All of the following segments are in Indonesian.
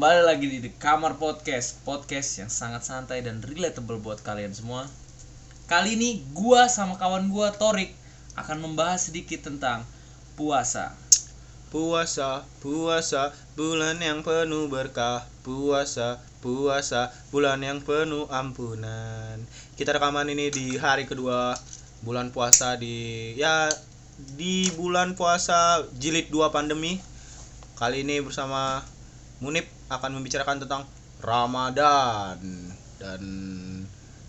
kembali lagi di The Kamar Podcast Podcast yang sangat santai dan relatable buat kalian semua Kali ini gua sama kawan gua Torik akan membahas sedikit tentang puasa Puasa, puasa, bulan yang penuh berkah. Puasa, puasa, bulan yang penuh ampunan. Kita rekaman ini di hari kedua bulan puasa di ya di bulan puasa jilid 2 pandemi. Kali ini bersama Munib akan membicarakan tentang Ramadan. Dan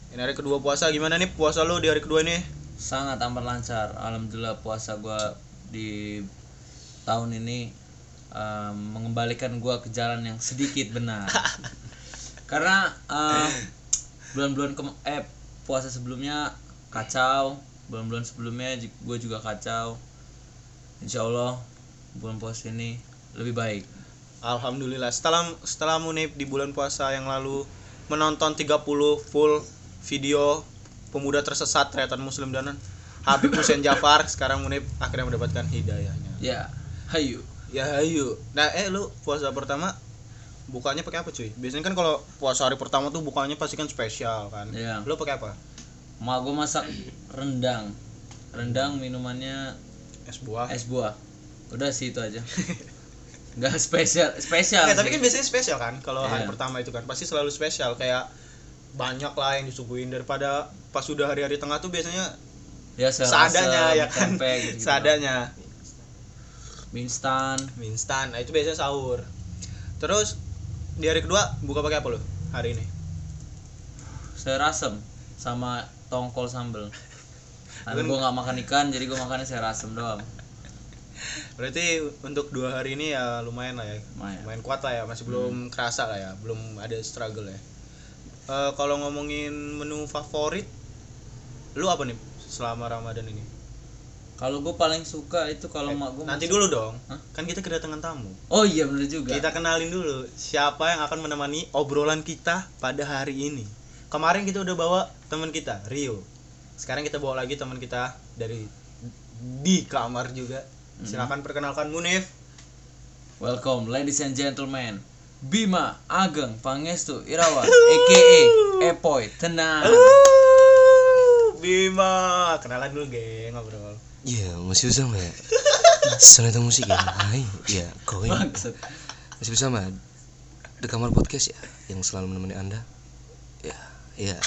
ini hari kedua puasa gimana nih puasa lo di hari kedua ini? Sangat amat lancar. Alhamdulillah puasa gua di tahun ini um, mengembalikan gua ke jalan yang sedikit benar. Karena um, bulan-bulan ke eh puasa sebelumnya kacau. Bulan-bulan sebelumnya gue juga kacau. Insya Allah bulan puasa ini lebih baik Alhamdulillah setelah setelah Munib di bulan puasa yang lalu menonton 30 full video pemuda tersesat teriakan muslim dan Habib Hussein Jafar sekarang Munib akhirnya mendapatkan hidayahnya. ya hayu Ya ayo. Nah, eh lu puasa pertama bukanya pakai apa cuy? Biasanya kan kalau puasa hari pertama tuh bukanya pasti kan spesial kan. Iya. Lu pakai apa? mak gue masak rendang rendang minumannya Es buah. es buah udah sih itu aja nggak spesial spesial Eh, tapi kan biasanya spesial kan kalau hari Iya. pertama itu kan pasti selalu spesial kayak banyak lah yang disuguhin daripada pas sudah hari-hari tengah tuh biasanya ya seadanya ya kan? tempe gitu, seadanya. Mie instan. Mie instan nah itu biasanya sahur. Terus di hari kedua buka pakai apa lo hari ini? Serasem sama tongkol sambel. Karena gue nggak makan ikan jadi gue makannya serasem doang berarti untuk dua hari ini ya lumayan lah ya. Lumayan. lumayan kuat lah ya masih belum kerasa lah ya belum ada struggle ya. Eh, kalau ngomongin menu favorit lu apa nih selama ramadan ini? Kalau gue paling suka itu kalau mak gue nanti dulu dong. Hah? kan kita kedatangan tamu. Oh iya bener juga. Kita kenalin dulu siapa yang akan menemani obrolan kita pada hari ini. Kemarin kita udah bawa teman kita Rio. Sekarang kita bawa lagi teman kita dari di kamar juga silakan perkenalkan Munif Welcome, ladies and gentlemen. Bima Ageng Pangestu Irawan, aka Epoy Tenang. Bima kenalan dulu geng ngobrol Iya, masih bersama ya. Sonata musik ya. Hai, ya, Maksud. masih bersama The Kamar Podcast ya, yang selalu menemani Anda. Ya, ya.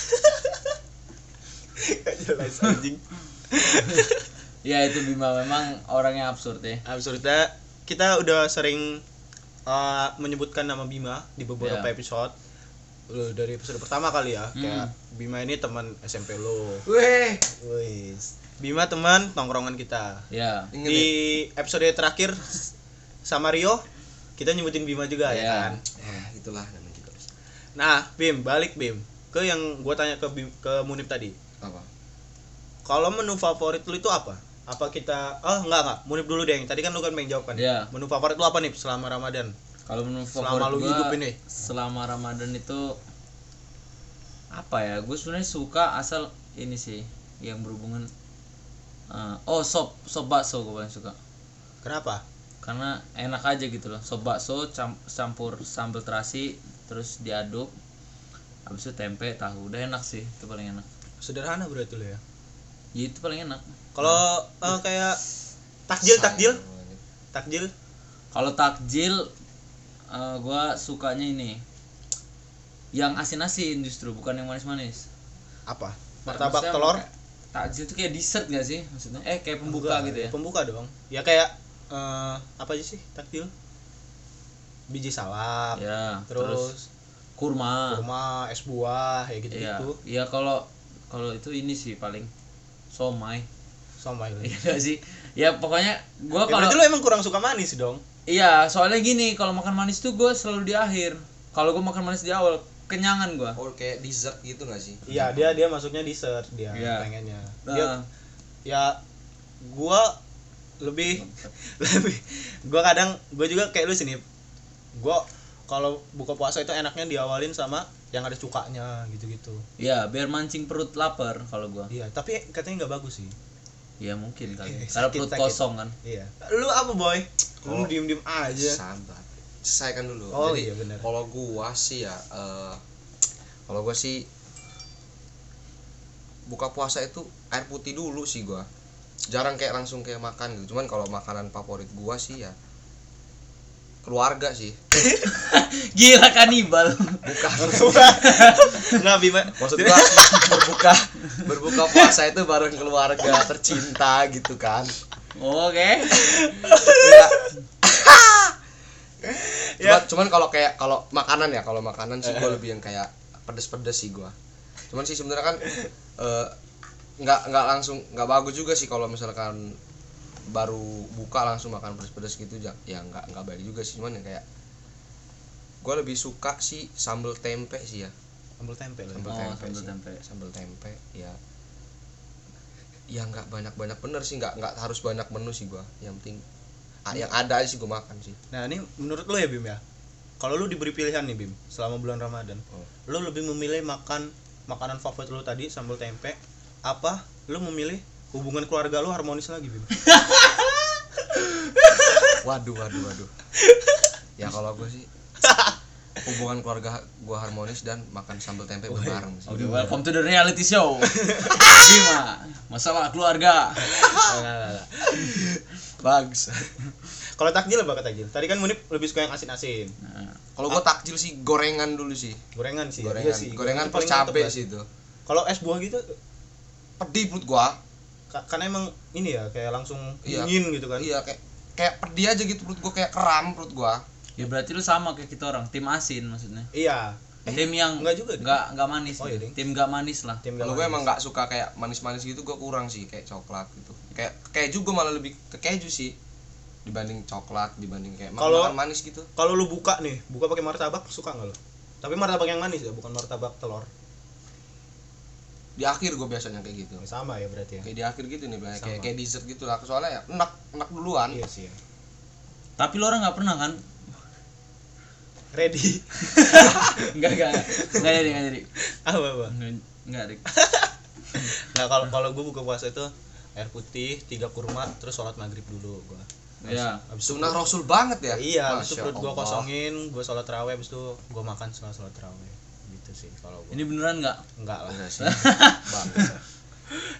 Gak jelas anjing Ya itu Bima memang orangnya absurd ya. absurda kita udah sering uh, menyebutkan nama Bima di beberapa Ya. episode Lu dari episode pertama kali ya kayak Bima ini teman SMP lo Weh. Wis. Bima teman tongkrongan kita. Ya. Di episode terakhir sama Rio kita nyebutin Bima juga ya Iya. kan. Ya, itulah namanya juga. Nah, Bim, balik Bim ke yang gua tanya ke Bim, ke Munib tadi. Apa? Kalau menu favorit lu itu apa? Apa kita Oh, enggak enggak. Munib dulu deh. Tadi kan lu kan pengen jawab kan. Iya. Menu favorit lu apa nih selama Ramadan? Kalau menurut Selama lu favorit hidup ini. selama Ramadan itu apa ya? Gue sebenarnya suka asal ini sih yang berhubungan eh, oh sop sop bakso gue paling suka Kenapa? karena enak aja gitu loh sop bakso cam- campur sambal terasi terus diaduk habis itu tempe tahu udah enak sih itu paling enak Sederhana berarti lu ya. Ya itu paling enak. Kalau eh, kayak takjil takjil. takjil. Kalau takjil eh, gua sukanya ini. Yang asin-asin justru bukan yang manis-manis. Apa? Martabak Maksudnya telur? takjil itu kayak dessert gak sih maksudnya? Eh kayak pembuka Enggak, gitu ya? Pembuka dong. Ya kayak eh, apa aja sih takjil? Biji salak, ya terus, terus, kurma. kurma, es buah, ya gitu Iya, gitu. iya kalau kalau itu ini sih paling somai Sama itu. Iya gak sih ya pokoknya gua Ya, kalau lu emang kurang suka manis dong. iya soalnya gini kalau makan manis tuh gue selalu di akhir kalau gue makan manis di awal kenyangan gua Oh, kayak dessert gitu gak sih? Iya, dia dia masuknya dessert dia Iya. pengennya. nah, Dia ya gua lebih lebih gua kadang gua juga kayak lu sini. Gua kalau buka puasa itu enaknya diawalin sama yang ada cukanya gitu-gitu. ya biar mancing perut lapar kalau gua Iya, tapi katanya nggak bagus sih. ya mungkin kali Eh, karena perut sakit. kosong kan Iya. Lu apa boy? Lu Oh. diem-diem aja. Sabar. selesaikan dulu Oh, Jadi, iya, benar. kalau gua sih ya eh, kalau gua sih buka puasa itu air putih dulu sih gua jarang kayak langsung kayak makan gitu cuman kalau makanan favorit gua sih ya keluarga sih. Gila kanibal. bukan nggak bima. Maksud gua berbuka. Berbuka puasa itu bareng keluarga tercinta gitu kan. Oke. ya Ya. Cuma- cuman kalau kayak kalau makanan ya kalau makanan sih gua lebih yang kayak pedes-pedes sih gua. Cuman sih sebenarnya kan eh, nggak nggak langsung nggak bagus juga sih kalau misalkan baru buka langsung makan pedes-pedes gitu ya nggak nggak baik juga sih cuman yang kayak gua lebih suka sih sambal tempe sih ya. Sambal tempe lah sambal Oh, tempe sambal tempe. sambal tempe ya. Ya nggak banyak banyak bener sih nggak nggak harus banyak menu sih gua. Yang penting ah, yang ada aja sih gua makan sih. Nah ini menurut lo ya bim ya? Kalau lu diberi pilihan nih bim selama bulan ramadan Oh. lu lebih memilih makan makanan favorit lu tadi sambal tempe apa lu memilih hubungan keluarga lu harmonis lagi bim. Waduh waduh waduh. Ya kalau gue sih hubungan keluarga gue harmonis dan makan sambal tempe bareng sih. Oke, welcome to the reality show. Gima, masalah keluarga. bagus. Kalau takjil apa takjil? Tadi kan munip lebih suka yang asin-asin. Nah, kalau gue takjil sih gorengan dulu sih. Gorengan sih gorengan. iya sih. Gorengan plus paling mantep cabe sih itu. Kalau es buah gitu pedih menurut gua karena emang ini ya kayak langsung Iya. dingin gitu kan iya kayak kayak pedih aja gitu perut gua kayak keram perut gua ya berarti lu sama kayak kita orang, tim asin maksudnya. iya tim yang enggak juga, enggak enggak manis. Oh, iya, Ding. tim enggak manis lah. tim kalau gak gue manis. emang nggak suka kayak manis-manis gitu gua kurang sih kayak coklat gitu kayak keju gua malah lebih ke keju sih dibanding coklat dibanding kayak Kalau- makan manis gitu kalau lu buka nih buka pakai martabak suka nggak lu tapi martabak yang manis ya bukan martabak telur di akhir gue biasanya kayak gitu Ya, sama ya berarti ya kayak di akhir gitu nih kayak kayak, kayak dessert gitu lah soalnya ya enak enak duluan iya sih ya. Tapi lu orang nggak pernah kan? ready Enggak enggak. Enggak jadi enggak jadi. apa apa Enggak, Dik. nah kalau kalau gue buka puasa itu air putih tiga kurma terus sholat maghrib dulu gua Ya. habis itu sunnah rasul banget ya iya habis itu perut gua Allah. kosongin gua sholat raweh habis itu gua makan setelah sholat raweh gitu sih kalau gua. Ini beneran enggak? enggak lah. Enggak sih.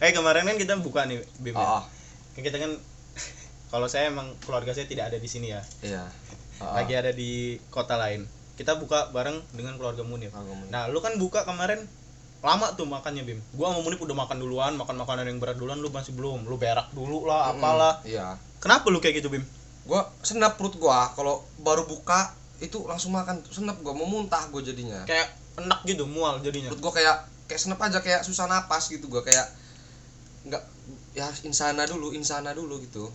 Eh kemarin kan kita buka nih bim oh, oh, Kan kita kan kalau saya emang keluarga saya tidak ada di sini ya. Iya. Oh, oh. lagi ada di kota lain. Kita buka bareng dengan keluarga Munif. Keluarga Munif. nah lu kan buka kemarin lama tuh makannya Bim. Gua sama Munif udah makan duluan makan makanan yang berat duluan lu masih belum. Lu berak dulu lah Mm-mm, apalah. iya. Kenapa lu kayak gitu Bim? Gua senap perut gua kalau baru buka itu langsung makan. Senap gua mau muntah gua jadinya. Kayak enak gitu mual jadinya gua kayak kayak senap aja kayak susah napas gitu gua kayak nggak ya insana dulu insana dulu gitu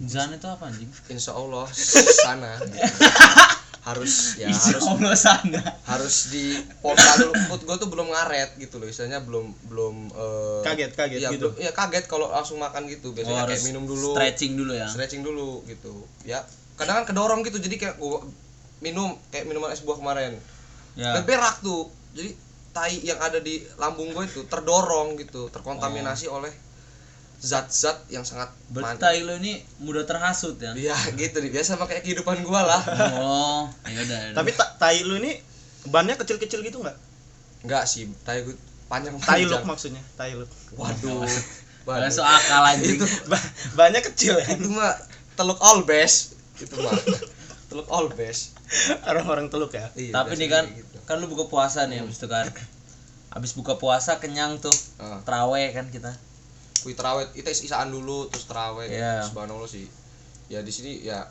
Zan itu apa anjing? insya Allah sana harus ya Insya harus Allah sana. harus di pompa dulu perut gue tuh belum ngaret gitu loh istilahnya belum belum eh, Kaget, kaget iya, gitu. belum- iya kaget kalau langsung makan gitu biasanya Oh, kayak minum dulu Stretching dulu ya. stretching dulu gitu ya kadang kan kedorong gitu jadi kayak gua minum kayak minuman es buah kemarin Ya. dan berak tuh. Jadi tai yang ada di lambung gue itu terdorong gitu terkontaminasi oleh zat-zat yang sangat Berarti man- tai lo ini mudah terhasut ya. Iya gitu nih biasa kayak kehidupan gua lah. Oh, ya udah. ya udah. tapi ta- tai lu ini bannya kecil-kecil gitu nggak? Enggak sih tai gue panjang tai look maksudnya tai look waduh so akal anjing. itu Ba- bannya kecil ya itu mah teluk all best itu mah teluk all best orang-orang teluk ya Iya, Tapi nih kan, gitu. kan lu buka puasa nih habis itu kan. Habis buka puasa kenyang tuh. Ah. Terawih kan kita. Kui terawih itu isaan dulu terus terawih Iya. subhanallah sih ya di sini ya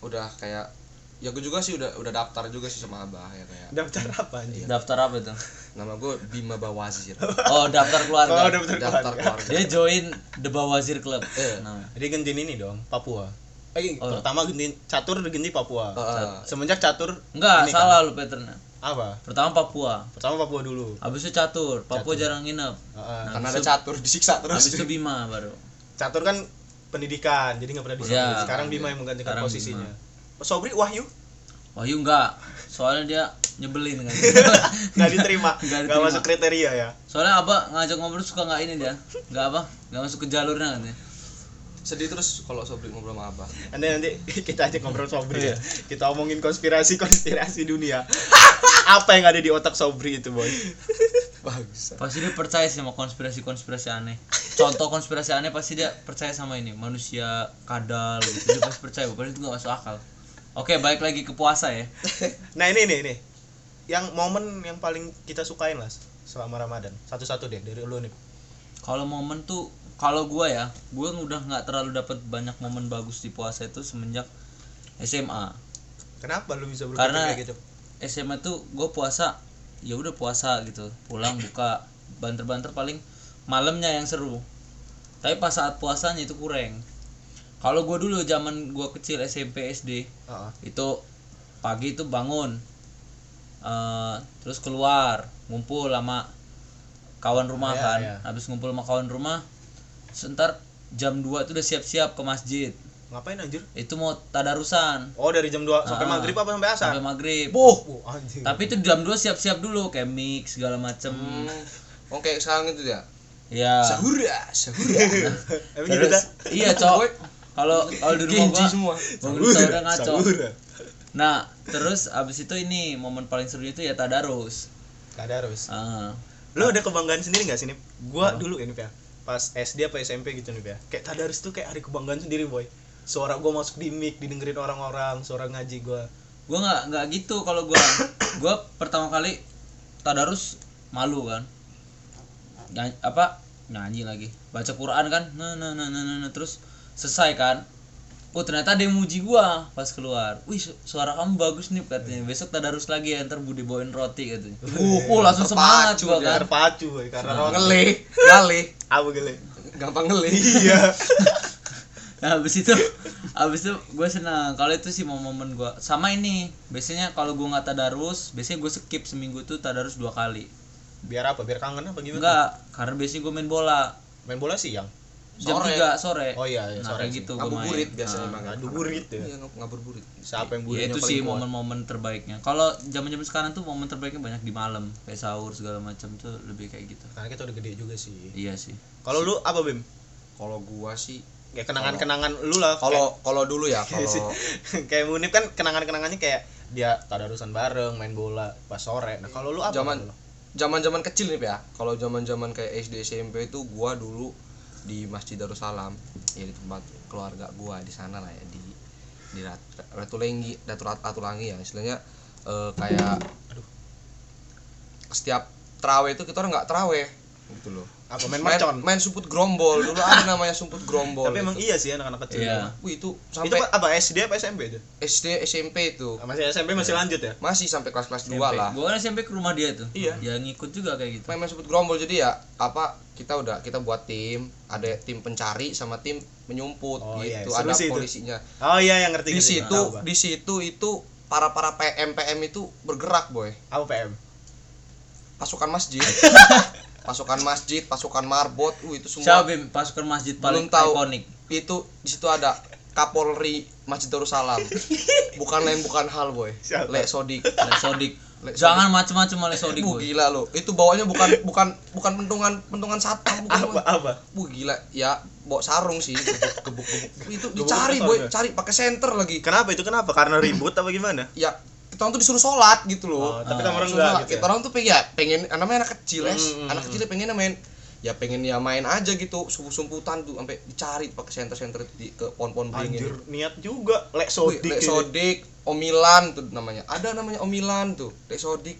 udah kayak ya gue juga sih udah udah daftar juga sih sama abah ya kayak daftar apa anjing Daftar apa tuh? nama gue Bima Bawazir Oh, daftar keluarga. oh daftar daftar keluarga keluarga Dia join The Bawazir Club. Eh. Namanya. dia gentin ini dong Papua eh Oh. pertama gentin catur gentin Papua Heeh. semenjak catur Enggak, ini kan. salah lu patternnya. apa Pertama Papua. pertama Papua dulu Habis itu catur. Papua Catur. jarang nginep. Heeh. karena Habis ada catur disiksa terus Habis itu Bima baru. catur kan pendidikan jadi nggak pernah disebut Iya. sekarang Bima yang menggantikan Sekarang posisinya Sobri Wahyu Wahyu enggak. Soalnya dia nyebelin kan. nggak diterima Nggak masuk kriteria ya Soalnya apa ngajak ngobrol suka nggak ini dia. Enggak apa? Enggak masuk ke jalurnya kan ya. Sedih terus kalau sobri ngobrol sama abah. Nanti nanti kita aja ngobrol Sobri ya. Kita omongin konspirasi konspirasi dunia. Apa yang ada di otak Sobri itu boy? Bagus. Pasti dia percaya sih sama konspirasi-konspirasi aneh. Contoh konspirasi aneh pasti dia percaya sama ini. Manusia kadal gitu. Dia pasti percaya. Padahal itu gak masuk akal. Oke balik lagi ke puasa ya. Nah ini nih ini. Yang momen yang paling kita sukain lah selama Ramadan. Satu-satu deh dari lu nih. Kalau momen tuh kalau gua ya gua udah nggak terlalu dapat banyak momen bagus di puasa itu semenjak SMA kenapa lu bisa Karena- kayak gitu? SMA tuh gue puasa ya udah puasa gitu. Pulang buka banter-banter paling malamnya yang seru. Tapi pas saat puasanya itu kurang. Kalau gue dulu zaman gue kecil SMP SD Heeh. itu pagi itu bangun eh, terus keluar ngumpul sama kawan rumah Iya, kan. iya. habis ngumpul sama kawan rumah sebentar jam 2 itu udah siap-siap ke masjid. Ngapain anjir? Itu mau tadarusan. Oh dari jam 2 sampai Ah. maghrib apa sampai asar? sampai maghrib. Oh anjir tapi itu jam 2 siap-siap dulu kayak mix segala macem. Hmm. oke sekarang itu ya ya. Sahura sahura. Emang gitu terus dah iya cok kalau kalau di rumah gua semua. bangun sahurnya ngaco. Sahura. nah terus abis itu ini momen paling seru itu ya tadarus. Tadarus. Ah. Lu ada kebanggaan sendiri gak sih nih? Gua dulu ini ya. Pas SD apa SMP gitu nih ya. Kayak tadarus tuh kayak hari kebanggaan sendiri, boy. Suara gua masuk di mic, didengerin orang-orang, suara ngaji gua. gua nggak nggak gitu kalau gua gua pertama kali tadarus malu kan Nyanyi, apa nyanyi lagi baca Quran kan nah nah nah nah, nah, nah. terus selesai kan oh ternyata ada yang muji gua pas keluar wih su- suara kamu bagus nih katanya besok tadarus lagi ya ntar budi bawain roti katanya uh, oh, langsung semangat Terpacu gua dia. kan Terpacu, boy, karena roti. ngele gale Apa gele? gampang ngele Iya. Nah, habis itu habis itu gue senang kalau itu sih momen gue sama ini biasanya kalau gue nggak tadarus biasanya gue skip seminggu tuh tadarus dua kali Biar apa? Biar kangen apa gimana? enggak karena biasanya gue main bola Main bola siang. Jam Sore. 3 sore Oh iya, iya, nah sore kayak gitu ngabuburit biasanya Nah, emang Ngabuburit ya. iya ngab- ngabuburit Siapa yang ya burinya itu sih kuat? momen-momen terbaiknya kalau zaman zaman sekarang tuh momen terbaiknya banyak di malam kayak sahur segala macam tuh lebih kayak gitu Karena kita udah gede juga sih. iya sih Kalau lu apa, Bim? kalau gua sih Kayak kenangan-kenangan lu lah. kalau kalau dulu ya kayak, kalau kayak Munib kan kenangan-kenangannya kayak dia tadarusan bareng, main bola pas sore. Nah, kalau lu apa? Zaman- kalau lu? zaman-zaman kecil nih ya kalau zaman-zaman kayak SD SMP itu gua dulu di Masjid Darussalam ya di tempat keluarga gua di sana lah ya di di Rat- Ratulengi Ratu Ratulangi ya istilahnya eh, kayak aduh setiap terawih itu kita orang nggak terawih gitu loh apa main main, mercon? main sumput grombol dulu ada namanya sumput grombol Tapi emang itu. iya sih anak-anak kecil. Iya. Wih, itu Itu sampai apa SD apa SMP itu? SD SMP itu Masih SMP masih lanjut ya? masih sampai kelas-kelas 2 SMP. lah gue kan SMP ke rumah dia tuh Iya. ya ngikut juga kayak gitu main main sebut gerombol jadi ya apa kita udah kita buat tim ada tim pencari sama tim menyumput Oh, iya, gitu seru ada sih itu. polisinya Oh iya yang ngerti di situ di situ itu para para PM PM itu bergerak boy apa PM? pasukan masjid pasukan masjid pasukan marbot uh itu siapa semua Bim? Pasukan masjid paling Belum tahu. ikonik. Itu di situ ada Kapolri Masjid Darussalam. Bukan lain bukan hal boy. Siapa? Le Sodik. Le Sodik. Le jangan macem-macem oleh Sodik Bu boy. gila lo. Itu bawanya bukan bukan bukan pentungan pentungan satpam bukan Apa apa? Bu gila. Ya bawa sarung sih. Gebuk gebuk, gebuk. itu Gebuk dicari boy. cari pakai senter lagi. Kenapa itu? Kenapa? Karena ribut apa gimana? ya kita orang tuh disuruh sholat gitu Oh, loh tapi Ah. sama orang enggak sholat. gitu. kita Ya? orang tuh pengen ya pengen namanya anak kecil Hmm, hmm, anak hmm. kecil pengen main ya pengen ya main aja gitu sumput sumputan tuh sampai dicari pakai senter senter di ke pohon-pohon beringin Anjir, niat juga lek Wih, sodik. Lek ini. Sodik, Omilan tuh namanya. Ada namanya Omilan tuh, Lek Sodik.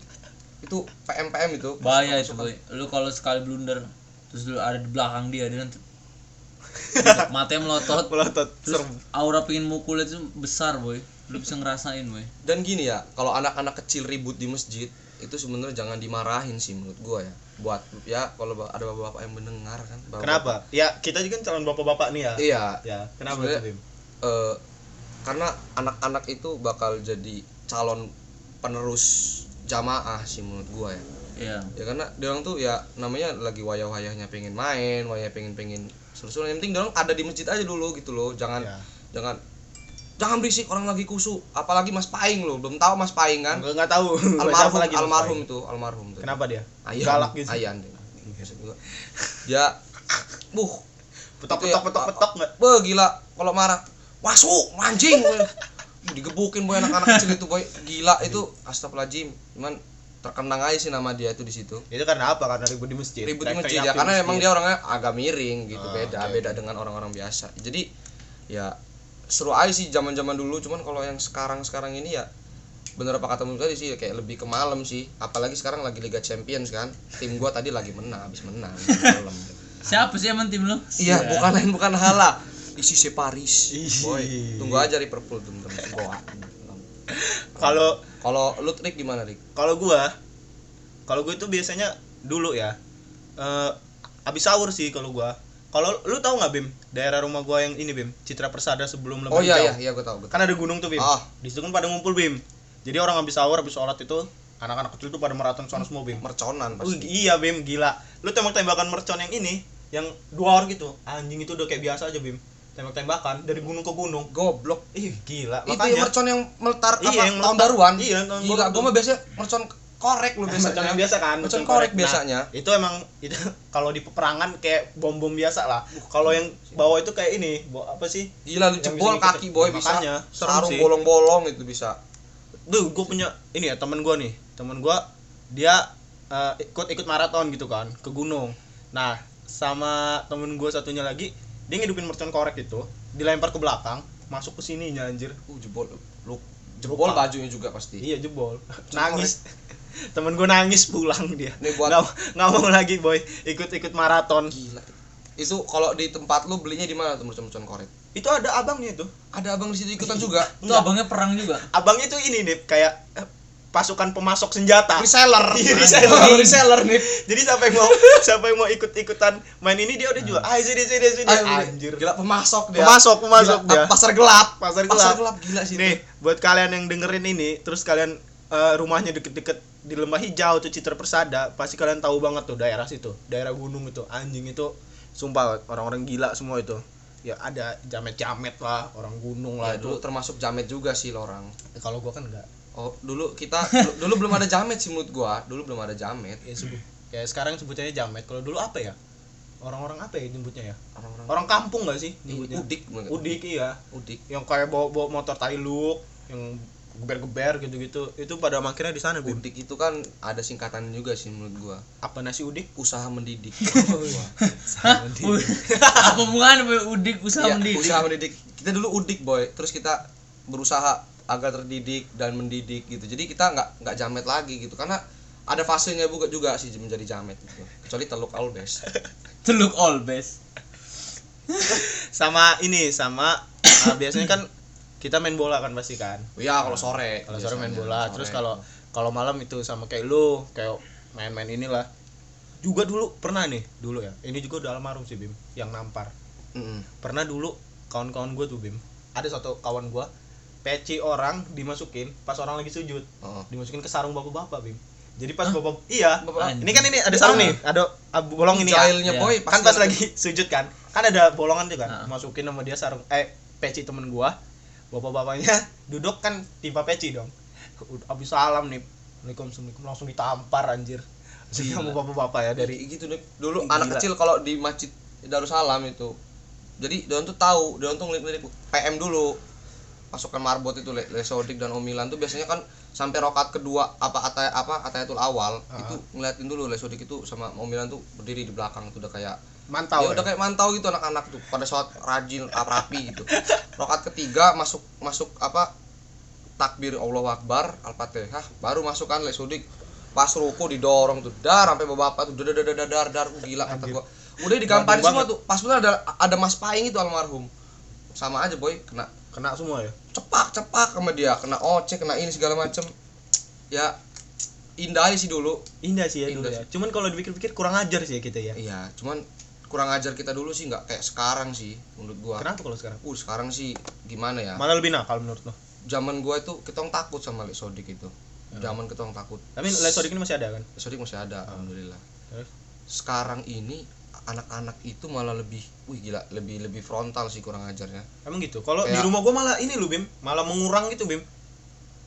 Itu PM PM itu. bahaya itu boy lu kalau sekali blunder terus lu ada di belakang dia dia nanti matanya melotot Melotot. terus Serem. aura pengen mukul itu besar boy lu bisa ngerasain boy Dan gini ya, kalau anak-anak kecil ribut di masjid itu sebenarnya jangan dimarahin sih menurut gua ya. Buat ya kalau ada bapak-bapak yang mendengar kan. bapak- Kenapa? Ya, kita juga kan calon bapak-bapak nih ya. Iya. Ya, kenapa tuh, Bim? eh, karena anak-anak itu bakal jadi calon penerus jamaah sih menurut gua ya. iya ya karena dia orang tuh ya namanya lagi wayah-wayahnya pengen main wayah pengen pengen seru-seru yang penting dia orang ada di masjid aja dulu gitu loh jangan Ya. jangan jangan berisik orang lagi kusu apalagi mas paing loh belum tahu mas paing kan? Enggak enggak tahu. Almarhum lagi, almarhum itu almarhum tuh Kenapa dia? ayan Galak gitu. ayan dia dia buh. Petok ya, petok petok petok nggak? Be gila. Kalau marah masuk anjing digebukin boy anak-anak kecil itu boy. Gila itu. Astagfirullahaladzim. Cuman terkenang aja sih nama dia itu di situ. Itu karena apa? Karena ribut di masjid? Ribut di masjid ya. karena emang masjid. dia orangnya agak miring gitu. Ah, beda oke, beda dengan orang-orang biasa. Jadi ya seru aja sih zaman-zaman dulu cuman kalau yang sekarang-sekarang ini ya bener apa kata tadi sih kayak lebih ke malam sih. Apalagi sekarang lagi Liga Champions kan tim gua tadi lagi menang habis menang malam. Siapa sih emang tim lu? iya bukan lain bukan hala. Isi si Paris. Ih. boy tunggu aja Liverpool tuh bentar. Gua- kalau kalau lu trik gimana Rik kalau gua kalau gua itu biasanya dulu ya. Eh abis sahur sih kalau gua kalau lu tahu nggak bim? Daerah rumah gua yang ini bim. Citra Persada sebelum oh Lembah iya iya iya gua tahu gua tahu. kan ada gunung tuh bim. Ah. di situ kan pada ngumpul bim. Jadi orang habis sahur habis sholat itu anak-anak kecil tuh pada maraton sana semua bim. Merconan Uh, pasti. iya bim. Gila. Lu tembak-tembakan mercon yang ini yang dua orang gitu. Anjing itu udah kayak biasa aja bim. Tembak-tembakan dari gunung ke gunung. Goblok. Ih gila. Itu yang makanya mercon yang meletar Iya, apa yang tahun baruan? Iya, tahun gila tuh. mah biasanya mercon korek lu biasanya mercon yang biasa kan mercon korek. biasanya. Nah, itu emang itu kalau di peperangan kayak bom bom biasa lah. Kalau yang bawah itu kayak ini bawa apa sih? Gila lu jebol kaki boy Ya, bisa. Makanya, sarung sih. bolong-bolong itu bisa. Duh, gue punya ini ya temen gue nih, temen gue dia eh, ikut ikut maraton gitu kan ke gunung. Nah, sama temen gue satunya lagi, dia ngidupin mercon korek itu, dilempar ke belakang, masuk ke sininya anjir. uh jebol. Lu jebol Lupa. bajunya juga pasti. Iya jebol, nangis. Temen gue nangis pulang dia. Nih buat- nggak, nggak mau lagi boy, ikut ikut maraton. gila itu kalau di tempat lu belinya di mana tuh mercon-mercon korek Itu ada abangnya itu. ada abang di situ ikutan juga Itu abangnya perang juga. Abangnya itu ini nih kayak eh, pasukan pemasok senjata. reseller Iya, reseller. reseller nih Jadi siapa yang mau siapa yang mau ikut-ikutan main ini dia udah jual. Ah, sini sini sini. Ayo, Anjir. gila pemasok dia Pemasok, pemasok Gila, dia. pasar gelap Pasar pasar gelap. gelap gila sih Nih, buat kalian yang dengerin ini, terus kalian eh, rumahnya deket-deket di Lembah Hijau tuh Citra Persada, pasti kalian tahu banget tuh daerah situ, daerah gunung itu, anjing itu, sumpah orang-orang gila semua itu. Ya ada jamet-jamet lah, orang gunung lah Ya, dulu itu. termasuk jamet juga sih lo orang Kalau gua kan enggak. oh dulu kita dulu, dulu belum ada jamet sih menurut gua dulu belum ada jamet Ya sebut kayak sekarang sebutnya jamet. Kalau dulu apa ya? Orang-orang apa ya nyebutnya ya? orang-orang Orang kampung gak sih nyebutnya? udik Udik iya. udik Yang kayak bawa bawa motor tailuk, yang geber-geber gitu-gitu. Itu pada akhirnya di sana, udik itu kan ada singkatan juga sih menurut gua. Apa nasi udik? usaha mendidik. Hah? U- Apa sama udik usaha Iya, mendidik? usaha mendidik. Kita dulu udik boy. Terus kita berusaha agar terdidik dan mendidik gitu. Jadi kita nggak nggak jamet lagi gitu. Karena ada fasenya juga juga sih menjadi jamet gitu. Kecuali teluk albes Teluk all best. sama ini sama uh, biasanya kan kita main bola kan pasti kan? Ya kalau sore. Kalau sore main biasanya, bola. sore. terus kalau kalau malam itu sama kayak lu kayak main-main inilah. Juga dulu pernah nih dulu ya. Ini juga udah almarhum sih Bim yang nampar. Mm-mm. pernah dulu kawan-kawan gue tuh Bim. Ada satu kawan gue peci orang dimasukin pas orang lagi sujud. Oh. dimasukin ke sarung bapak-bapak Bim. Jadi pas bapak iya. Bapak- ini kan ini ada sarung nih ada ah, bolong ini ya. Jailnya Iya. boy kan pas lagi sujud kan? Kan ada bolongan tuh kan? Heeh. masukin sama dia sarung eh peci temen gua bapak-bapaknya duduk kan timpa peci dong abis salam nih Assalamualaikum Assalamualaikum langsung ditampar anjir Gila. sama bapak-bapak ya dari gitu deh dulu Gila. anak kecil kalau di masjid Darussalam itu jadi dia tuh tahu dia tuh ngeliat-ngeliat PM dulu pasukan marbot itu Le- Lesodik dan Omilan tuh biasanya kan sampai rokat kedua apa atay apa atayatul awal Ah. itu ngeliatin dulu Lesodik itu sama Omilan tuh berdiri di belakang tuh udah kayak mantau ya udah kayak mantau gitu anak-anak tuh pada sholat rajin rapi gitu. Rokat ketiga masuk masuk apa takbir Allahu Akbar Al-Fatihah baru masukkan lesudik pas ruku didorong tuh dar sampai bapak tuh dar dar dar dar dar Uh, gila kata gua. Udah digamparin Banding semua tuh. Pas bener ada ada Mas Paing itu almarhum. Sama aja boy kena. Kena semua ya? Cepak cepak sama dia. Kena ocek kena ini segala macem. Ya indah sih dulu. Indah sih ya dulu Indah ya. Cuman kalau dipikir-pikir kurang ajar sih ya kita ya. Iya cuman kurang ajar kita dulu sih nggak kayak sekarang sih menurut gua. Kenapa kalau sekarang? Uh sekarang sih gimana ya? Malah lebih nakal menurut lo zaman gua itu kita takut sama Lek Sodik itu. Zaman kita takut. Tapi lesodik ini masih ada kan? Lek Sodik masih ada alhamdulillah. Terus? sekarang ini anak-anak itu malah lebih wih gila lebih lebih frontal sih kurang ajarnya. Emang gitu. Kalau di rumah gua malah ini lu Bim, malah mengurang gitu Bim.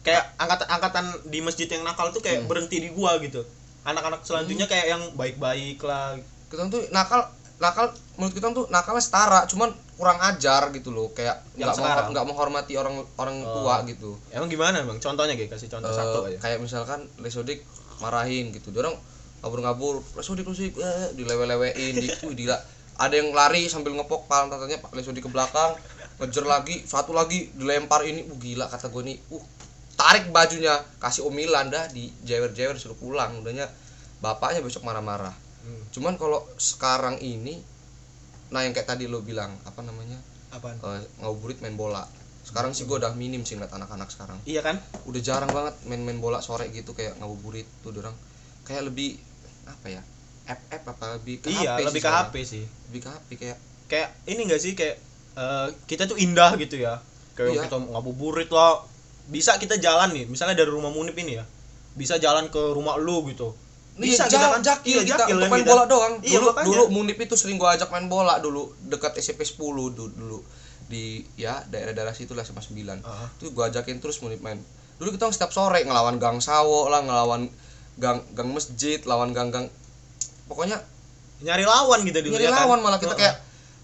Kayak angkatan angkatan di masjid yang nakal tuh kayak Hmm. berhenti di gua gitu. Anak-anak selanjutnya kayak yang baik-baik lah. kita tuh nakal nakal menurut kita tuh nakalnya setara cuman kurang ajar gitu loh kayak nggak nggak menghormati orang orang Oh. tua gitu. Emang gimana bang? Contohnya kayak kasih contoh Eh, satu aja. kayak misalkan Lesodik marahin gitu. Dia orang ngabur-ngabur Lesodik Lesodik eh, dilewe-lewein gila. Ada yang lari sambil ngepok palang tatanya Pak Lesodik ke belakang ngejar lagi satu lagi dilempar ini uh gila kata gue nih uh tarik bajunya kasih omilan dah di jewer-jewer suruh pulang. Udahnya bapaknya besok marah-marah Hmm. cuman kalau sekarang ini nah yang kayak tadi lo bilang apa namanya apaan? ngabuburit main bola. Sekarang sih gue udah minim sih ngeliat anak-anak sekarang. Iya kan? Udah jarang banget main-main bola sore gitu kayak ngabuburit tuh orang. Kayak lebih apa ya app app apa lebih ke iya HP lebih sih ke. HP sih. Lebih ke HP kayak kayak ini enggak sih kayak eh, kita tuh indah gitu ya. Kayak Iya. kita ngabuburit lah. Bisa kita jalan nih misalnya dari rumah Munip ini ya. Bisa jalan ke rumah lu gitu bisa kita jalan kan? jakil Iya, kita jakil untuk kan main kita. bola doang Iya, dulu makanya. dulu Munip itu sering gua ajak main bola dulu dekat SMP 10 dulu, dulu di ya daerah-daerah situ lah sama 9 Heeh. tuh gua ajakin terus Munip main dulu kita setiap sore ngelawan gang sawo lah ngelawan gang gang masjid lawan gang gang pokoknya nyari lawan gitu dulu nyari ya kan? lawan malah kita Heeh. kayak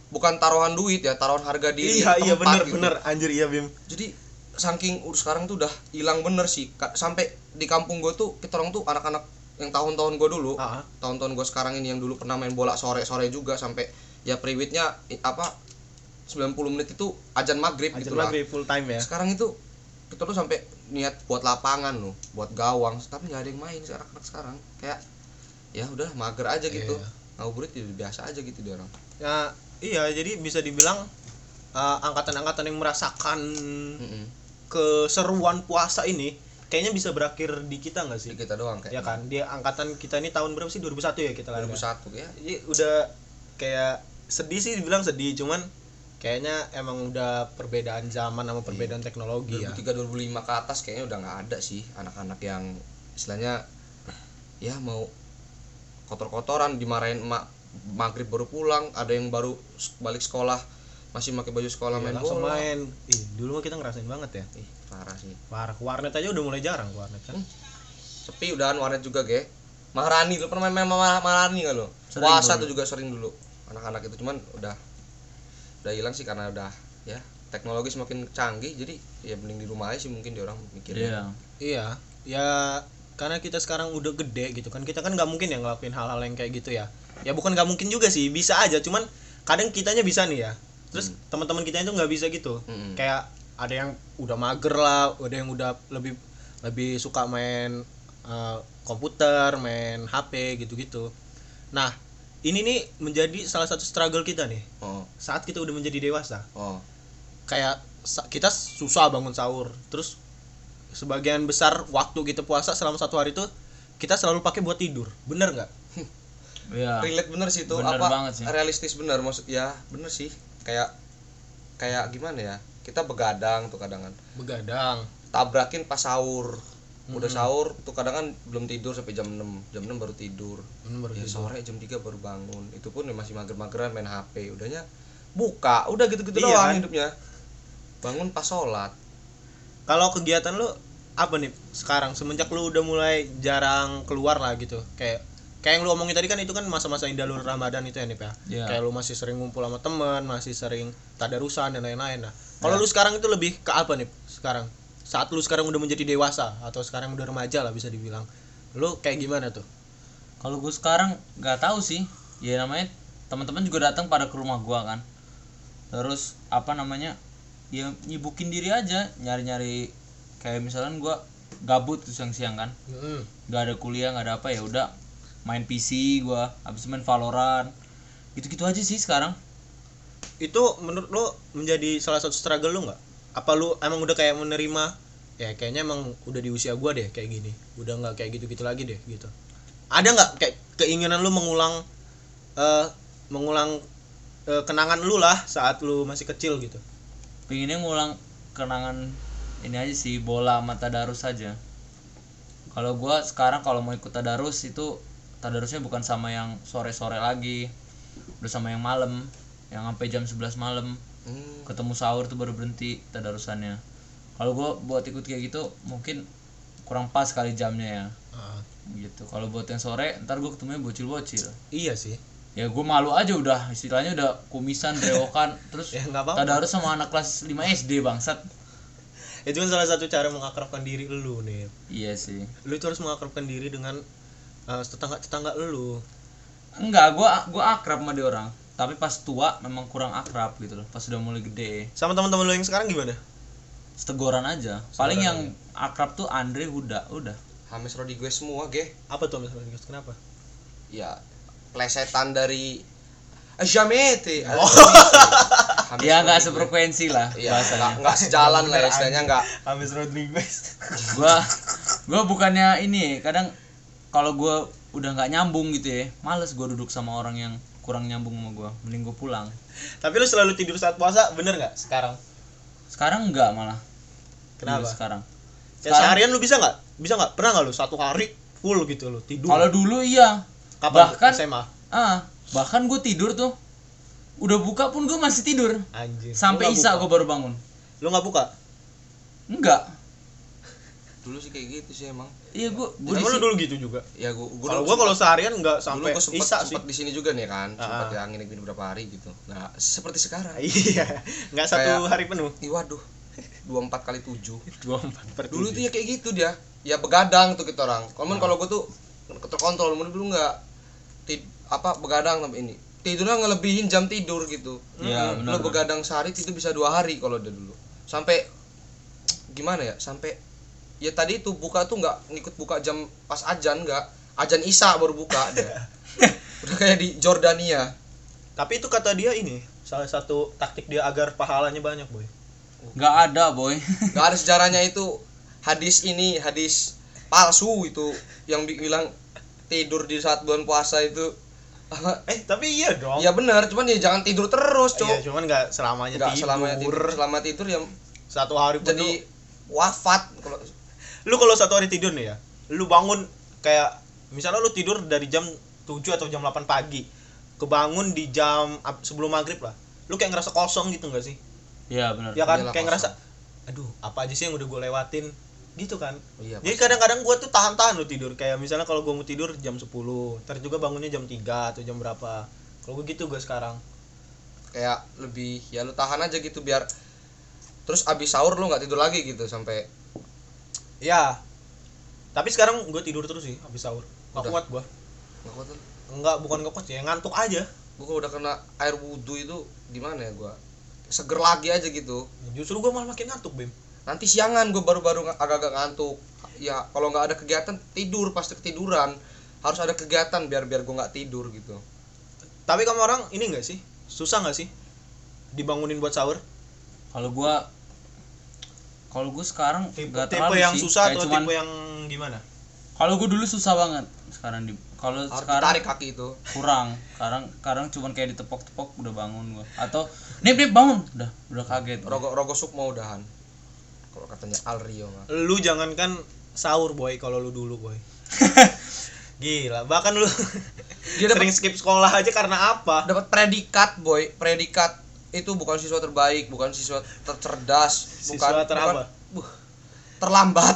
bukan taruhan duit ya taruhan harga diri iya iya bener gitu. bener anjir iya Bim jadi saking uh, sekarang tuh udah hilang bener sih sampai di kampung gue tuh kita orang tuh anak-anak yang tahun-tahun gue dulu ah. tahun-tahun gue sekarang ini yang dulu pernah main bola sore-sore juga sampai ya priwitnya apa 90 menit itu ajan maghrib Anjir gitu lah maghrib full time ya sekarang itu kita tuh sampai niat buat lapangan loh buat gawang tapi nggak ada yang main sekarang anak sekarang kayak ya udah mager aja gitu Iya. ngabuburit ya biasa aja gitu dia orang ya iya jadi bisa dibilang eh, angkatan-angkatan yang merasakan Mm-mm. keseruan puasa ini kayaknya bisa berakhir di kita nggak sih? Di kita doang kayak ya kan? Dia angkatan kita ini tahun berapa sih? 2001 ya kita lahir 2001 ya. Jadi udah kayak sedih sih dibilang sedih cuman kayaknya emang udah perbedaan zaman sama perbedaan teknologi ya. 2003 2005 ke atas kayaknya udah nggak ada sih anak-anak yang istilahnya ya mau kotor-kotoran dimarahin emak maghrib baru pulang ada yang baru balik sekolah masih pakai baju sekolah Iya, main langsung bola. main. Ih dulu mah kita ngerasain banget ya. Ih parah sih. Parah warnet aja udah mulai jarang warnet kan? Sepi udahan warnet juga ge. Maharani lu pernah main Maharani nggak lo Sering puasa tuh juga sering dulu. Anak-anak itu cuman udah udah hilang sih karena udah ya teknologi semakin canggih jadi ya mending di rumah aja sih mungkin dia orang mikirnya. Iya. Iya. Ya karena kita sekarang udah gede gitu kan kita kan nggak mungkin ya ngelakuin hal-hal yang kayak gitu ya. Ya bukan nggak mungkin juga sih bisa aja cuman kadang kitanya bisa nih ya. Terus teman-teman kita itu nggak bisa gitu. Mm-mm. kayak ada yang udah mager lah ada yang udah lebih lebih suka main eh, komputer main HP gitu-gitu. Nah ini nih menjadi salah satu struggle kita nih. Oh. Saat kita udah menjadi dewasa. Oh. Kayak kita susah bangun sahur. Terus sebagian besar waktu kita puasa selama satu hari itu kita selalu pakai buat tidur. Bener nggak? Iya. Relate bener sih itu. Bener apa banget sih. realistis bener maksud ya bener sih. Kayak kayak gimana ya kita begadang tuh kadang kan. Begadang. Tabrakin pas sahur. Udah sahur tuh kadang kan belum tidur sampai jam 6 jam 6 baru tidur. Hmm, baru ya tidur. sore jam 3 baru bangun. Itu pun ya masih mager-mageran main HP udahnya buka. Udah gitu-gitu Iya doang kan? hidupnya. Bangun pas sholat. Kalau kegiatan lu apa nih sekarang? Semenjak lu udah mulai jarang keluar lah gitu. Kayak kayak yang lu omongin tadi kan itu kan masa-masa indah lu Ramadan itu ya nih ya? Iya. kayak lu masih sering ngumpul sama teman masih sering tadarusan dan lain-lain. Nah kalau Iya. lu sekarang itu lebih ke apa nih sekarang? Saat lu sekarang udah menjadi dewasa atau sekarang udah remaja lah bisa dibilang lu kayak gimana tuh? Kalau gue sekarang nggak tahu sih. Ya namanya teman-teman juga datang pada ke rumah gua kan. Terus apa namanya ya nyibukin diri aja nyari-nyari kayak misalnya gua gabut tuh siang-siang kan. Nggak ada kuliah nggak ada apa ya udah main PC gua habis main Valorant. Gitu-gitu aja sih sekarang. Itu menurut lu menjadi salah satu struggle lu nggak? Apa lu emang udah kayak menerima ya kayaknya emang udah di usia gua deh kayak gini. Udah nggak kayak gitu-gitu lagi deh gitu. Ada nggak kayak keinginan lu mengulang eh mengulang eh, kenangan lu lah saat lu masih kecil gitu? Pengennya ngulang kenangan ini aja sih bola sama tadarus saja kalau gua sekarang kalau mau ikut tadarus itu tadarusnya bukan sama yang sore-sore lagi udah sama yang malam yang sampai jam 11 malam. Hmm. ketemu sahur tuh baru berhenti tadarusannya. Kalau gua buat ikut kayak gitu mungkin kurang pas kali jamnya ya. Gitu. Kalau buat yang sore ntar gua ketemunya bocil-bocil. Iya sih. Ya gue malu aja udah istilahnya udah kumisan brewokan terus Ya, nggak apa-apa. tadarus sama anak kelas 5 SD bangsat. Itu kan salah satu cara mengakrabkan diri lu nih iya sih. Lu itu harus mengakrabkan diri dengan uh, tetangga tetangga lu. Enggak gue gua akrab sama dia orang. Tapi pas tua memang kurang akrab gitu loh pas udah mulai gede. Sama teman-teman lu yang sekarang gimana? Seteguran aja. Paling yang akrab tuh Andre Huda udah. Hamis Rodriguez semua ge. Apa tuh misalnya kenapa? Ya plesetan dari eh, Jamete. Oh. Hamis ya nggak Rodriguez. sefrekuensi lah Iya, bahasanya. nggak sejalan lah ya, istilahnya nggak. James Rodriguez gua gua bukannya ini kadang kalau gua udah nggak nyambung gitu ya males gua duduk sama orang yang kurang nyambung sama gua mending gua pulang. Tapi lu selalu tidur saat puasa bener nggak sekarang? Sekarang enggak malah. Kenapa? Dulu sekarang. Ya Sekarang- seharian lu bisa nggak? Bisa nggak? Pernah nggak lu? Satu hari full gitu lu tidur. Kalau dulu iya. Kapan? Bahkan SMA ah bahkan gue tidur tuh. Udah buka pun gue masih tidur. Anjir. Sampai Lu nggak isa buka? gue baru bangun. Lu nggak buka? Enggak dulu sih kayak gitu sih emang. Iya gue gue Emang lu dulu gitu juga? Ya gua gua kalau dulu gua kalau seharian nggak dulu sampai gua sempet isa sih. sempet di sini juga nih kan sempat Ah. ya angin angin beberapa hari gitu. Nah seperti sekarang. Iya. Nggak satu Kayak- hari penuh. Ih, waduh. Dua empat kali tujuh. Dua empat per dulu tuh ya kayak gitu dia. Ya begadang tuh kita orang. Kalau kalau gue tuh terkontrol dulu dulu nggak tid- apa begadang sampai ini. Tidurnya ngelebihin jam tidur gitu. Iya, Hmm, lo begadang sehari itu bisa dua hari kalau dia dulu. Sampai gimana ya sampai ya tadi itu buka tuh nggak ngikut buka jam pas ajan nggak. Ajan isa baru buka dia udah kayak di Jordania. Tapi itu kata dia ini salah satu taktik dia agar pahalanya banyak boy. Nggak ada boy. Nggak ada sejarahnya itu. Hadis ini hadis palsu itu yang bi- bilang tidur di saat bulan puasa itu. Eh tapi iya dong. Ya benar. Cuman ya jangan tidur terus Iya, cok cuman nggak selamanya nggak tidur. selama tidur. Selama tidur ya. Satu hari penuh. jadi wafat kalau lu kalau satu hari tidur nih ya lu bangun kayak misalnya lu tidur dari jam 7 atau jam 8 pagi kebangun di jam sebelum maghrib lah lu kayak ngerasa kosong gitu gak sih? Iya benar. Ya kan? Iyalah, kayak kosong. ngerasa aduh apa aja sih yang udah gue lewatin? Gitu kan? Iya jadi kadang-kadang gue tuh tahan-tahan lu tidur. Kayak misalnya kalau gue mau tidur jam 10 ntar juga bangunnya jam 3 atau jam berapa. Kalau gue gitu gue sekarang. Kayak lebih ya lu tahan aja gitu biar terus abis sahur lu nggak tidur lagi gitu sampai ya tapi sekarang gue tidur terus sih habis sahur. Gak Udah. kuat gue nggak kuat tuh. Enggak bukan gak kuat sih ya ngantuk aja. Gua kalau udah kena air wudhu itu gimana ya gua? Seger lagi aja gitu. Justru gue malah makin ngantuk bim. Nanti siangan gue baru-baru agak-agak ngantuk. Ya kalau nggak ada kegiatan tidur pasti ketiduran. Harus ada kegiatan biar biar gue nggak tidur gitu. Tapi kamu orang ini enggak sih? Susah nggak sih dibangunin buat sahur? kalau gua kalau gua sekarang Tipe, nggak tipe terlalu yang sih. susah Kayak atau cuman- tipe yang gimana? kalau gua dulu susah banget sekarang di kalau sekarang tarik kaki itu kurang sekarang sekarang cuman kayak ditepok-tepok udah bangun gua atau nip nip bangun udah udah kaget rogo rogo sup mau udahan kalau katanya Al Rio mah Lu jangankan sahur boy kalau lu dulu boy. Gila, bahkan lu Dia sering skip sekolah aja karena apa? dapat predikat boy predikat itu bukan siswa terbaik bukan siswa tercerdas bukan Siswa ter bukan-? Buh, terlambat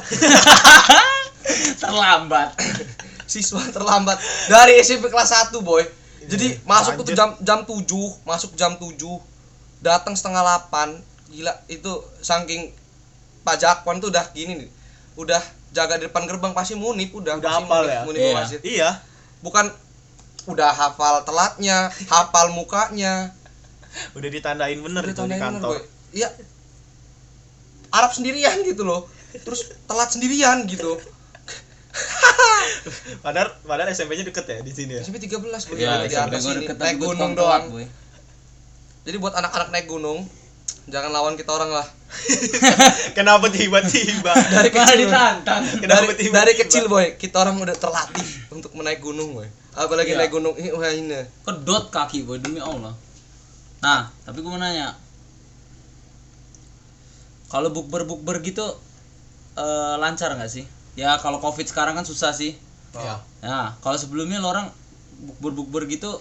terlambat siswa terlambat dari SMP kelas 1 boy jadi masuk Iya, tuh lanjut. jam jam 7 masuk jam 7 datang setengah 8 gila itu saking Pak Jakwan tuh udah gini nih udah jaga di depan gerbang pasti munip udah Udah pasti hafal munip, ya? munip Iya. masjid. Iya. bukan udah hafal telatnya hafal mukanya Udah ditandain bener Udah itu di kantor. boy. iya Arab sendirian gitu loh terus telat sendirian gitu Padahal padahal SMP-nya deket ya di sini ya. SMP 13 boy ya di atas sini deket naik gunung doang boy. Jadi buat anak-anak naik gunung, jangan lawan kita orang lah. Kenapa tiba-tiba? Dari kecil, ditantang Kenapa dari, tiba-tiba? dari kecil boy, kita orang udah terlatih untuk menaik gunung boy. Apalagi Iya. naik gunung ini wah ini. kedot kaki boy demi Allah nah tapi gue mau nanya. Kalau bukber bukber gitu eh, lancar nggak sih? Ya kalau covid sekarang kan susah sih. Iya. nah kalau sebelumnya lo orang bukber bukber gitu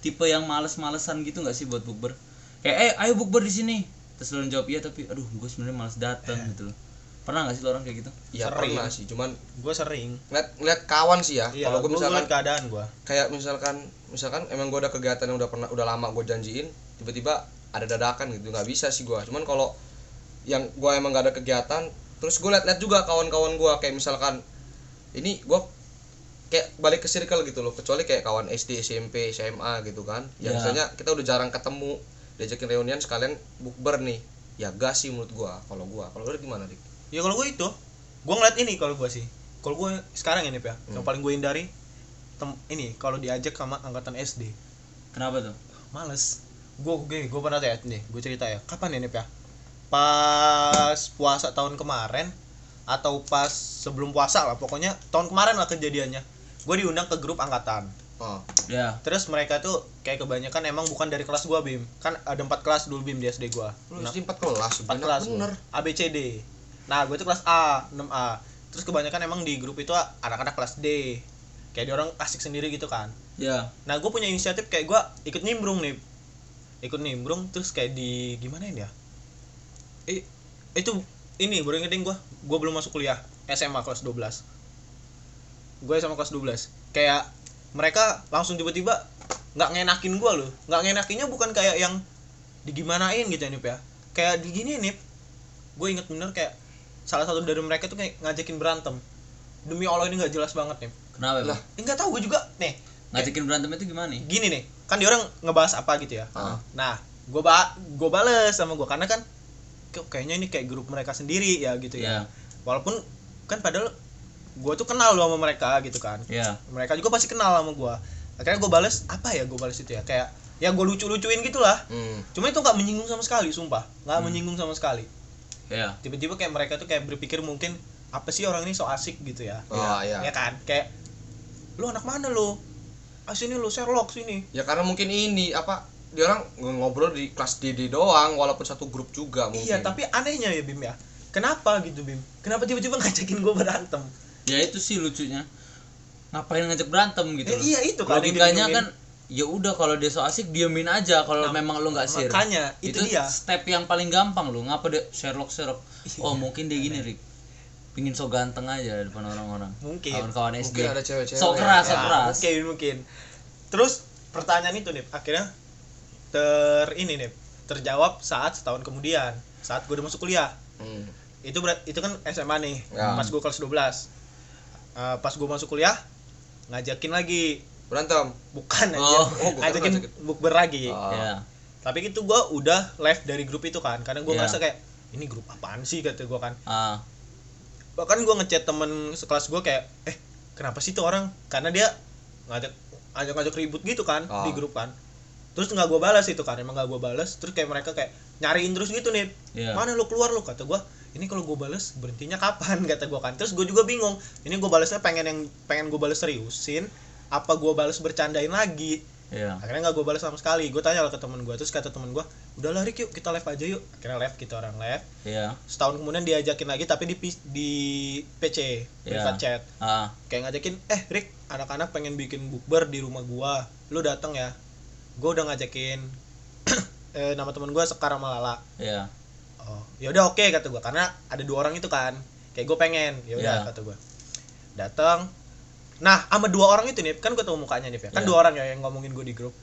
tipe yang males-malesan gitu nggak sih buat bukber? Kayak eh ayo bukber di sini. Terus lo jawab iya tapi aduh gue sebenarnya males datang gitu loh. Pernah nggak sih lo orang kayak gitu? Ya Sering. pernah sih cuman gue sering. Ngeliat ngeliat kawan sih ya iya kalau gue misalkan keadaan gue kayak misalkan misalkan emang gue ada kegiatan yang udah pernah udah lama gue janjiin tiba-tiba ada dadakan gitu nggak bisa sih gue cuman kalau yang gue emang gak ada kegiatan terus gue liat-liat juga kawan-kawan gue kayak misalkan ini gue kayak balik ke circle gitu loh kecuali kayak kawan SD SMP SMA gitu kan. Ya. ya misalnya kita udah jarang ketemu diajakin reunian sekalian bukber nih. Ya gas sih menurut gue kalau gue kalau lu gimana dik? Ya kalau gue itu gue ngeliat ini kalau gue sih. Kalau gue sekarang ini ya yang Hmm. paling gue hindari tem ini kalau diajak sama angkatan SD kenapa tuh? Males gue gue gue pernah ya nih gue cerita ya. Kapan ini ya pas puasa tahun kemarin atau pas sebelum puasa lah pokoknya tahun kemarin lah kejadiannya. Gue diundang ke grup angkatan. Oh. Ya. Terus mereka tuh kayak kebanyakan emang bukan dari kelas gua bim. Kan ada empat kelas dulu bim di SD gua. Lu Nah, SD empat kelas empat bener kelas bener. Gua. A B C D. Nah gue tuh kelas A 6A terus kebanyakan emang di grup itu anak-anak kelas D. Kayak dia orang asik sendiri gitu kan. Ya. Nah gue punya inisiatif kayak gua ikut nimbrung nih ikut nimbrung terus kayak di gimana ya? Eh itu ini baru ingetin gua. Gua belum masuk kuliah SMA kelas 12 gue sama kelas 12 kayak mereka langsung tiba-tiba nggak ngenakin gua loh. Nggak ngenakinnya bukan kayak yang digimanain gitu ya Nip ya. Kayak di gini Nip. Gue inget bener kayak salah satu dari mereka tuh kayak ngajakin berantem. Demi Allah ini nggak jelas banget nih kenapa Lah. lah nggak tahu gue juga. Nih ngajakin berantem itu gimana nih? gini nih kan dia orang ngebahas apa gitu ya. Ah. nah gue ba gue bales sama gue karena kan kayaknya ini kayak grup mereka sendiri ya gitu ya. Ya. Walaupun kan padahal gue tuh kenal loh sama mereka gitu kan. Ya. Mereka juga pasti kenal sama gue akhirnya gue bales apa ya gue bales itu ya? Kayak ya gue lucu lucuin gitulah. Hmm. cuma itu nggak menyinggung sama sekali sumpah. Nggak menyinggung sama sekali. Ya. Tiba-tiba kayak mereka tuh kayak berpikir mungkin apa sih orang ini so asik gitu ya? Oh iya ya kan? Kayak lu anak mana lu ah sini lu Sherlock sini ya karena mungkin ini apa dia orang ngobrol di kelas DD doang walaupun satu grup juga mungkin Iya, tapi anehnya ya Bim ya. Kenapa gitu Bim? Kenapa tiba-tiba ngajakin gue berantem? ya itu sih lucunya ngapain ngajak berantem gitu Eh, loh. iya itu kan yang logikanya kan ya udah kalau dia so asik diemin aja kalau Nah, memang lu nggak share makanya, itu dia. step yang paling gampang lu ngapa dia Sherlock Sherlock Iya. oh mungkin dia gini Rick pingin so ganteng aja depan orang-orang. Mungkin. kawan-kawan SD mungkin ada cewek-cewek so keras so Ya, keras. mungkin mungkin. Terus pertanyaan itu nih akhirnya ter ini nih terjawab saat setahun kemudian saat gue udah masuk kuliah. Hmm. itu berat itu kan SMA nih Ya. pas gue kelas 12 Eh, pas gue masuk kuliah ngajakin lagi. Berantem? Bukan aja Oh, oh, ngajakin bukber lagi. Oh. ya. Tapi itu gue udah left dari grup itu kan karena gue Iya. ngerasa kayak ini grup apaan sih? kata gue kan. Ah bahkan gue ngechat temen sekelas gue kayak eh kenapa sih tuh orang? Karena dia ngajak ngajak ngajak ribut gitu kan Oh. di grup kan. Terus nggak gue balas itu kan emang nggak gue balas terus kayak mereka kayak nyariin terus gitu nih Iya. mana lu keluar lu? Kata gue ini kalau gue balas berhentinya kapan? Kata gue kan. Terus gue juga bingung ini gue balasnya pengen yang pengen gue balas seriusin? Apa gue balas bercandain lagi ya akhirnya nggak gue balas sama sekali. Gue tanya lah ke temen gue terus kata temen gue udah lari yuk kita live aja yuk. Akhirnya live kita orang live. Ya setahun kemudian diajakin lagi tapi di di PC private chat. Ah. Kayak ngajakin eh Rick anak-anak pengen bikin bukber di rumah gua. Lu datang ya. Gua udah ngajakin. Eh, nama temen gua sekarang Malala ya oh ya udah oke kata gua. Karena ada dua orang itu kan. Kayak gue pengen. Ya udah Iya. kata gua. Datang nah sama dua orang itu nih kan gue tahu mukanya nih ya. Kan Iya. dua orang ya yang ngomongin gue di grup.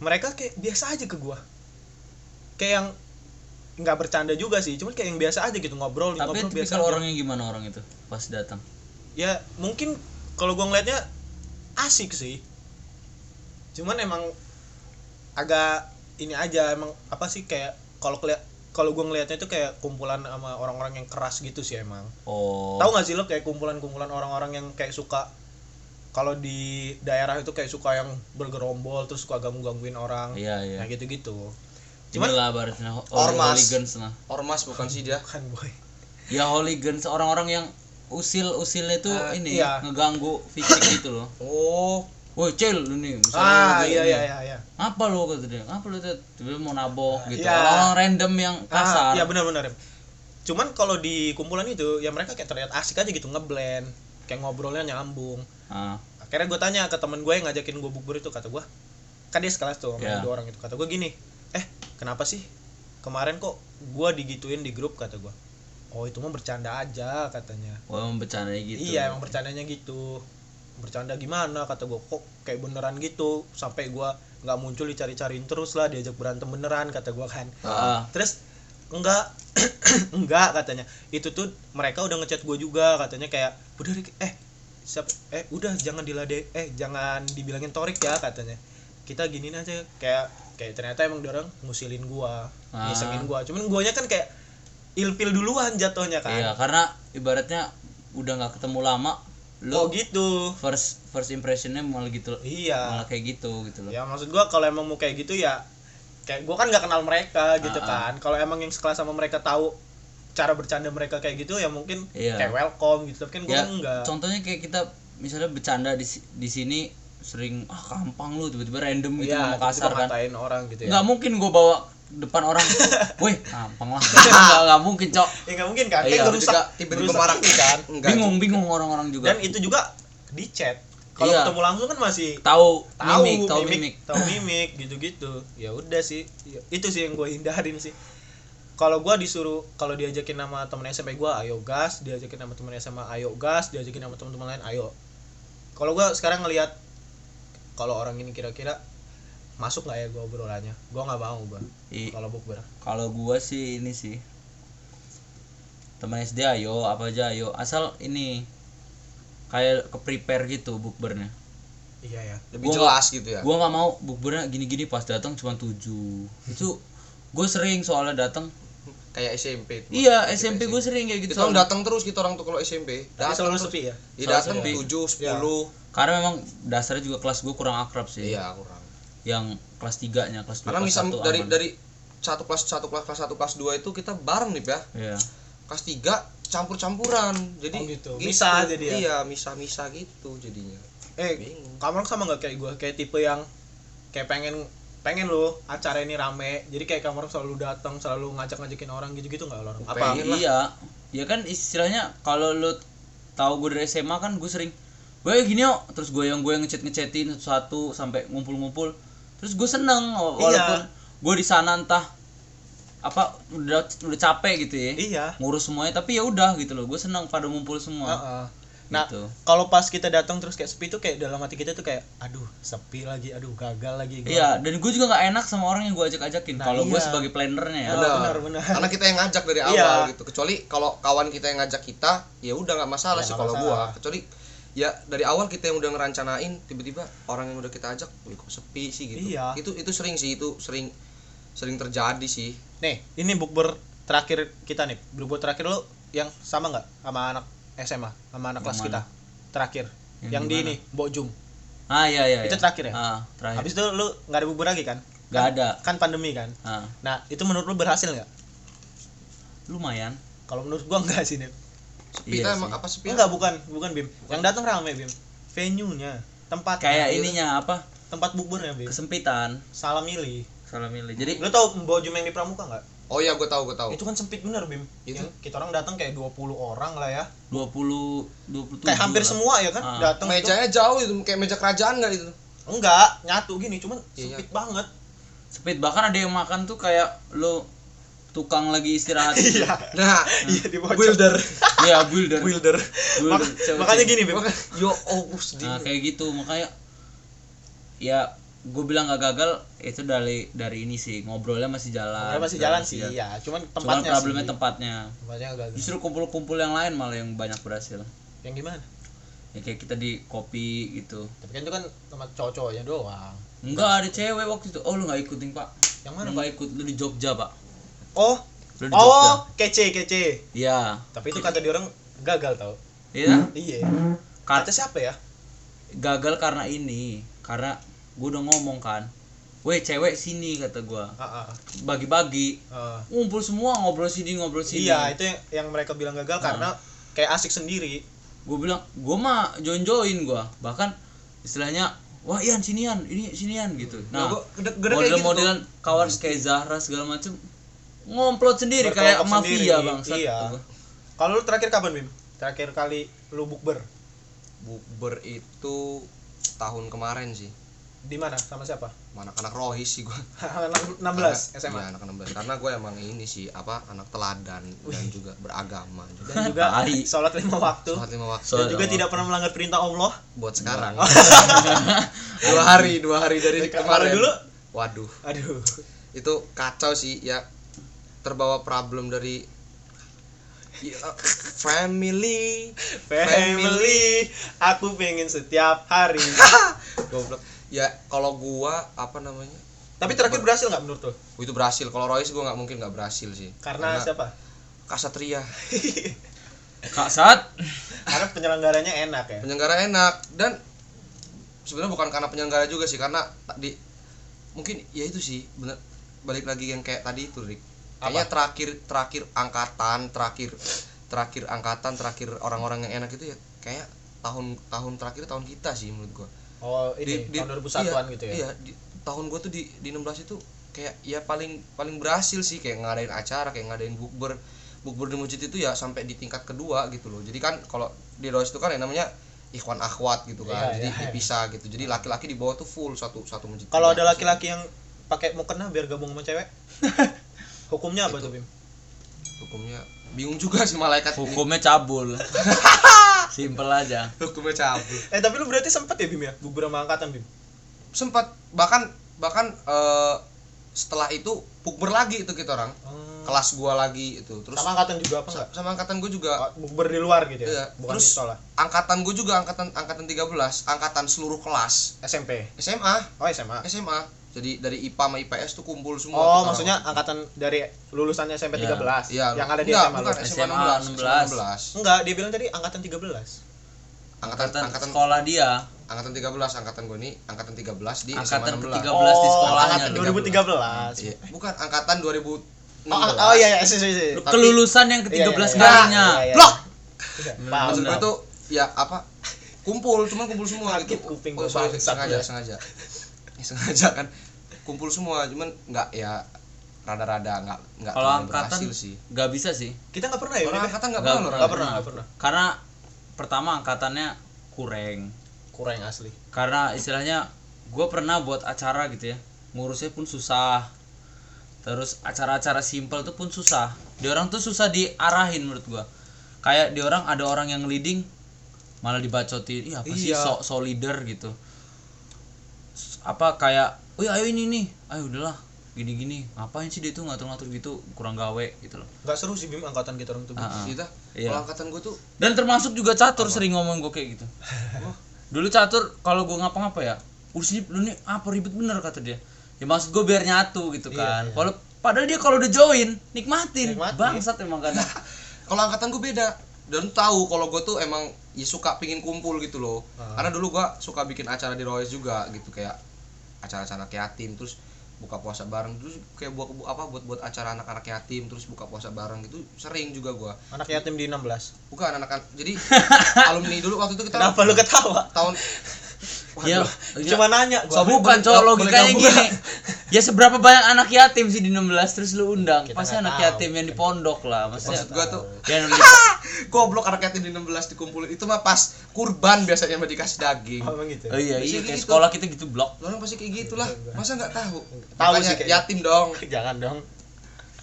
Mereka kayak biasa aja ke gua. Kayak yang nggak bercanda juga sih cuman kayak yang biasa aja gitu ngobrol tapi ngobrol biasa aja. orangnya gimana orang itu pas datang? Ya mungkin kalau gue ngelihatnya asik sih. Cuman emang agak ini aja emang apa sih kayak kalau keliat kalau gue ngelihatnya itu kayak kumpulan sama orang-orang yang keras gitu sih emang. Oh. Tahu nggak sih lo kayak kumpulan-kumpulan orang-orang yang kayak suka kalau di daerah itu kayak suka yang bergerombol terus suka ganggu-gangguin orang. Iya iya. Kayak gitu-gitu. Cuman cuman lah baratnya ho- Ormas. hooligans lah. Ormas bukan sih dia? Kan boy. Ya hooligans orang-orang yang usil usilnya tuh Ah, ini iya. ngeganggu fisik gitu loh. Oh. Woi cel lu nih misalnya ah iya iya. iya iya apa lo kata dia? Apa lo tuh tiba mau nabok gitu. Iya. orang random yang kasar. Ah, iya benar-benar. Cuman kalau di kumpulan itu ya mereka kayak terlihat asik aja gitu ngeblend, kayak ngobrolnya nyambung. Ah, Akhirnya gue tanya ke temen gue yang ngajakin gue bubur itu kata gue, kan dia sekelas tuh sama Iya. dua orang itu kata gue gini, eh kenapa sih kemarin kok gue digituin di grup? kata gue, oh itu mah bercanda aja katanya. Oh emang bercanda gitu. Iya emang bercandanya gitu. Bercanda gimana? kata gue kok kayak beneran gitu? Sampai gua nggak muncul dicari-cariin terus lah diajak berantem beneran kata gua kan. Ah. Terus enggak enggak katanya. Itu tuh mereka udah ngechat gue juga katanya kayak udah eh siap eh udah jangan dilade eh jangan dibilangin torik ya katanya. Kita giniin aja kayak kayak ternyata emang dia orang ngusilin gua Ah. ngisengin gua. Cuman guanya kan kayak ilfil duluan jatuhnya kan. Iya karena ibaratnya udah nggak ketemu lama lu oh gitu. first first impressionnya malah gitu iya. malah kayak gitu gitu loh. Ya maksud gua kalau emang mau kayak gitu ya kayak gua kan nggak kenal mereka gitu Ah, kan. Kalau emang yang sekelas sama mereka tahu cara bercanda mereka kayak gitu ya mungkin Iya. kayak welcome gitu. Tapi kan gua ya kan enggak. contohnya kayak kita misalnya bercanda di di sini sering ah gampang lu tiba-tiba random gitu Iya, ngomong kasar kan. ngatain orang gitu ya. Nggak mungkin gue bawa depan orang woi gampang lah. Nggak nggak mungkin cok. Ya nggak mungkin kan? Iya, juga tiba-tiba marah kan? enggak bingung bingung orang-orang juga. Dan itu juga di chat. Kalau Iya. ketemu langsung kan masih tahu tahu mimik tahu mimik tahu mimik gitu-gitu. Ya udah sih. Ya, itu sih yang gue hindarin sih kalau gue disuruh kalau diajakin sama temen SMP gue ayo gas. Diajakin sama temen SMA ayo gas. Diajakin sama teman-teman lain ayo. Kalau gue sekarang ngelihat kalau orang ini kira-kira masuk nggak ya gue obrolannya? Gue nggak mau gue kalau bukber. kalau gua sih ini sih teman SD ayo apa aja ayo. Asal ini kayak ke prepare gitu bukbernya. Iya ya lebih Gua jelas gitu ya? gua nggak mau bukbernya gini-gini pas datang cuma tujuh. Itu gue sering soalnya datang kayak SMP iya Kita SMP gue sering kayak gitu kita soalnya. datang terus kita orang tuh kalau SMP datang selalu terus. sepi ya? Iya, datang sepi. tujuh Iya. sepuluh. Karena memang dasarnya juga kelas gue kurang akrab sih. Iya kurang. Yang kelas tiganya kelas dua karena kelas misal dari aman. dari satu kelas satu kelas kelas satu kelas dua itu kita bareng nih ya iya. Kelas tiga campur campuran jadi Oh gitu. Misah jadi ya? iya misah misah gitu jadinya. Eh bingung. kamu sama nggak kayak gue kayak tipe yang kayak pengen pengen lo acara ini rame. Jadi kayak kamu selalu datang selalu ngajak ngajakin orang gitu gitu nggak lo apa? Pengen lah. iya. Ya kan istilahnya kalau lu tahu gue dari SMA kan gue sering gue gini yuk. Terus gue yang gue yang ngechat ngechatin satu sampai ngumpul-ngumpul. Terus gue seneng Iya. walaupun gue di sana entah apa udah udah capek gitu ya. Iya. Ngurus semuanya tapi ya udah gitu loh. Gue seneng pada ngumpul semua. Heeh. Nah gitu. kalau pas kita datang terus kayak sepi tuh kayak dalam hati kita tuh kayak aduh sepi lagi aduh gagal lagi. Gua. iya dan gue juga nggak enak sama orang yang gue ajak-ajakin. Nah, kalau gue iya. sebagai plannernya ya. Benar, benar, benar. karena kita yang ngajak dari awal Iya. gitu. Kecuali kalau kawan kita yang ngajak kita ya udah nggak masalah Ya, sih kalau gua. kecuali ya dari awal kita yang udah ngerancanain tiba-tiba orang yang udah kita ajak "Wih, kok sepi sih? Gitu. Iya. itu itu sering sih itu sering sering terjadi sih. Nih ini bukber terakhir kita nih. Bukber terakhir lo yang sama nggak sama anak SMA sama anak Yang kelas mana? kita terakhir. Yang yang, di ini Mbok Jum ah iya iya Itu iya. terakhir ya? ah terakhir. Habis itu lu nggak ada bukber lagi kan? Nggak Kan- ada. kan pandemi kan? Ah. Nah itu menurut lu berhasil nggak? Lumayan. Kalau menurut gua enggak sih Nip. sepi Iya emang apa sepi enggak bukan bukan Bim. Yang datang rame Bim. Venue nya tempat kayak ininya apa? Tempat bukbernya Bim. Kesempitan. Salah milih salah milih jadi lu tau Mbok Jum yang di Pramuka nggak oh iya gua tahu gua tahu itu kan sempit bener Bim Itu? Yang kita orang datang kayak 20 orang lah ya 20 27 kayak hampir lah. semua ya kan Ah. datang itu. mejanya jauh itu kayak meja kerajaan nggak itu enggak nyatu gini cuman Iya. sempit banget Sempit bahkan ada yang makan tuh kayak lu tukang lagi istirahat iya nah iya di bocor. builder Iya, builder. Builder. Builder. Mak- Cewek. makanya gini Bim yo oh sedih Nah, kayak gitu makanya ya gue bilang gak gagal itu dari dari ini sih ngobrolnya masih jalan. Ngobrol masih jalan sih iya cuman Cuman tempatnya problemnya sih. tempatnya. tempatnya agak Justru kumpul-kumpul yang lain malah yang banyak berhasil. yang gimana Ya kayak kita di kopi gitu. tapi kan itu kan tempat cowok-cowoknya doang Enggak ada cewek waktu itu. Oh lu nggak ikutin pak? yang mana nggak ikut lu di Jogja pak? oh Lu di Jogja? oh kece kece Iya. tapi itu kata dia orang gagal tau Iya. iya kata siapa ya gagal karena ini karena gue udah ngomong kan weh cewek sini kata gue ah, bagi-bagi. Ah. ngumpul semua ngobrol sini ngobrol sini. Iya itu yang, yang mereka bilang gagal Ah. karena kayak asik sendiri. Gue bilang gue mah join join gue bahkan istilahnya wah Ian sinian ini sinian gitu. Nah, nah gua gitu model-modelan kawan kayak Zahra segala macem ngomplot sendiri kayak mafia sendiri, bang iya. kalau lu terakhir kapan Bim? Terakhir kali lu bukber? Bukber itu tahun kemarin sih Di mana? Sama siapa? Mana anak rohis sih gua. Anak 16 SMA. Iya, anak 16. Karena gue emang ini sih apa anak teladan dan juga beragama juga. Dan juga sholat lima waktu. Sholat lima waktu Dan juga tidak pernah melanggar perintah Allah. buat sekarang. dua hari, dua hari dari kemarin. dulu? Waduh, Aduh. itu kacau sih ya. Terbawa problem dari ya, family, Family, aku pengen setiap hari. goblok. Ya kalau gua apa namanya? Tapi terakhir berhasil nggak menurut lo? Oh, itu berhasil. Kalau Royce gua nggak mungkin nggak berhasil sih. Karena, siapa? Kasatria. Kak Sat Karena penyelenggaranya enak ya. penyelenggara enak dan sebenarnya bukan karena penyelenggara juga sih karena tadi mungkin ya itu sih bener balik lagi yang kayak tadi itu Rick kayaknya terakhir terakhir angkatan terakhir terakhir angkatan terakhir orang-orang yang enak itu ya kayak tahun tahun terakhir tahun kita sih menurut gua Oh, ini tahun 2001-an iya, gitu ya. iya di, tahun gua tuh di di 16 itu kayak ya paling paling berhasil sih kayak ngadain acara kayak ngadain bukber bukber di masjid itu ya sampai di tingkat kedua gitu loh jadi kan kalau di Rois itu kan yang namanya ikhwan akhwat gitu kan Iya, jadi iya, iya. dipisah gitu jadi laki-laki di bawah tuh full satu satu masjid Kalau ada Iya, laki-laki yang pakai mukena biar gabung sama cewek. Hukumnya apa tuh, Bim? hukumnya bingung juga sih malaikat ini. hukumnya cabul simpel aja hukumnya cabul Eh, tapi lu berarti sempet ya, Bim ya? Gugur sama angkatan, Bim. sempat bahkan bahkan eh, setelah itu bukber lagi itu kita orang Hmm. kelas gua lagi itu terus Sama angkatan juga apa enggak? sama angkatan gue juga Bukber di luar gitu Iya, ya. Bukan terus di sekolah. angkatan gue juga angkatan angkatan 13 angkatan seluruh kelas SMP. SMA Oh, SMA. SMA jadi dari IPA sama IPS tuh kumpul semua Oh, kita maksudnya angkatan dari lulusannya SMP Iya. 13 Iya, yang ada di enggak, SMA bukan SMA 16 16. 16 Enggak, dia bilang tadi angkatan 13. angkatan angkatan angkatan sekolah dia angkatan 13 angkatan gue ini angkatan 13 di angkatan SMA ke 16 13 di sekolahnya angkatan lu. 2013. Iya, bukan angkatan 2016 Oh, oh iya iya, sih sih sih. Lu kelulusan yang ke 13 Iya, iya, iya. kalinya Iya, iya. Blok! Iya, paham. maksud gue tuh ya apa kumpul cuman kumpul semua Sakit gitu kuping oh, sorry, sengaja ya. sengaja Ya, sengaja kan kumpul semua cuman nggak ya rada-rada nggak nggak kalau terlalu angkatan berhasil sih. nggak bisa sih. Kita nggak pernah ya, orang angkatan nggak pernah Nggak pernah, nggak pernah. karena pertama angkatannya kurang. Kurang asli. karena istilahnya gue pernah buat acara gitu ya ngurusnya pun susah. Terus acara-acara simpel tuh pun susah. Di orang tuh susah diarahin menurut gua. Kayak di orang ada orang yang leading malah dibacotin iya apa sih Iya. so, so leader gitu apa kayak oh ayo ini nih ayo udahlah gini-gini ngapain sih dia tuh ngatur-ngatur gitu kurang gawe gitu loh Nggak seru sih Bim angkatan kita orang tuh. Ah. kita Iya. kalau angkatan gue tuh dan termasuk juga catur sering ngomong gue kayak gitu dulu catur kalau gue ngapa-ngapa ya urusin lu nih apa ribet bener kata dia ya maksud gue biar nyatu gitu Iya, kan iya. kalau padahal dia kalau udah join nikmatin, Nikmatin. bangsat emang kadang kalau angkatan gue beda dan tahu kalau gue tuh emang ya suka pingin kumpul gitu loh Ah. karena dulu gue suka bikin acara di Royce juga gitu kayak acara-acara yatim terus buka puasa bareng terus kayak buat bu- apa buat buat acara anak-anak yatim terus buka puasa bareng gitu sering juga gua Anak yatim di 16. bukan anak jadi alumni dulu waktu itu kita Kenapa lu ketawa? tahun ya, Cuma nanya so gua. bukan boleh- cowok logikanya gini. ya seberapa banyak anak yatim sih di 16 terus lu undang. Kita pasti anak tahu. yatim yang di pondok lah? Maksudnya maksud gua tuh yang di goblok anak yatim di 16 dikumpulin. Itu mah pas kurban biasanya mah dikasih daging. Oh, gitu. oh iya iya kayak gitu. sekolah kita gitu blok. Lu orang pasti kayak gitulah. Masa nggak tahu? Tahu sih kayaknya. yatim dong. Jangan dong.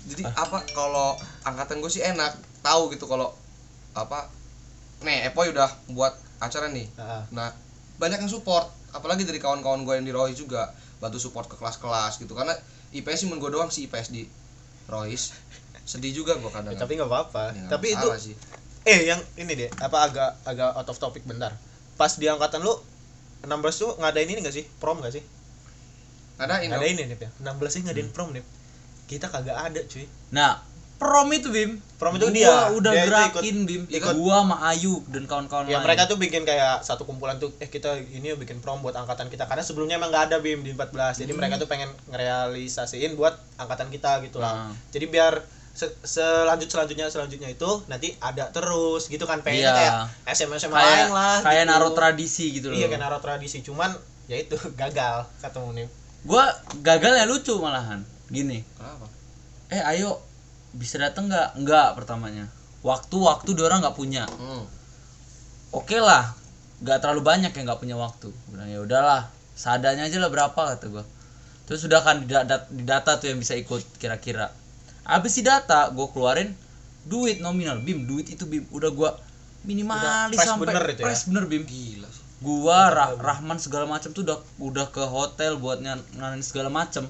jadi apa kalau angkatan gue sih enak. Tahu gitu kalau apa nih Epoy udah buat acara nih. Heeh. nah banyak yang support apalagi dari kawan-kawan gue yang di Rohis juga bantu support ke kelas-kelas gitu karena IPS sih gue doang sih IPS di Rohis sedih juga gue kadang Ya, tapi nggak apa-apa. Ya, tapi itu sih. eh yang ini deh, apa agak agak out of topic bentar. Pas di angkatan lu 16 tuh ngadain ini gak sih? Prom gak sih? ngadain. Ngadain ini nih ya. 16 sih ngadain prom nih. Kita kagak ada, cuy. nah prom itu bim Prom itu gua dia. udah Dia gerakin bim ikut- gua sama Ayu dan kawan-kawan Ya lain mereka tuh bikin kayak satu kumpulan tuh eh kita ini yuk bikin prom buat angkatan kita karena sebelumnya emang nggak ada BIM di 14. Jadi mereka tuh pengen ngerealisasiin buat angkatan kita gitu lah. Hmm. Jadi biar se- selanjut selanjutnya selanjutnya itu nanti ada terus gitu kan pengennya Iya. kayak SMA SMA kayak lain lah kayak gitu. naruh tradisi gitu loh Iya kayak naruh tradisi cuman ya itu gagal ketemu nih. gua gagal ya lucu malahan gini kenapa eh ayo bisa dateng nggak? Nggak pertamanya. Waktu waktu dia orang nggak punya. Hmm. oke lah nggak terlalu banyak yang nggak punya waktu. Bilang ya udahlah seadanya aja lah berapa kata gue terus sudah kan di data, di data tuh yang bisa ikut kira-kira. Habis di data gue keluarin duit nominal bim. Duit itu bim udah gue minimalis sampai bener itu ya? bener bim. Gila. Sih gua Rah- Rahman segala macam tuh udah udah ke hotel buat nganin segala macam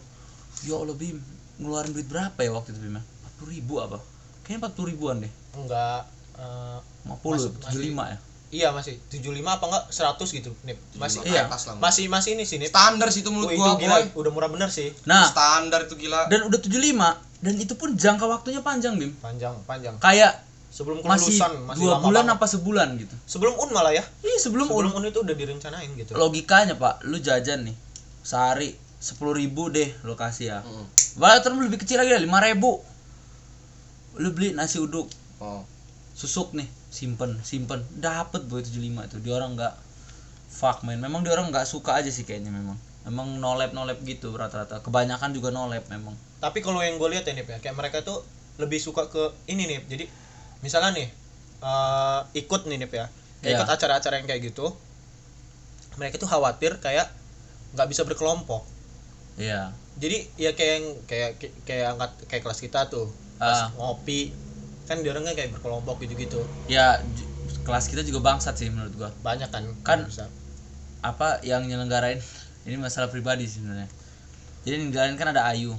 ya Allah bim ngeluarin duit berapa ya waktu itu bim empat puluh ribu apa? Kayaknya empat puluh ribuan deh. Enggak eh, lima puluh Masih- tujuh lima ya? Iya masih 75 apa enggak 100 gitu nih masih Iya. atas lah masih masih ini sih nih standar sih itu menurut itu gua gila boy. udah murah bener sih. Nah. Standar itu gila. Dan udah 75 dan itu pun jangka waktunya panjang bim. Panjang panjang. Kayak sebelum masih kelulusan masih dua lama bulan banget. apa sebulan gitu. Sebelum un malah ya? Iya sebelum, sebelum un. Un itu udah direncanain gitu. Logikanya pak lu jajan nih sehari sepuluh ribu deh lokasi ya. Mm. Bahkan terus lebih kecil lagi lima ribu lu beli nasi uduk. Oh. Susuk nih simpen simpen. Dapet boy 75 itu dia orang nggak fuck man. Memang dia orang nggak suka aja sih kayaknya memang. Emang nolep nolep gitu rata-rata. Kebanyakan juga nolep memang. Tapi kalau yang gue lihat ya nih ya kayak mereka tuh lebih suka ke ini nih jadi misalnya nih eh, ikut nih nih ya. Kayak Iya. ikut acara-acara yang kayak gitu. Mereka tuh khawatir kayak nggak bisa berkelompok. Iya. Jadi ya kayak yang kayak kayak angkat kayak kelas kita tuh pas Ah. ngopi kan dia orang kan kayak berkelompok gitu-gitu. Ya kelas kita juga bangsat sih menurut gua. Banyak kan Kan- bisa. apa yang nyelenggarain ini masalah pribadi sih sebenarnya. Jadi yang nyelenggarain kan ada Ayu.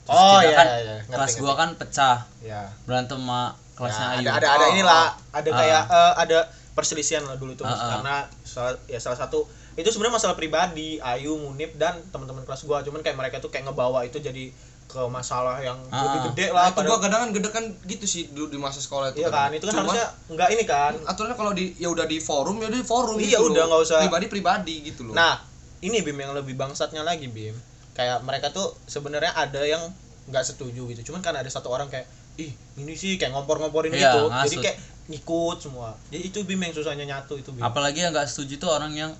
Terus oh kita iya kan iya, iya. Ngerti, kelas ngerti. gua kan pecah. Ya berantem sama kelasnya Ya, Ayu. ada ada ada Oh, inilah ada Ah. kayak eh, ada perselisihan lah dulu tuh. Ah, ah. karena salah, ya salah satu itu sebenarnya masalah pribadi Ayu Munib dan teman-teman kelas gua. Cuman kayak mereka tuh kayak ngebawa itu jadi ke masalah yang Ah, lebih gede Nah, lah itu gua padahal kadang kan gede kan gitu sih dulu di masa sekolah itu iya kan itu kan Cuma, harusnya enggak ini kan. Aturannya kalau di ya udah di forum ya udah di forum Iya, gitu udah, nggak usah- pribadi pribadi gitu loh. Nah ini Bim yang lebih bangsatnya lagi Bim. Kayak mereka tuh sebenarnya ada yang nggak setuju gitu. Cuman kan ada satu orang kayak ih ini sih kayak ngompor-ngomporin Iya, gitu. Jadi ngasut. kayak ngikut semua. Jadi itu Bim yang susahnya nyatu itu Bim. Apalagi yang nggak setuju tuh orang yang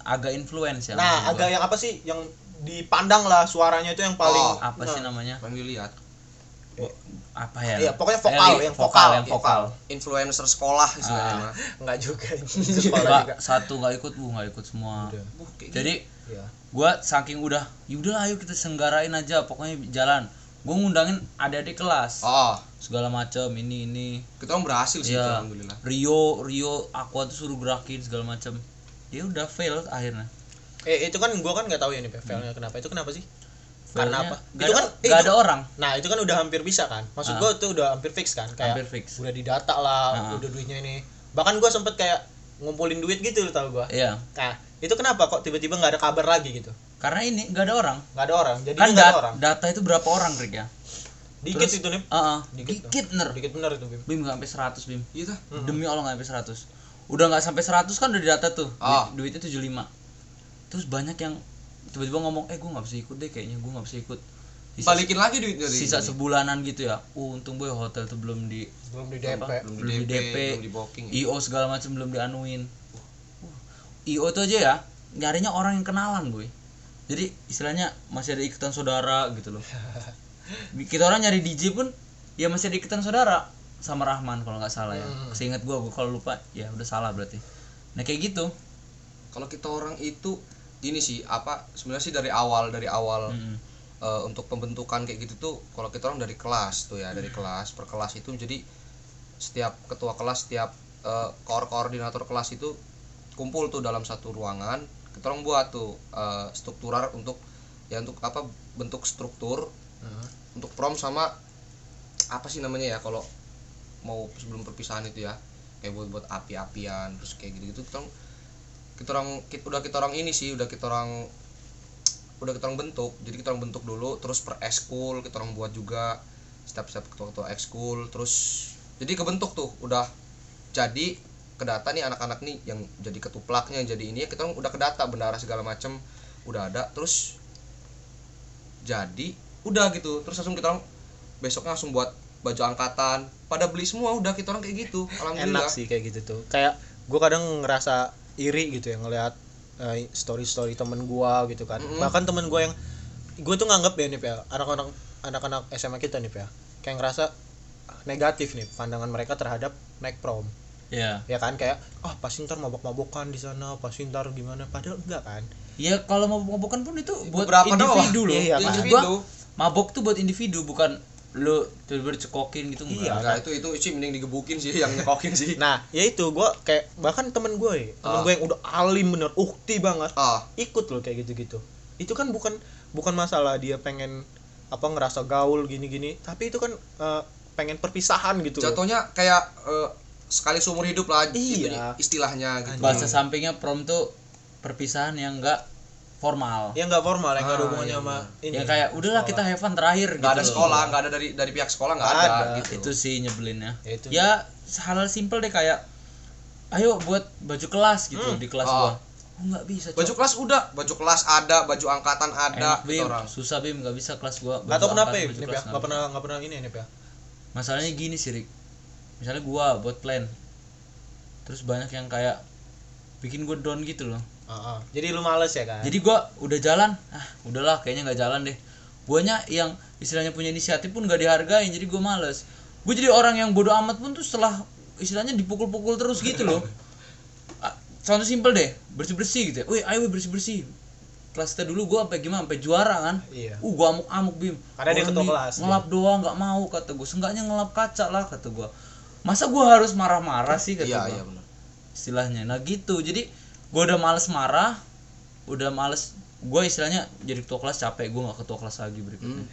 agak influence ya Nah, gua. agak yang apa sih yang dipandang lah suaranya itu yang paling Oh, apa sih nah, namanya? Yang dilihat apa ya? Iya, pokoknya vokal, yang vokal. yang vokal. influencer sekolah istilahnya. Ah. enggak juga. sekolah juga. satu nggak ikut bu nggak ikut semua. Udah. Jadi Iya. gua saking udah yaudah ayo kita senggarain aja pokoknya jalan. Gua ngundangin adik-adik kelas. Gitu. oh. Segala macam ini ini. Kita orang berhasil sih itu, Iya. alhamdulillah. Rio Rio aku tuh suruh gerakin segala macam dia udah fail akhirnya Eh itu kan gua kan nggak tahu ya nih failnya kenapa. Itu kenapa sih? Karena apa? nggak Itu ada, kan eh, nggak itu- ada orang Nah, itu kan udah hampir bisa kan. Maksud Ah. gua tuh udah hampir fix kan kayak hampir fix udah didata lah, Ah. udah duitnya ini. Bahkan gua sempet kayak ngumpulin duit gitu tau gua. iya Nah, itu kenapa kok tiba-tiba nggak ada kabar lagi gitu? karena ini nggak ada orang nggak ada orang. Jadi kan ada orang. data itu berapa orang Rick ya Dikit terus- itu nih. Heeh, Dikit dikit, bener Dikit bener itu, Bim. bim nggak sampai 100 bim iya tuh demi Allah nggak sampai 100 udah nggak sampai 100 kan udah di data tuh Ah. duitnya 75 terus banyak yang tiba-tiba ngomong eh gue nggak bisa ikut deh kayaknya gue nggak bisa ikut sisa, balikin lagi duit dari sisa sebulanan gitu ya uh, untung boy hotel tuh belum di Belum di Apa? DP. belum belum di DP, DP. belum di booking ya. io segala macam belum dianuin Uh, io tuh aja ya nyarinya orang yang kenalan boy jadi istilahnya masih ada ikutan saudara gitu loh kita orang nyari DJ pun ya masih ada ikutan saudara sama Rahman kalau nggak salah ya Hmm. seingat gua gua kalau lupa ya udah salah berarti nah kayak gitu kalau kita orang itu ini sih apa sebenarnya sih dari awal dari awal Mm-mm. eh, untuk pembentukan kayak gitu tuh kalau kita orang dari kelas tuh ya dari kelas per kelas itu jadi setiap ketua kelas setiap koor koordinator kelas itu kumpul tuh dalam satu ruangan kita orang buat tuh eh, struktural untuk ya untuk apa bentuk struktur Nah, untuk prom sama apa sih namanya ya kalau mau sebelum perpisahan itu ya kayak buat buat api-apian terus kayak gitu gitu kita orang kita orang kita, udah kita orang ini sih udah kita orang udah kita orang bentuk. Jadi kita orang bentuk dulu terus per ekskul kita orang buat juga. Step-step ketua-ketua ekskul terus jadi kebentuk tuh udah jadi kedata nih anak-anak nih yang jadi ketuplaknya yang jadi ini kita orang udah kedata bendara segala macem udah ada. Terus jadi udah gitu. Terus langsung kita orang besoknya langsung buat baju angkatan. Pada beli semua udah kita orang kayak gitu. Alhamdulillah. enak sih kayak gitu tuh. Kayak gue kadang ngerasa iri gitu ya ngelihat story story temen gue gitu kan. Mm-mm. bahkan temen gue yang gue tuh nganggep ya nih ya anak-anak anak-anak SMA kita nih ya kayak ngerasa negatif nih pandangan mereka terhadap naik prom ya ya kan kayak ah pasti ntar mabok-mabokan di sana pasti ntar gimana. Padahal enggak kan. Ya kalau mabok-mabokan pun itu buat Beberapa individu doang. loh. Iya, individu. gua, mabok tuh buat individu bukan lu tiba-tiba cekokin gitu Iya. enggak Enggak, itu itu sih mending digebukin sih yang nyekokin sih. Nah, ya itu gua kayak bahkan temen gue, ya, temen Ah. gue yang udah alim bener, ukti banget, Ah, ikut loh kayak gitu-gitu. Itu kan bukan bukan masalah dia pengen apa ngerasa gaul gini-gini, tapi itu kan eh, pengen perpisahan gitu. loh. jatuhnya kayak eh, sekali seumur hidup lah Iya. itu istilahnya gitu. bahasa sampingnya prom tuh perpisahan yang enggak formal Ya nggak formal, yang nggak ada Ah, hubungannya iya, sama ini. ya kayak udahlah kita have fun terakhir Nggak ada gitu. sekolah, nggak ada dari dari pihak sekolah nggak ada, ada. gitu. itu sih nyebelinnya Ya, itu. ya hal simpel deh kayak ayo buat baju kelas gitu Hmm. di kelas Oh. gua oh, nggak bisa Cok. Baju kelas udah, baju kelas ada, baju angkatan ada, Enak, gitu Bim. orang. susah bim nggak bisa kelas gua Nggak tahu Baju kenapa ya, ya. Nggak pernah nggak pernah ini ya, ya. masalahnya gini sih Rik misalnya gua buat plan terus banyak yang kayak bikin gua down gitu loh Ah, ah. Jadi lu males ya kan? jadi gua udah jalan ah udahlah kayaknya nggak jalan deh. Guanya yang istilahnya punya inisiatif pun gak dihargain jadi gua males. Gue jadi orang yang bodoh amat pun tuh setelah istilahnya dipukul-pukul terus gitu loh. Ah, contoh simpel deh bersih bersih gitu ya. Wih ayo bersih bersih kelas kita dulu gua sampai gimana? Sampai juara kan? Iya. uh gua amuk amuk bim. Karena dia ketua kelas, ngelap doang nggak mau kata gue seenggaknya ngelap kaca lah kata gua. Masa gua harus marah-marah sih kata Iya, gua? iya benar. istilahnya. Nah gitu. Jadi gue udah males marah udah males gue istilahnya jadi ketua kelas capek gue nggak ketua kelas lagi berikutnya Hmm.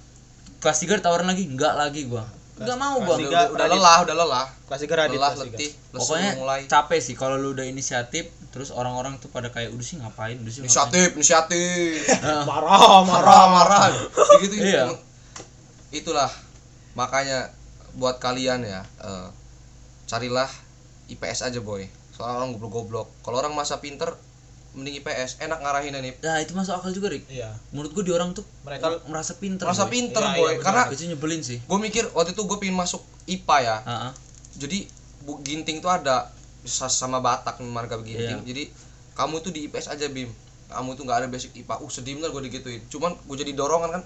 kelas tiga ditawarin lagi nggak lagi gue nggak mau gue Udah, udah lelah, udah lelah. Kelas tiga Radit, Lelah, letih, lesu pokoknya mulai. capek sih kalau lu udah inisiatif terus orang-orang tuh pada kayak udah sih ngapain udah sih ngapain Inisiatif, inisiatif. Marah, marah. marah, marah. Gitu Iya. Itulah makanya buat kalian ya, eh, carilah IPS aja boy. Soalnya orang goblok-goblok. Kalau orang masa pinter mending IPS, enak ngarahinnya nih. nah itu masuk akal juga Rik Iya. menurut gue di orang tuh Mereka merasa pinter Merasa boy. pinter Iya, boy, iya, karena itu nyebelin sih gue mikir waktu itu gue pengen masuk IPA ya. Ah, ah. Jadi Bu Ginting tuh ada sa- sama Batak marga Ginting. Iya. Jadi kamu tuh di IPS aja Bim. Kamu tuh nggak ada basic IPA. Uh sedih bener gue digituin. Cuman gue jadi dorongan kan.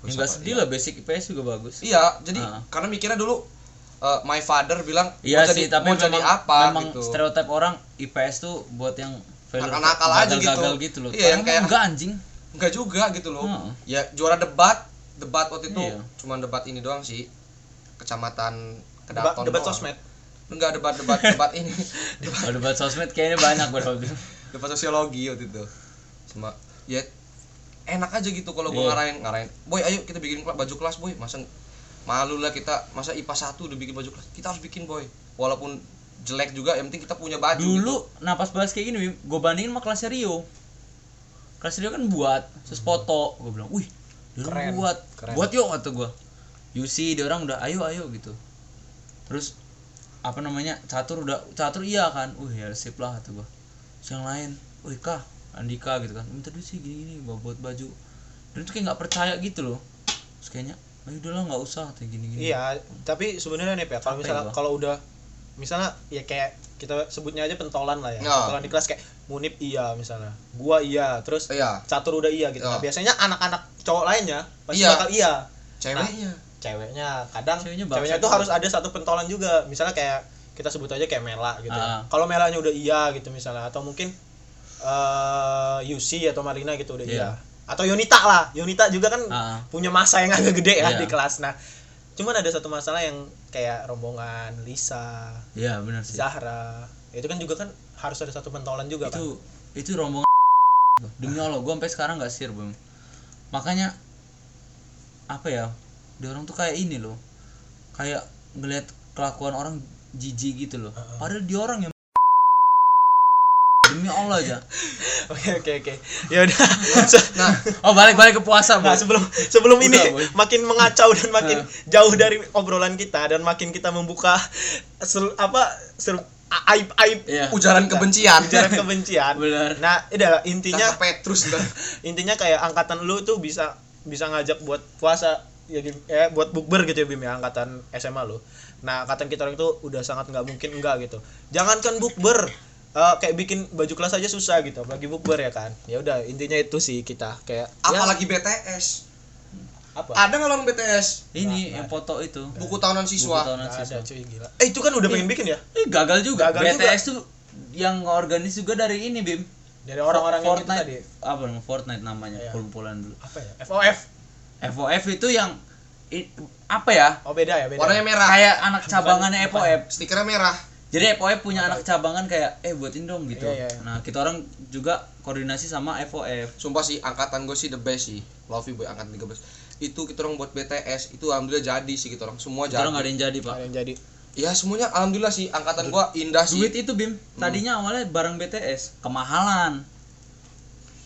Ya, nggak sedih lah basic IPS juga bagus Iya, jadi Ah. karena mikirnya dulu eh, my father bilang Iya mau jadi sih, tapi mau jadi memang, apa memang gitu. stereotip orang IPS tuh buat yang failure- Nakal-nakal aja gitu. gagal-gagal gitu loh. Iya, yang kayak- enggak anjing. Enggak juga gitu loh. Heeh. Ya juara debat, debat waktu itu Iya. cuman debat ini doang sih. Kecamatan debat, Kedaton. debat doang. sosmed. Enggak debat debat debat ini. debat, Kalau debat sosmed kayaknya banyak gue waktu itu. debat sosiologi waktu itu. Cuma ya enak aja gitu kalau gue Iya. ngarahin ngarahin. Boy, ayo kita bikin baju kelas, boy. Masa malu lah kita masa IPA 1 udah bikin baju kelas. Kita harus bikin, boy. Walaupun jelek juga yang penting kita punya baju Dulu gitu. nah pas bahas kayak gini, gue bandingin sama kelasnya Rio. Kelas Rio kan buat, terus foto. Gue bilang, wih, dia Keren, buat, keren. buat yuk kata gue. Yusi, dia orang udah, ayo ayo gitu. Terus apa namanya catur udah catur iya kan, wih ya sip lah kata gue. Yang lain, wih kah, Andika gitu kan, minta duit sih gini gini, buat buat baju. Dan itu kayak nggak percaya gitu loh. Terus kayaknya, ayo udahlah nggak usah kayak gini gini. Iya, tapi sebenarnya nih ya, kalau misalnya kalau udah misalnya ya kayak kita sebutnya aja pentolan lah ya. Ya. Pentolan di kelas kayak Munib iya misalnya. Gua iya, terus Iya, catur udah iya gitu. Ya. Nah, biasanya anak-anak cowok lainnya pasti Iya. bakal iya. ceweknya. Ceweknya kadang Ceweknya ceweknya, tuh harus ada satu pentolan juga. Misalnya kayak kita sebut aja kayak Mela gitu. Ah. Kalau Melanya udah iya gitu misalnya atau mungkin eh Yusi atau Marina gitu udah iya. Iya. Atau Yonita lah. Yonita juga kan Ah. punya masa yang agak gede ya Iya. di kelas. Nah, cuman ada satu masalah yang kayak rombongan Lisa, Iya benar sih. Zahra. Itu kan juga kan harus ada satu pentolan juga kan. itu itu rombongan demi Allah gue sampai sekarang nggak sir bang makanya apa ya dia orang tuh kayak ini loh kayak ngelihat kelakuan orang jijik gitu loh padahal dia orang yang demi Allah aja Oke oke oke. Ya udah. Nah, oh balik balik ke puasa Nah, sebelum sebelum ini Udah, Boy. makin mengacau dan makin jauh dari obrolan kita dan makin kita membuka sel- apa sel- aib aib Iya. ujaran kebencian. ujaran kebencian. Benar. Nah, udah intinya Kata Petrus intinya kayak angkatan lu tuh bisa bisa ngajak buat puasa ya, ya buat bukber gitu ya Bim ya angkatan SMA lu. Nah, angkatan kita orang itu udah sangat nggak mungkin enggak gitu. Jangankan bukber eh, kayak bikin baju kelas aja susah gitu, apalagi bukber ya kan. Ya udah intinya itu sih kita kayak ya, Apalagi BTS. apa? Ada nggak orang BTS? ini yang foto itu Buku tahunan Buku siswa. tahunan Nggak siswa. ada cuy gila. Eh itu kan udah pengen bikin ya? Eh, gagal juga Gagal BTS tuh yang organis juga dari ini bim dari orang-orang yang itu tadi apa namanya Fortnite namanya Iya. kumpulan dulu apa ya FOF FOF itu yang i- apa ya oh beda ya beda warnanya merah kayak anak cabangannya. FOF stikernya merah jadi FOF punya anak cabangan kayak eh buatin dong gitu. Iya, iya. nah kita orang juga koordinasi sama FOF sumpah sih angkatan gue sih the best sih. Lovey boy angkatan 13 itu kita orang buat BTS itu alhamdulillah jadi sih kita orang. Semua kita jadi. orang nggak ada yang jadi pak. Ada yang jadi. Ya semuanya alhamdulillah sih. Angkatan gua indah sih. Duit itu bim. Tadinya awalnya barang BTS kemahalan.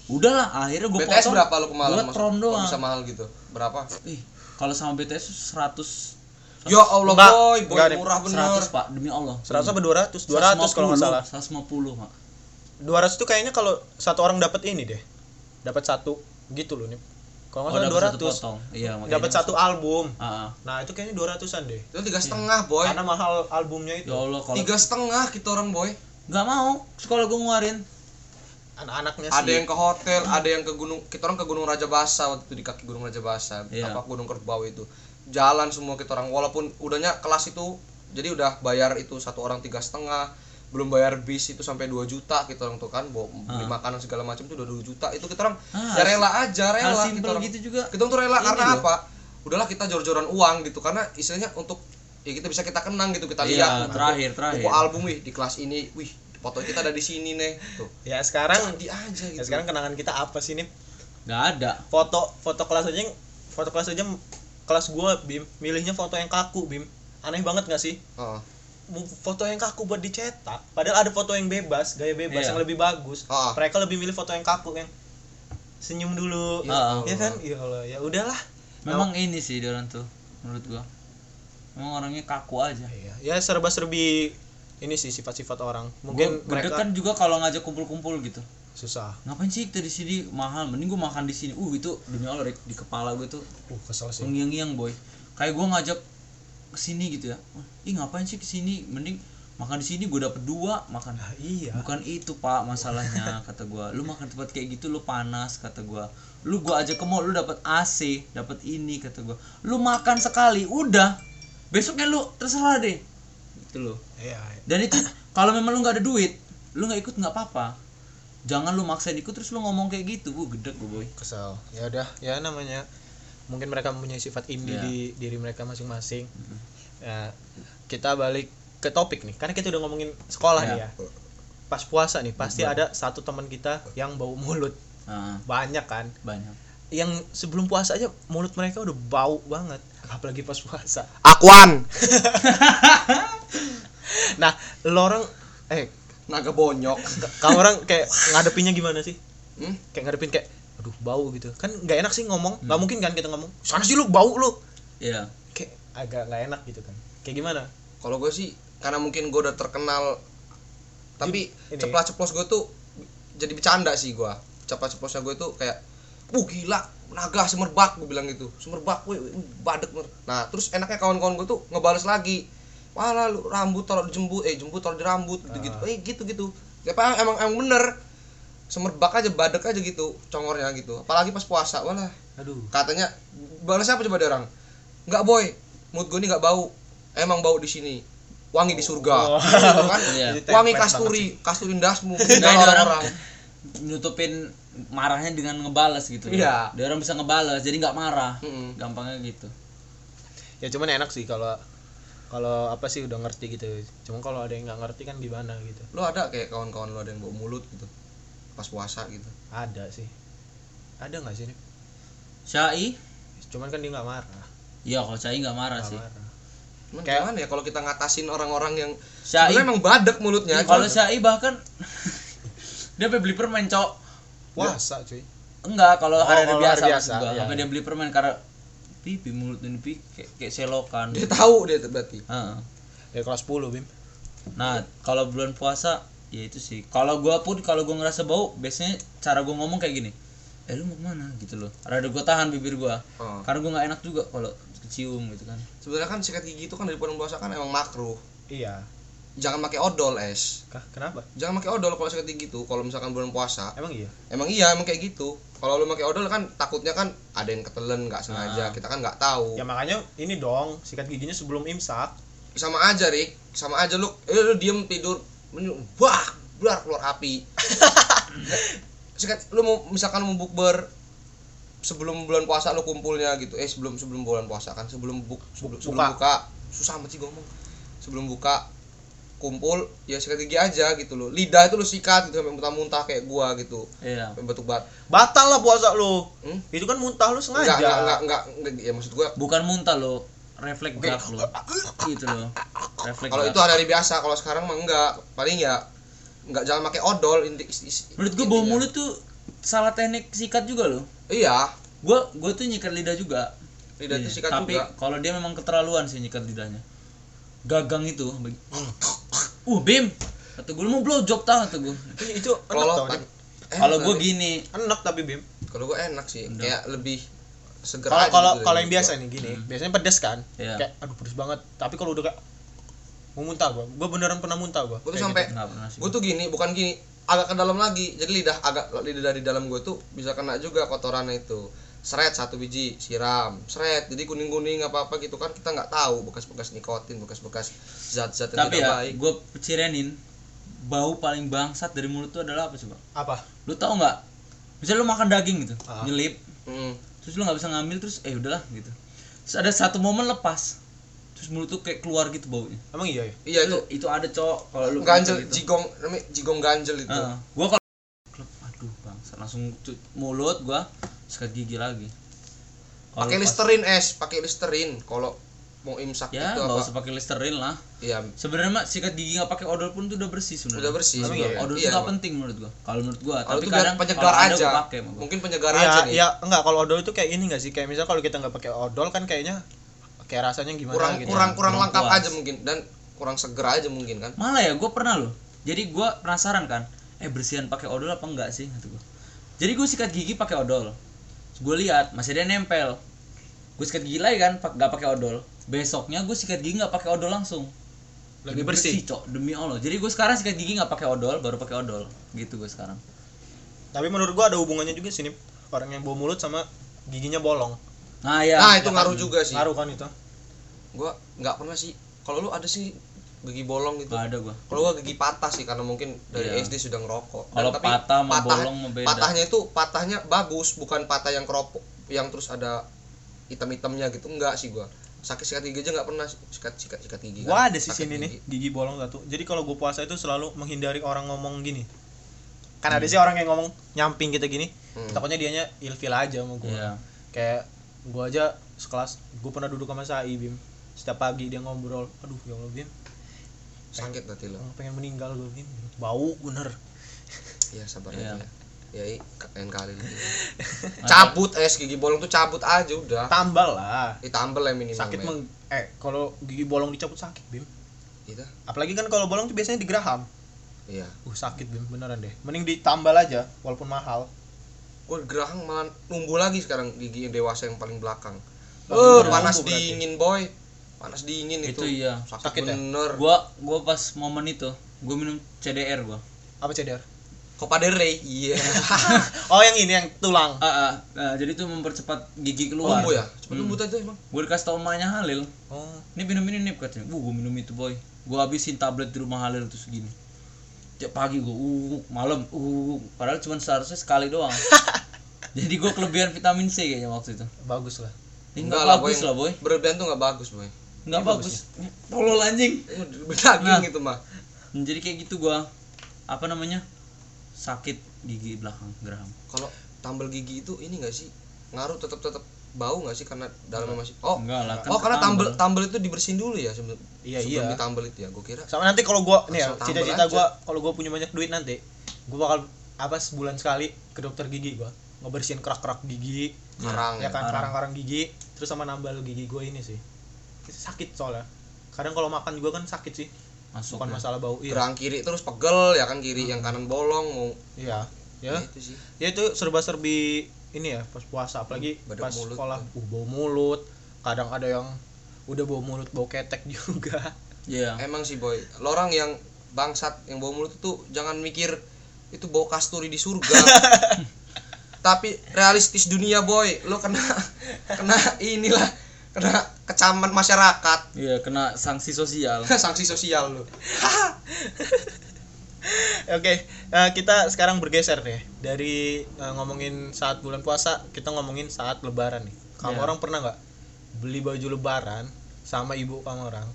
Udahlah akhirnya gue BTS potong. berapa lu kemarin buat tron doang. bisa mahal gitu? Berapa? Ih kalau sama BTS tuh 100 ya Allah Enggak, boy. Boy enggak murah bener. 100 pak. Demi Allah. 100 apa 200 200 kalau nggak salah. 150 pak 200 itu kayaknya kalau satu orang dapat ini deh. Dapat satu. Gitu loh nih kalau oh, nggak dapat salah satu 200 potong. Iya dapat satu album. Ah, ah. nah itu kayaknya 200an deh. Itu tiga setengah boy. Karena mahal albumnya itu. Ya Allah kalau tiga setengah kita orang boy. Nggak mau. Sekolah gue ngeluarin. Anak-anaknya ada sih. yang ke hotel ada yang ke gunung kita orang ke gunung Raja Basa waktu itu di kaki gunung Raja Basa. Iya. apa gunung kerbau itu jalan semua kita orang. Walaupun udahnya kelas itu jadi udah bayar itu satu orang tiga setengah belum bayar bis itu sampai 2 juta kita orang tuh kan bawa beli makanan segala macam itu udah 2 juta. Itu kita orang Ah, ya rela aja rela kita orang. gitu juga. Kita tuh rela karena loh. apa? Udahlah kita jor-joran uang gitu karena istilahnya untuk ya kita bisa kita kenang gitu kita Iya, lihat. terakhir, terakhir. buku album wih di kelas ini wih foto kita ada di sini nih. Tuh. Ya sekarang jadi aja gitu. ya sekarang kenangan kita apa sih nih nggak ada. Foto foto kelas aja foto kelas aja kelas gua bim milihnya foto yang kaku bim. Aneh banget gak sih? Heeh. Mu- foto yang kaku buat dicetak padahal ada foto yang bebas gaya bebas Iya. yang lebih bagus. Ah. mereka lebih milih foto yang kaku yang senyum dulu. Ya ya, kan? Ya Allah ya udahlah. Memang ini sih dia orang tuh menurut gua. Memang orangnya kaku aja. Iya, ya serba serbi ini sih sifat-sifat orang. Mungkin Gua mereka kan juga kalau ngajak kumpul-kumpul gitu susah. Ngapain sih kita di sini? Mahal. Mending gua makan di sini. Uh itu Allah Rick, di kepala gue tuh uh kesel sih. Mengiang-ngiang boy. Kayak gua ngajak ke sini gitu ya. Ih ngapain sih ke sini? Mending makan di sini gue dapet dua makan. Ah, iya. Bukan itu pak masalahnya kata gua. Lu makan tempat kayak gitu lu panas kata gua. Lu gua aja ke mall lu dapat AC dapat ini kata gua. Lu makan sekali udah. Besoknya lu terserah deh. Gitu loh. Iya. Dan itu kalau memang lu nggak ada duit lu nggak ikut nggak apa-apa jangan lu maksain ikut terus lu ngomong kayak gitu. Gua gedek gua boy. Kesel. Ya udah ya namanya mungkin mereka mempunyai sifat indie Iya. di diri mereka masing-masing. Ya kita balik ke topik nih. Karena kita udah ngomongin sekolah Iya. nih ya. Pas puasa nih pasti ada satu teman kita yang bau mulut. Nah, banyak kan? Banyak. Yang sebelum puasa aja mulut mereka udah bau banget. Apalagi pas puasa. Akuan. Nah lo orang eh naga bonyok. Kamu orang kayak ngadepinnya gimana sih? Hmm? kayak ngadepin kayak aduh bau gitu. Kan nggak enak sih ngomong. Nggak mungkin kan kita ngomong sana sih lu bau lu. Iya. Kayak agak nggak enak gitu kan. Kayak gimana? Kalau gue sih karena mungkin gue udah terkenal tapi Ini. ceplas ceplos gue tuh jadi bercanda sih gue ceplas ceplosnya gue tuh kayak uh gila naga semerbak gue bilang gitu. Semerbak wih, badek mer." nah terus enaknya kawan-kawan gue tuh ngebales lagi wah lu rambut taruh di jembut eh jembut taruh di rambut gitu gitu eh gitu gitu apa emang emang bener. Semerbak aja badek aja gitu congornya gitu. Apalagi pas puasa walah. Aduh. Katanya balas apa coba dia orang? Nggak boy. Mood gue ini nggak bau. Emang bau di sini. Wangi di surga. Oh. Gitu kan? Iya. Jadi wangi kasturi. kasturi dasmu Nah, orang orang-orang. nutupin marahnya dengan ngebales gitu Iya. dia orang bisa ngebales jadi nggak marah. Mm-mm. gampangnya gitu. Ya cuman enak sih kalau kalau apa sih udah ngerti gitu? Cuma kalau ada yang nggak ngerti kan gimana gitu? Lo ada kayak kawan-kawan lo ada yang bau mulut gitu? Pas puasa gitu? Ada sih. Ada nggak sih nih Syai? Cuman kan dia nggak marah. Iya kalau Syai nggak marah nggak sih. marah. Cuman Kayak- gimana ya kalau kita ngatasin orang-orang yang Syai. Emang badek mulutnya kalau Syai bahkan dia beli permen cok. Puasa cuy. Enggak kalau Oh, biasa, hari maksud biasa, gua. iya, iya. dia beli permen karena pipi mulut ini pipi kayak, kayak selokan. Dia tahu dia tuh berarti. Heeh. dari kelas 10 bim. Nah kalau bulan puasa ya itu sih. Kalau gua pun kalau gua ngerasa bau biasanya cara gua ngomong kayak gini. Eh lu mau ke mana? Gitu loh. Rada gua tahan bibir gua. Oh. karena gua nggak enak juga kalau kecium gitu kan. Sebenarnya kan sikat gigi itu kan dari bulan puasa kan emang makruh. Iya jangan pakai odol es Kah, kenapa jangan pakai odol kalau sikat gigi tuh kalau misalkan bulan puasa emang iya Emang iya, emang kayak gitu. Kalau lu pakai odol kan takutnya kan ada yang ketelen nggak sengaja. Ah. Kita kan nggak tahu. ya makanya ini dong sikat giginya sebelum imsak Sama aja, Rik. Sama aja lu eh lu diem tidur, wah, keluar keluar api. sikat lu mau misalkan mau bukber sebelum bulan puasa lu kumpulnya gitu eh sebelum sebelum bulan puasa kan sebelum buk sebelum, sebelum buka. buka susah amat sih ngomong sebelum buka kumpul ya sikat gigi aja gitu loh. Lidah itu lu sikat gitu sampai muntah-muntah kayak gua gitu. Iya. Sampai batuk bat batal lah puasa lu. Hmm? itu kan muntah lu enggak sengaja enggak enggak enggak, enggak, ya maksud gua bukan muntah lo refleks gap lo gitu lo refleks kalau itu hari biasa kalau sekarang mah enggak. Paling ya enggak jangan pakai odol inti is- menurut gua bau mulut tuh salah teknik sikat juga lo iya. Gua gua tuh nyikat lidah juga. Lidah Iya, sikat tapi juga. kalau dia memang keterlaluan sih nyikat lidahnya gagang itu. Bagi- uh bim. Kata gue mau blowjob tau kata gue itu enak kelolotan Dik. kalau gue gini. Enak tapi bim. Kalau gua enak sih. Kayak lebih seger kalau kalau gitu. kalau yang biasa nih gini. Biasanya pedes kan? Iya. kayak aduh pedes banget. Tapi kalau udah kayak mau muntah gua. Gua beneran pernah muntah gua. Gue tuh sampai gitu. gue tuh gini bukan gini agak ke dalam lagi. Jadi lidah agak lidah dari dalam gue tuh bisa kena juga kotorannya itu seret satu biji siram. Seret jadi kuning kuning apa apa gitu kan kita nggak tahu. Bekas bekas nikotin bekas bekas zat zat yang tapi tidak ya baik. gue cirenin bau paling bangsat dari mulut tuh adalah apa coba? Apa? Lu tau nggak? Misalnya lu makan daging gitu Ah. nyelip Mm. terus lu nggak bisa ngambil terus eh udahlah gitu. Terus ada satu momen lepas terus mulut tuh kayak keluar gitu baunya. Emang iya ya? Iya itu. Itu itu ada cowok kalau lu ganjel gitu. jigong namanya jigong ganjel itu. Heeh. gua kalau klep, aduh bangsa langsung mulut gua sikat gigi lagi. Pakai pas- listerin es. Pakai listerin kalau mau imsak ya itu nggak apa? usah pakai listerin lah. Iya. Sebenarnya mah sikat gigi nggak pakai odol pun tuh udah bersih sebenarnya. Udah bersih sebenarnya. iya? odol Iya, tuh nggak penting menurut gua kalau menurut gua. Kalau tapi itu kadang penyegar ada aja. gua gua. mungkin penyegar ya, aja nih. ya enggak kalau odol itu kayak ini enggak sih? Kayak misal kalau kita nggak pakai odol kan kayaknya kayak rasanya gimana kurang gitu. kurang kurang kurang lengkap puas. aja mungkin. Dan kurang seger aja mungkin kan. Malah ya gua pernah loh. Jadi gua penasaran kan eh bersihan pakai odol apa enggak sih? Kata gua. Jadi gua sikat gigi pakai odol gue lihat masih ada yang nempel. Gue sikat gigi lagi kan pak- nggak pakai odol. Besoknya gue sikat gigi nggak pakai odol langsung. Lebih bersih? cok. Demi allah. Jadi gue sekarang sikat gigi nggak pakai odol baru pakai odol. Gitu gue sekarang. Tapi menurut gua ada hubungannya juga sih nih orang yang bau mulut sama giginya bolong. Nah ya nah itu ngaruh juga sih. Ngaruh kan itu? Gua nggak pernah sih. Kalau lu ada sih gigi bolong gitu nggak ada gue kalau gua gigi patah sih karena mungkin dari Iya. SD sudah ngerokok Kalau Dan tapi patah sama bolong mah beda. patahnya itu patahnya bagus bukan patah yang keropok yang terus ada hitam-hitamnya gitu enggak sih gua sakit sikat gigi aja nggak pernah sikat sikat sikat gigi gua kan. ada sih sini nih gigi. gigi bolong satu jadi kalau gua puasa itu selalu menghindari orang ngomong gini kan Hmm. ada sih orang yang ngomong nyamping kita gini Hmm. takutnya dianya ilfil aja sama gua Iya. kayak gua aja sekelas gua pernah duduk sama Sai Bim setiap pagi dia ngobrol aduh ya Allah Bim sakit nanti lo. Oh, pengen meninggal gua Bim bau bener. Ya sabar Iya. aja. Ya lain kali lagi. cabut es gigi bolong tuh cabut aja udah. Tambal lah. Ditambel ya minimal sakit men. meng eh kalau gigi bolong dicabut sakit Bim Gitu. apalagi kan kalau bolong tuh biasanya digeraham. Iya. Uh sakit Bim beneran deh. Mending ditambal aja walaupun mahal. Wah gerahang malah numbuh lagi sekarang gigi yang dewasa yang paling belakang. Eh pada panas berarti. dingin boy, panas dingin itu. Itu iya. Sakit, Sakit ya? bener. gua gua pas momen itu gua minum CDR gua apa cedar Copa del Rey, iya. oh yang ini yang tulang ah, ah, ah, jadi itu mempercepat gigi keluar Numbuh ya, cepet Hmm. numbuh tadi emang. gue dikasih tau emaknya Halil oh ini minum ini nih katanya uh gue minum itu boy gue habisin tablet di rumah Halil terus segini tiap pagi gue uh malam uh padahal cuma seharusnya sekali doang jadi gue kelebihan vitamin C kayaknya waktu itu bagus lah ini Enggak nggak lah, bagus boy. lah boy Berlebihan tuh nggak bagus boy. Nggak bagus. tolol anjing. Daging Nah. itu mah. jadi kayak gitu gue apa namanya? Sakit gigi belakang geraham. Kalau tambal gigi itu ini nggak sih? Ngaruh tetap tetap bau nggak sih karena dalamnya masih oh. Enggak lah kan oh karena tambal tambal itu dibersihin dulu ya sebelum Iya, sebelum iya. ditambal itu ya gue kira. Sama nanti kalau gua nih ya cita-cita gua kalau gua punya banyak duit nanti gua bakal apa sebulan sekali ke dokter gigi gua. Ngebersihin kerak-kerak gigi. Karang ya. kan karang. karang-karang gigi. Terus sama nambal gigi gua ini sih sakit soalnya. Kadang kalau makan juga kan sakit sih. Masuk bukan ya. masalah bau iya. Gerang kiri terus pegel ya kan kiri yang kanan bolong mau iya ya. Ya itu sih. Ya itu serba-serbi ini ya pas puasa apalagi Badak pas mulut sekolah. tuh. uh, bau mulut. Kadang ada yang udah bau mulut bau ketek juga. Iya. Emang sih boy, lo orang yang bangsat yang bau mulut itu jangan mikir itu bau kasturi di surga. Tapi realistis dunia boy, lo kena kena inilah kena kecaman masyarakat, Iya, kena sanksi sosial. sanksi sosial lo. oke eh, kita sekarang bergeser deh dari eh, ngomongin saat bulan puasa kita ngomongin saat lebaran nih kamu Iya. orang pernah nggak beli baju lebaran sama ibu kamu orang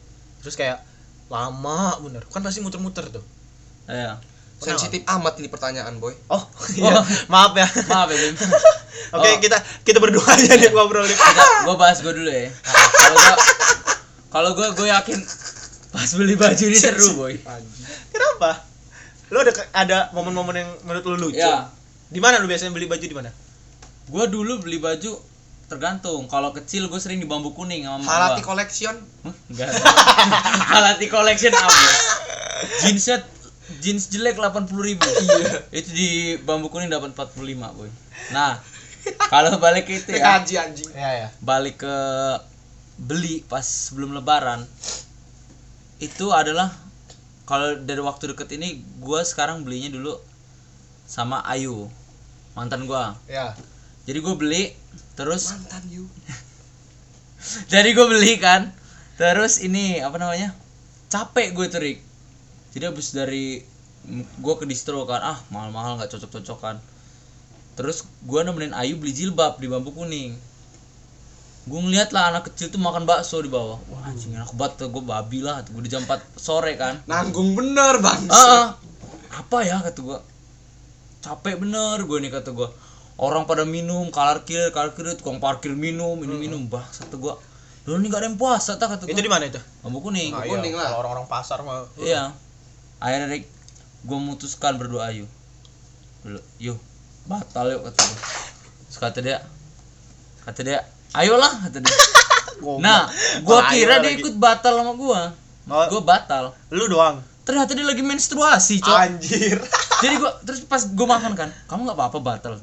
terus kayak lama bener kan pasti muter-muter tuh Iya. Pernah sensitif amat ini pertanyaan boy oh iya maaf ya Maaf ya, Bim. oke Oh. kita kita berdua aja nih ngobrol nih Kita, gua bahas gua dulu ya. Kalau gua kalau gua gua yakin pas beli baju ini seru, boy. kenapa lu ada ada momen-momen yang menurut lu lucu Ya, di mana lu biasanya beli baju di mana gua dulu beli baju tergantung. Kalau kecil gua sering di bambu kuning sama halati collection Hah? Enggak. Halati collection apa? Jeansnya jeans jelek 80.000 ribu. Itu di bambu kuning dapat 45, boy. Nah, kalau balik ke itu ya, haji anjing. Ya ya. Balik ke beli pas sebelum lebaran. Itu adalah kalau dari waktu deket ini gua sekarang belinya dulu sama Ayu mantan gua. Ya. Jadi gue beli terus mantan you jadi gue beli kan terus ini apa namanya capek gue tuh Rik. Jadi abis dari gue ke distro kan ah mahal-mahal nggak cocok-cocok kan terus gue nemenin Ayu beli jilbab di bambu kuning. Gue ngeliat lah anak kecil tuh makan bakso di bawah. Wah anjing enak banget gue babi lah gue di jam 4 sore kan. Nanggung bener bang. Ah ah. apa ya kata gue capek bener gue nih kata gue orang pada minum parkir parkir tukang parkir minum minum minum bah kata gue lu nih gak ada yang puasa tak kata itu gue di mana itu? Bambu kuning. Ah, kuning iya. lah. Kalau orang-orang pasar mah. Iya. Akhirnya gue memutuskan berdoa yuk. Dulu yuk batal yuk kata gue Terus kata dia kata dia ayolah kata dia. Nah gue kira dia lagi. ikut batal sama gue Oh. gue batal. Lu doang. Ternyata dia lagi menstruasi cok. Anjir. Jadi gua terus pas gua makan kan kamu nggak apa-apa batal?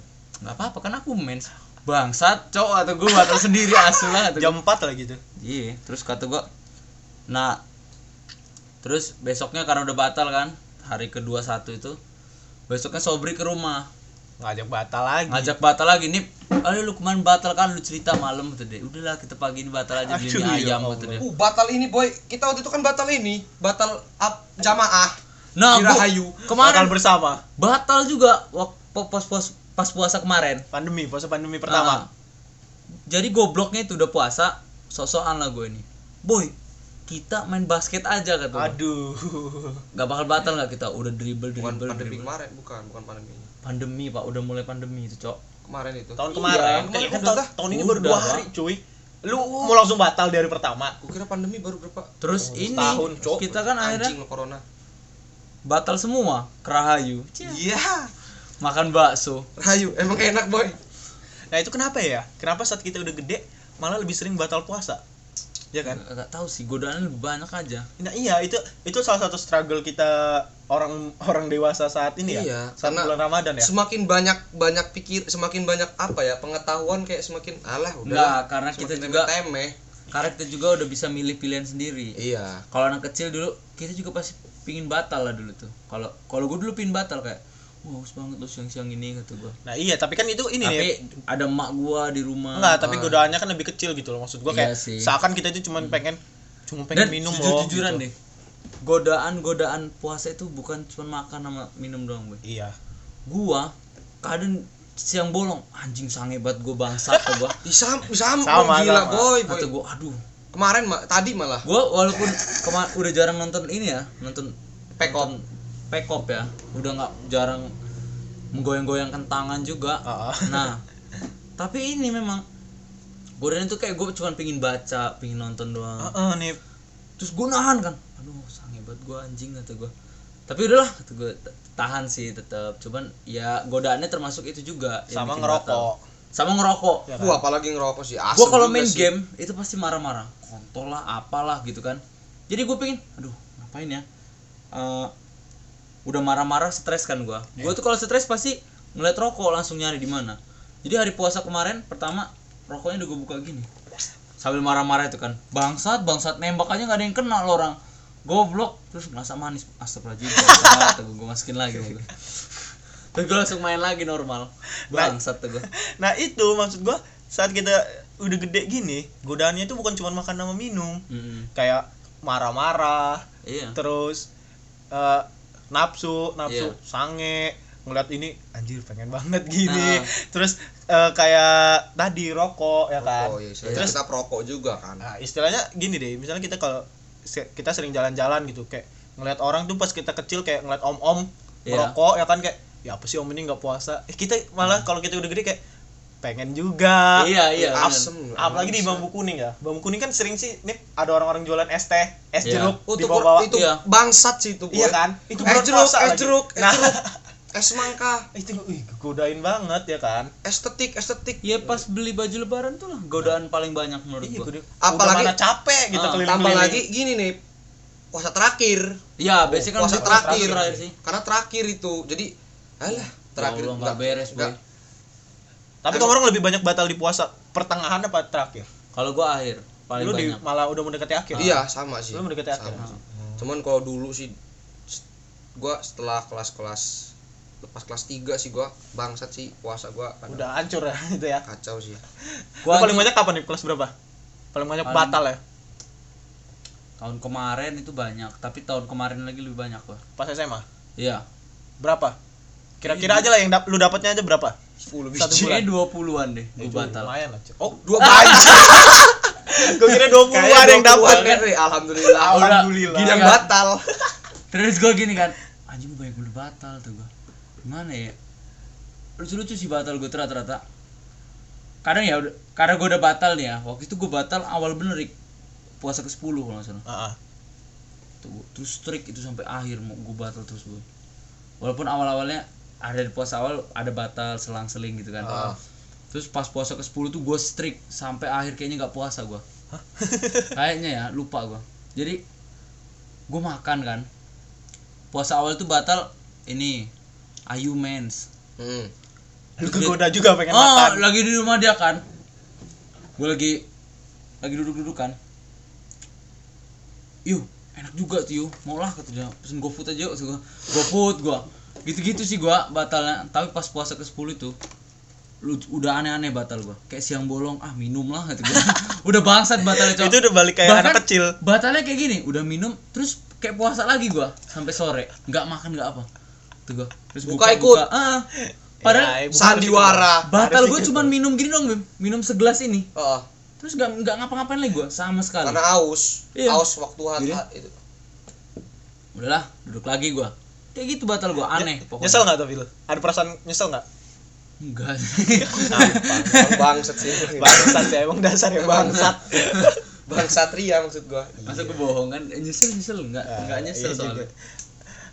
Nggak apa-apa kan aku mens bangsat cowok atau gua batal sendiri asu lah gua. jam 4 lah gitu iya terus kata gua nah terus besoknya karena udah batal kan hari kedua satu itu besoknya sobri ke rumah. Ngajak batal lagi. Ngajak batal lagi. Nih ayo lu kemarin batal kan lu cerita malam kata dia udahlah kita pagi ini batal aja beli ya ayam kata dia uh batal ini boy. Kita waktu itu kan batal ini batal up jamaah. Nah Kira gua hayu. batal kemarin bersama. batal juga waktu pas pas pas puasa kemarin. Pandemi puasa pandemi pertama. Ah. Jadi gobloknya itu udah puasa, sosokan lah gue ini. Boy, kita main basket aja kata aduh. Gak bakal batal nggak kita? Udah dribble bukan dribble pandemi dribble. kemarin bukan bukan pandemi. Pandemi pak, udah mulai pandemi itu cok. kemarin itu. Tahun Iya, kemarin. kemarin Eh, kan udah. tahun, tahun ini baru dua hari cuy. Lu mau langsung batal dari pertama? Gua kira pandemi baru berapa? Terus ini setahun, Cok. kita kan akhirnya anjing lo corona. batal semua. Kerahayu. iya. Makan bakso. rahayu emang enak boy. Nah itu kenapa ya? Kenapa saat kita udah gede malah lebih sering batal puasa ya kan Gak tahu sih godaannya lebih banyak aja. nah iya itu itu salah satu struggle kita orang orang dewasa saat ini ya Iya, saat karena bulan ramadan ya semakin banyak banyak pikir semakin banyak apa ya pengetahuan kayak semakin alah udah Enggak, karena kita juga temeh karena kita juga udah bisa milih pilihan sendiri. iya Kalau anak kecil dulu kita juga pasti pingin batal lah dulu tuh. Kalau kalau gue dulu pingin batal kayak haus banget lo siang-siang ini kata gue. nah iya tapi kan itu ini Tapi nih ada emak gua di rumah. enggak tapi godaannya kan lebih kecil gitu loh maksud gua Iya kayak sih. seakan kita itu cuma pengen cuma pengen Dan minum loh jujur-jujuran gitu. deh. Godaan-godaan puasa itu bukan cuma makan sama minum doang, Boy. iya Gua kadang siang bolong anjing sange banget gua bangsat kata gua. bisa bisa Sama, gila sama. boy boy Kata gua aduh. kemarin ma tadi malah Gua walaupun kema- udah jarang nonton ini ya, nonton Pekop. Pekop ya. Udah nggak jarang menggoyang-goyangkan tangan juga. Ah, ah. Nah, tapi ini memang godaan itu kayak gue cuma pingin baca, pingin nonton doang. Heeh, nih Terus gue nahan kan, aduh sange banget gue anjing kata gue. Tapi udahlah kata gue tahan sih tetap. Cuman ya godaannya termasuk itu juga. sama ngerokok batal. Sama ngerokok. ya kan? gua apalagi ngerokok sih Gue kalau main sih. game itu pasti marah-marah, kontol lah, apalah gitu kan. Jadi gue pengen, aduh ngapain ya? Eh, udah marah-marah stres kan gue. Gue tuh kalau stres pasti ngeliat rokok langsung nyari di mana. Jadi hari puasa kemarin pertama rokoknya udah gue buka gini. Sambil marah-marah itu kan. Bangsat, bangsat nembak aja nggak ada yang kena lo orang. Goblok terus masa manis astagfirullahaladzim. Kata gue masukin lagi gitu. Terus gue langsung main lagi normal. Bangsat tuh gue. nah itu maksud gua saat kita udah gede gini godaannya itu bukan cuma makan sama minum Mm-mm. kayak marah-marah Iya. terus eh, nafsu nafsu Iya. sange ngeliat ini anjir pengen banget gini Nah. terus eh, kayak tadi rokok ya kan Oh iya, istilahnya terus kita perokok juga kan. Nah, istilahnya gini deh, misalnya kita kalau kita sering jalan-jalan gitu kayak ngeliat orang tuh pas kita kecil kayak ngeliat om-om Iya. merokok ya kan kayak ya apa sih om ini nggak puasa. Eh kita malah kalau kita udah gede kayak pengen juga. Iya, iya, bener. apalagi di bambu kuning ya. Bambu kuning kan sering sih nih ada orang-orang jualan es teh, es Iya. jeruk Oh, di itu, bawah-bawah. itu Iya. bangsat sih itu boy. Iya kan? Itu es jeruk, es lagi. jeruk, es Nah. jeruk, es semangka, itu wih, godain banget ya kan. estetik, estetik. Ya pas beli baju lebaran tuh lah godaan paling banyak menurut Iya, gua. gede. Apalagi- udah mana capek gitu Ah, keliling-keliling. Apalagi gini nih, puasa terakhir. Ya, biasanya kan puasa terakhir. terakhir sih. Karena terakhir itu. Jadi, alah, terakhir Allah, nggak beres, boy. Tapi kamu orang lebih banyak batal di puasa pertengahan apa terakhir? Kalau gua akhir paling lu di banyak. malah udah mendekati akhir. Iya, sama sih. Lu mendekati akhir. Sama sih. Cuman kalau dulu sih gua setelah kelas-kelas lepas kelas 3 sih gua bangsat sih puasa gua kadang Udah hancur ya itu ya. kacau sih. Lu Gua paling banyak kapan nih? Kelas berapa? Paling banyak Paling- batal ya? tahun kemarin itu banyak, tapi tahun kemarin lagi lebih banyak gua. Pas SMA. Iya. Berapa? Kira-kira aja lah yang dap- lu dapatnya aja berapa? 10 Satu biji. bulan. Kayaknya 20-an deh gua Itu batal. Lumayan lah. Oh, Dua biji. gua kira 20 Kayaknya ada yang 20-an dapat kan, Ri. Alhamdulillah. Alhamdulillah. Gini yang Kan? batal. Terus gua gini kan, anjing banyak beli batal tuh gua. Gimana ya? Lucu-lucu sih batal gua ternyata. Kadang ya karena gua udah batal nih ya. Waktu itu gua batal awal bener puasa ke 10 kalau nggak salah. Heeh. Tuh, terus strict itu sampai akhir mau gue batal terus gue walaupun awal-awalnya ada di puasa awal ada batal selang-seling gitu kan. Ah. terus pas puasa ke 10 tuh gue strict sampai akhir kayaknya nggak puasa gue kayaknya ya lupa gue jadi gue makan kan. Puasa awal tuh batal ini Ayu Mens. Hmm. Lu kegoda juga pengen oh makan. lagi di rumah dia kan. Gue lagi lagi duduk-duduk kan. Yuk enak juga tuh yuk mau lah kata dia. Pesen GoFood aja yuk gua. GoFood gua gitu-gitu sih gua batalnya tapi pas puasa ke 10 itu lu udah aneh-aneh batal gua kayak siang bolong ah minum lah gitu gua udah bangsat batalnya cowok Itu udah balik kayak Bahkan anak kecil. batalnya kayak gini udah minum terus kayak puasa lagi gua sampai sore nggak makan nggak apa tuh gua terus Buka buka, ikut. buka. Ah, padahal Ya, Sandiwara. batal ikut cuman minum gini dong Bim minum segelas ini Oh, terus nggak nggak ngapa-ngapain lagi gue sama sekali karena aus. Iya. Aus waktu Jadi? itu. udahlah duduk lagi gue kayak gitu batal gue aneh pokoknya Nyesel nggak tapi lu? Ada perasaan nyesel nggak? enggak bangsat sih. Bangsat ya emang dasar yang bangsat. Bang Satria maksud gua. masa gue bohong kan Eh, nyesel nyesel enggak enggak nyesel Iya soalnya juga.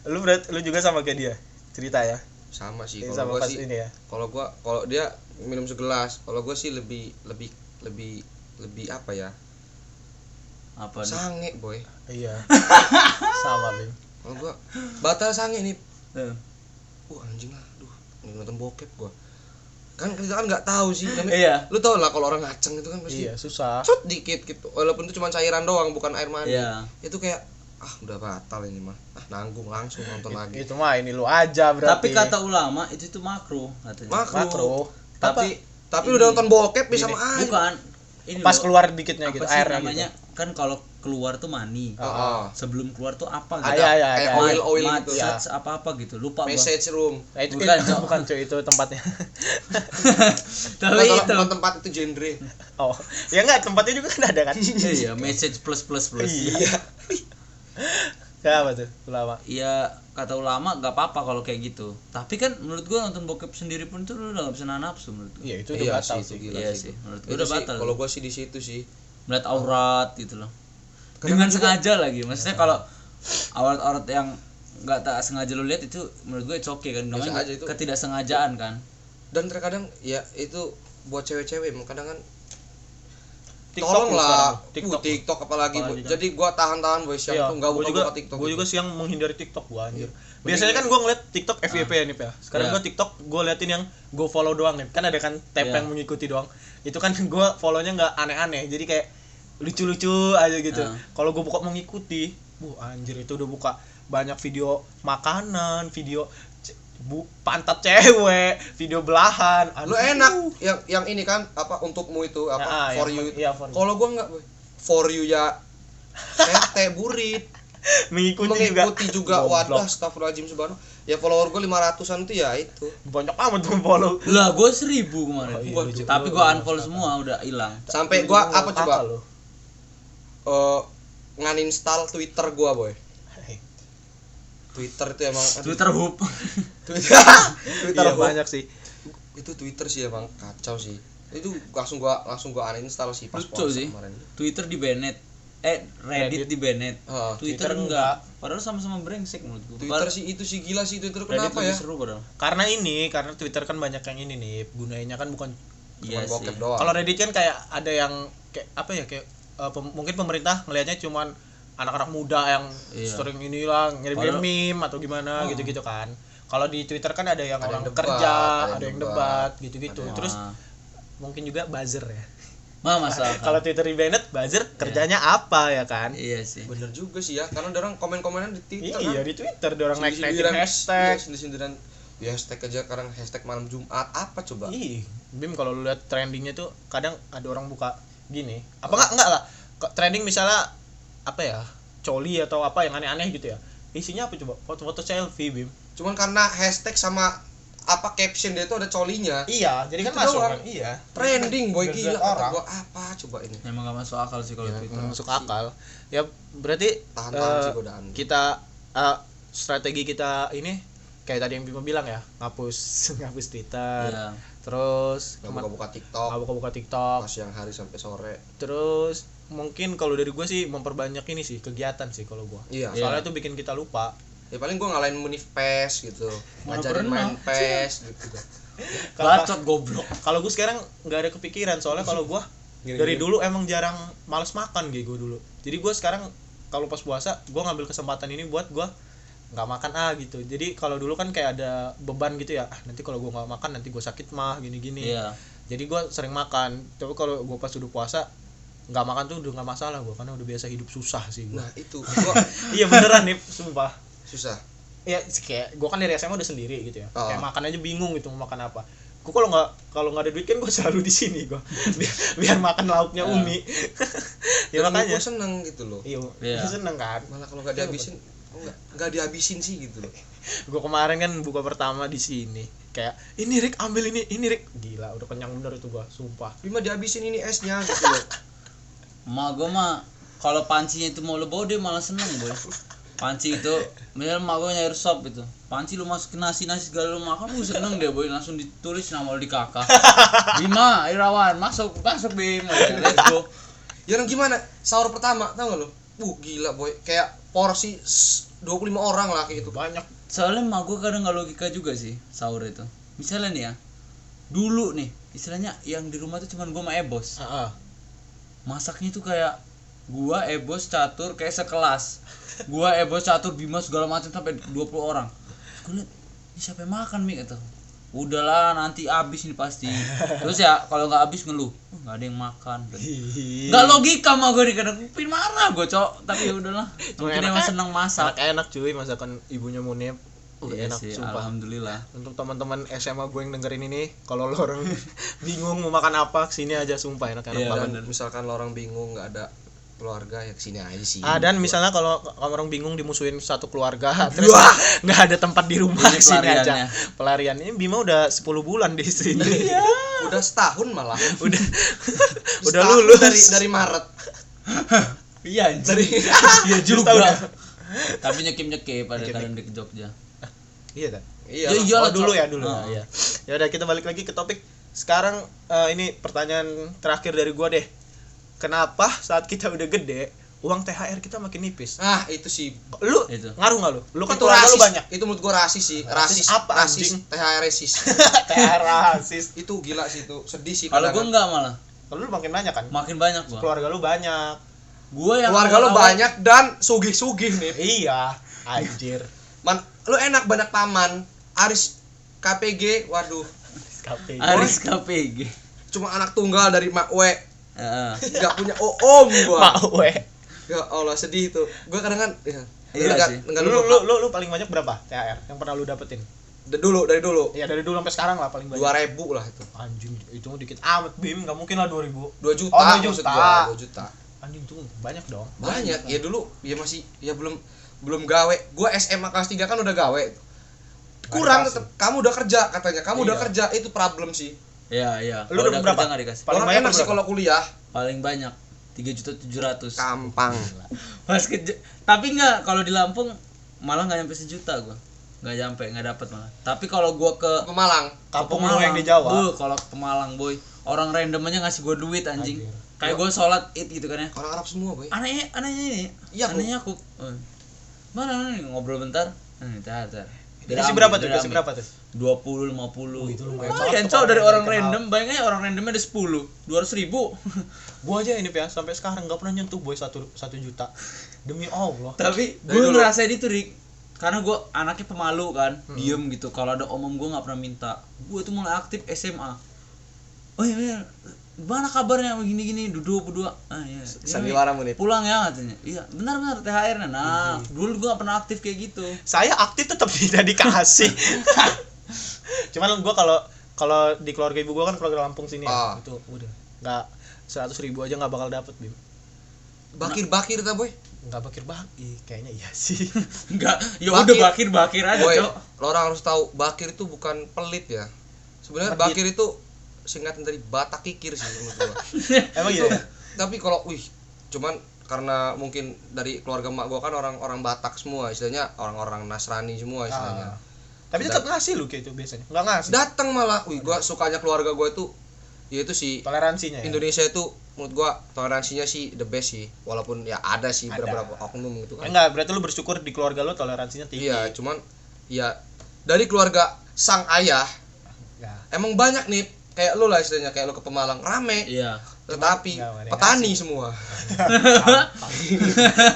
Lu berat lu juga sama kayak dia cerita ya. Sama sih kalau sama gua sih. ini ya. Kalau gua kalau dia minum segelas, kalau gua sih lebih lebih lebih lebih apa ya? apa nih Sange, boy. Iya. sama Bim. Kalau gua batal sange nih. Eh, Wah, anjing lah. Duh, nonton bokep gua. Kan kita kan nggak tahu sih namanya. iya Lu tau lah kalau orang ngaceng itu kan pasti Iya, susah. cut dikit gitu. Walaupun itu cuma cairan doang, bukan air mandi. iya Itu kayak ah udah batal ini mah. Ah nanggung langsung nonton lagi. Itu mah ini lu aja tapi berarti. kata ulama itu tuh makro katanya Makro. makro. tapi Tapi lu udah nonton bokep bisa sama air. bukan ini pas loh, keluar dikitnya gitu airnya namanya gitu. Kan kalau keluar tuh mani Heeh. sebelum keluar tuh apa Ah, gitu iya, iya, kayak iya. oil oil gitu. Ya. apa apa gitu lupa gua Message room. Nah, itu Bukan, itu bukan cuy itu tempatnya. tapi Bukan, itu bukan tempat itu genre. oh, ya enggak tempatnya juga kan ada kan? iya message plus plus plus iya. Kayak apa tuh? Ulama. Iya kata ulama nggak apa-apa kalau kayak gitu tapi kan menurut gua nonton bokep sendiri pun tuh udah gak bisa nahan nafsu menurut gua Iya, itu udah Iya batal sih, itu gila iya sih. menurut gua udah batal Kalau gua sih di situ sih. Melihat aurat gitu loh Kadang dengan juga- sengaja lagi maksudnya kalau aurat-aurat yang nggak tak sengaja lu lihat itu menurut gue it's okay kan namanya itu. ketidaksengajaan kan Dan terkadang ya itu buat cewek-cewek kadang kan TikTok tolong lah sekarang. TikTok, TikTok. TikTok apalagi, Apalagi kan. jadi gua tahan-tahan boy siang Iya, tuh nggak gua buka juga buka TikTok gua gitu. juga siang menghindari TikTok gua anjir. Iya. Biasanya kan gua ngeliat TikTok FYP ya nih ya. Sekarang Iya. gua TikTok gua liatin yang gua follow doang nih. Kan ada kan tab Iya. yang mengikuti doang. Itu kan gua follownya nggak aneh-aneh. Jadi kayak lucu-lucu aja gitu. Iya. Kalau gua buka mengikuti, bu anjir itu udah buka banyak video makanan, video bu pantat cewek, video belahan. lu Aduh. enak yang yang ini kan apa untukmu itu apa Ah, for you itu. iya, for you. kalau gua nggak for you ya tete burit mengikuti, mengikuti juga, Goblok. wadah astagfirullahaladzim subhanallah ya follower gue 500an tuh ya itu banyak amat tuh follow lah gue seribu kemarin Oh, iya, tapi gue unfollow semua udah hilang sampai gue apa coba lu. eh nganinstall Twitter gue boy. Twitter itu emang aduh, Twitter hub. Twitter. Twitter Iya, gua- banyak sih. Itu Twitter sih emang kacau sih. Itu langsung gua langsung gua uninstall sih pas Lucu sih. kemarin. Twitter di banned eh Reddit, Reddit. di banned Heeh. Twitter, Twitter enggak. padahal sama-sama brengsek menurut gue Twitter sih itu sih gila sih Twitter. Reddit kenapa lebih ya? seru padahal. Karena ini karena Twitter kan banyak yang ini nih gunanya kan bukan iya sih. doang. Kalau Reddit kan kayak ada yang kayak apa ya kayak eh, pem- mungkin pemerintah ngelihatnya cuman anak-anak muda yang Iya. sering inilah ngirim Padahal- meme atau gimana Oh. gitu-gitu kan. Kalau di Twitter kan ada yang Ada orang yang debat, kerja ada ada yang debat, gitu-gitu. terus Ah. mungkin juga buzzer ya. Mah masalah kalau Twitter di banned buzzer kerjanya apa ya kan? Iya sih. Bener juga sih ya karena orang komen-komenan di Twitter iya kan. di Twitter ada orang naik naikin Sindir-sindiran- hashtag. iya, sindir-sindiran. Ya hashtag aja sekarang hashtag malam Jumat apa coba? Ih, Bim kalau lu lihat trendingnya tuh kadang ada orang buka gini. Apa enggak enggak lah. Kok trending misalnya apa ya? Coli atau apa yang aneh-aneh gitu ya. Isinya apa coba? Foto-foto selfie, Bim. cuman karena hashtag sama apa caption dia itu ada colinya Iya, jadi kan masuk kan. Iya. trending boy gila orang. gua apa coba ini emang gak masuk akal sih kalau Ya, Twitter Masuk akal. Ya berarti tahan-tahan eh, sih godaan kita eh, strategi kita ini kayak tadi yang Bima bilang ya, ngapus ngapus Twitter. Iya. Terus nggak kema- buka-buka TikTok nggak buka-buka TikTok. pas siang hari sampai sore Terus mungkin kalau dari gue sih memperbanyak ini sih kegiatan sih kalau gue. iya Iya. Soalnya itu bikin kita lupa. ya paling gua ngalahin munif PES gitu ngajarin main PES gitu Kalau- bacot goblok Kalau gue sekarang nggak ada kepikiran soalnya kalau gue dari dulu emang jarang males makan gitu gue dulu. Jadi gue sekarang kalau pas puasa gue ngambil kesempatan ini buat gue nggak makan ah gitu. Jadi kalau dulu kan kayak ada beban gitu ya. Ah, nanti kalau gue nggak makan nanti gue sakit mah gini-gini. iya Jadi gue sering makan. Tapi kalau gue pas udah puasa nggak makan tuh udah nggak masalah gue karena udah biasa hidup susah sih gue. nah itu gua iya beneran nih sumpah. susah ya kayak gue kan dari SMA udah sendiri gitu ya Oh. kayak makan aja bingung gitu mau makan apa gue kalau nggak kalau nggak ada duit kan gue selalu di sini gue biar, biar makan lauknya Ah. umi ya Dan makanya gua seneng gitu loh iya Iya. gua seneng kan malah kalau nggak dihabisin nggak nggak dihabisin sih gitu loh. Gue kemarin kan buka pertama di sini. Kayak ini Rick ambil ini ini Rick. Gila udah kenyang bener itu gue sumpah. Bima dihabisin ini esnya gitu loh. Mak gue mah kalau pancinya itu mau bawa dia malah seneng boy. Panci itu misal mak gue nyari sop itu panci lu masukin nasi nasi segala lu makan lu seneng deh boy. Langsung ditulis nama lu di kakak Bima Irawan masuk masuk Bim let's go. Ya orang gimana? Sahur pertama tau gak lo uh gila boy. Kayak porsi 25 orang lah kayak gitu. Banyak. Soalnya mak gue kadang nggak logika juga sih sahur itu. Misalnya nih ya dulu nih istilahnya yang di rumah tuh cuman gue sama Ebos. Heeh. masaknya tuh kayak gua Ebos catur kayak sekelas. Gua Ebos catur Bima segala macam sampai 20 orang. Gue liat ini siapa yang makan mi? Gitu udahlah nanti habis ini pasti. Terus ya kalau nggak habis ngeluh. "Oh, nggak ada yang makan. Nggak logika mah gue nih kadang pin marah gue cok. Tapi ya udahlah. Mungkin emang kan? seneng masak. Enak enak cuy. Masakan ibunya Munib uh, Iya enak sih, sumpah. alhamdulillah. Untuk teman-teman SMA gue yang dengerin ini kalau lo orang bingung mau makan apa ke sini aja sumpah. Enak-enak Iya, banget. dan misalkan lo orang bingung nggak ada keluarga ya ke sini aja sih. Ah dan misalnya kalau kalau orang bingung dimusuhin satu keluarga terus nggak ada tempat di rumah Ini sini aja. pelariannya. pelarian. Ini Bima udah 10 bulan di sini. Udah setahun malah. Udah. Udah lulus. dari dari Maret. Iya dari iya Setahun ya? tapi nyekip nyekip pada kadang di Jogja. Iya kan iya Ya, iyalah, oh, dulu ya dulu. Heeh. ya ya udah kita balik lagi ke topik. Sekarang eh, ini pertanyaan terakhir dari gua deh kenapa saat kita udah gede uang THR kita makin nipis? Ah itu sih. Lu Itu. ngaruh nggak lu? Lu kan itu keluarga lu banyak. Itu menurut gua rasis sih. Rasis rasis. apa, rasis. anjing? THR rasis. THR rasis. Itu gila sih itu. Sedih sih kalau kadang. enggak malah. Kalau lu makin banyak kan? Makin banyak gua. Keluarga lu banyak. Gue yang keluarga awal-awal- banyak dan sugih-sugih nih iya. Anjir. Man lu enak banyak paman. Aris KPG waduh. KP Aris KPG cuma anak tunggal dari Mak We Heeh. nggak punya om gua. Pak we. Ya Allah sedih itu. Gua kadang kan ya, Iya nggak- sih. nggak lu, lu, lu, lu paling banyak berapa THR yang pernah lu dapetin? D- dulu dari dulu. Ya dari dulu sampai sekarang lah paling banyak. Dua ribu lah itu. Anjing itu mah dikit amat bim. Nggak mungkin lah 2000 dua juta Oh, dua juta. gua dua juta. Anjing tuh banyak dong. Banyak. Ya dulu ya masih ya belum belum gawe. Gua SMA kelas 3 kan udah gawe. Kurang tetep kamu udah kerja katanya. Kamu udah Iya. kerja itu problem sih Iya, iya. Lu udah berapa? nggak dikasih. Paling orang banyak sih kalau kuliah Paling banyak tiga juta tujuh ratus. gampang Pas kerja, tapi nggak kalau di Lampung malah nggak nyampe sejuta gua. Nggak nyampe, nggak dapat malah. Tapi kalau gua ke Pemalang ke kampung lu yang di Jawa Buh, kalau ke Pemalang, boy. Orang random aja ngasih gua duit anjing. Anjir. Kayak gua sholat id gitu kan ya. orang Arab semua boy Anehnya, anehnya ini. Iya, Bu. anehnya aku. eh, Mana nih ngobrol bentar? Nih, tar, tar. Dikasih berapa tuh dikasih berapa tuh 20 50. Oh, itu lumayan. Cocok cowok dari orang random, bayangnya orang randomnya ada 10, 200 ribu. gua aja ini ya sampai sekarang nggak pernah nyentuh boy satu satu juta demi allah Tapi gue dulu. ngerasain itu Rik karena gue anaknya pemalu kan, diem gitu. Kalau ada omom gue nggak pernah minta. Gue tuh mulai aktif SMA. Oh iya, iya. Mana kabarnya begini gini duduk berdua. Ah iya. Iya, sandiwara menit Pulang ya katanya. Iya, benar benar THR -nya. Nah, dulu gue gak pernah aktif kayak gitu. saya aktif tetap tidak dikasih cuman gua kalau kalau di keluarga ibu gua kan keluarga Lampung sini ya Ah. itu udah nggak seratus ribu aja nggak bakal dapet bim bakir bakir ta boy nggak bakir bagi kayaknya iya sih Enggak, ya Bakir. udah bakir-bakir aja, boy Cok. lo orang harus tahu bakir itu bukan pelit ya sebenarnya bakir itu singkatan dari batak kikir sih menurut gua emang gitu ya tapi kalau wih cuman karena mungkin dari keluarga mak gua kan orang-orang Batak semua istilahnya orang-orang Nasrani semua istilahnya Ah. tapi tetap ngasih lu kayak itu biasanya nggak ngasih datang malah wih gua sukanya keluarga gua itu yaitu si toleransinya ya Indonesia itu menurut gua toleransinya sih the best sih walaupun ya ada sih Ada. beberapa oknum gitu Ya kan enggak, berarti lu bersyukur di keluarga lu toleransinya tinggi. iya cuman ya dari keluarga sang ayah Ya. emang banyak nih kayak lu lah istilahnya kayak lu ke Pemalang rame Iya. tetapi yang petani semua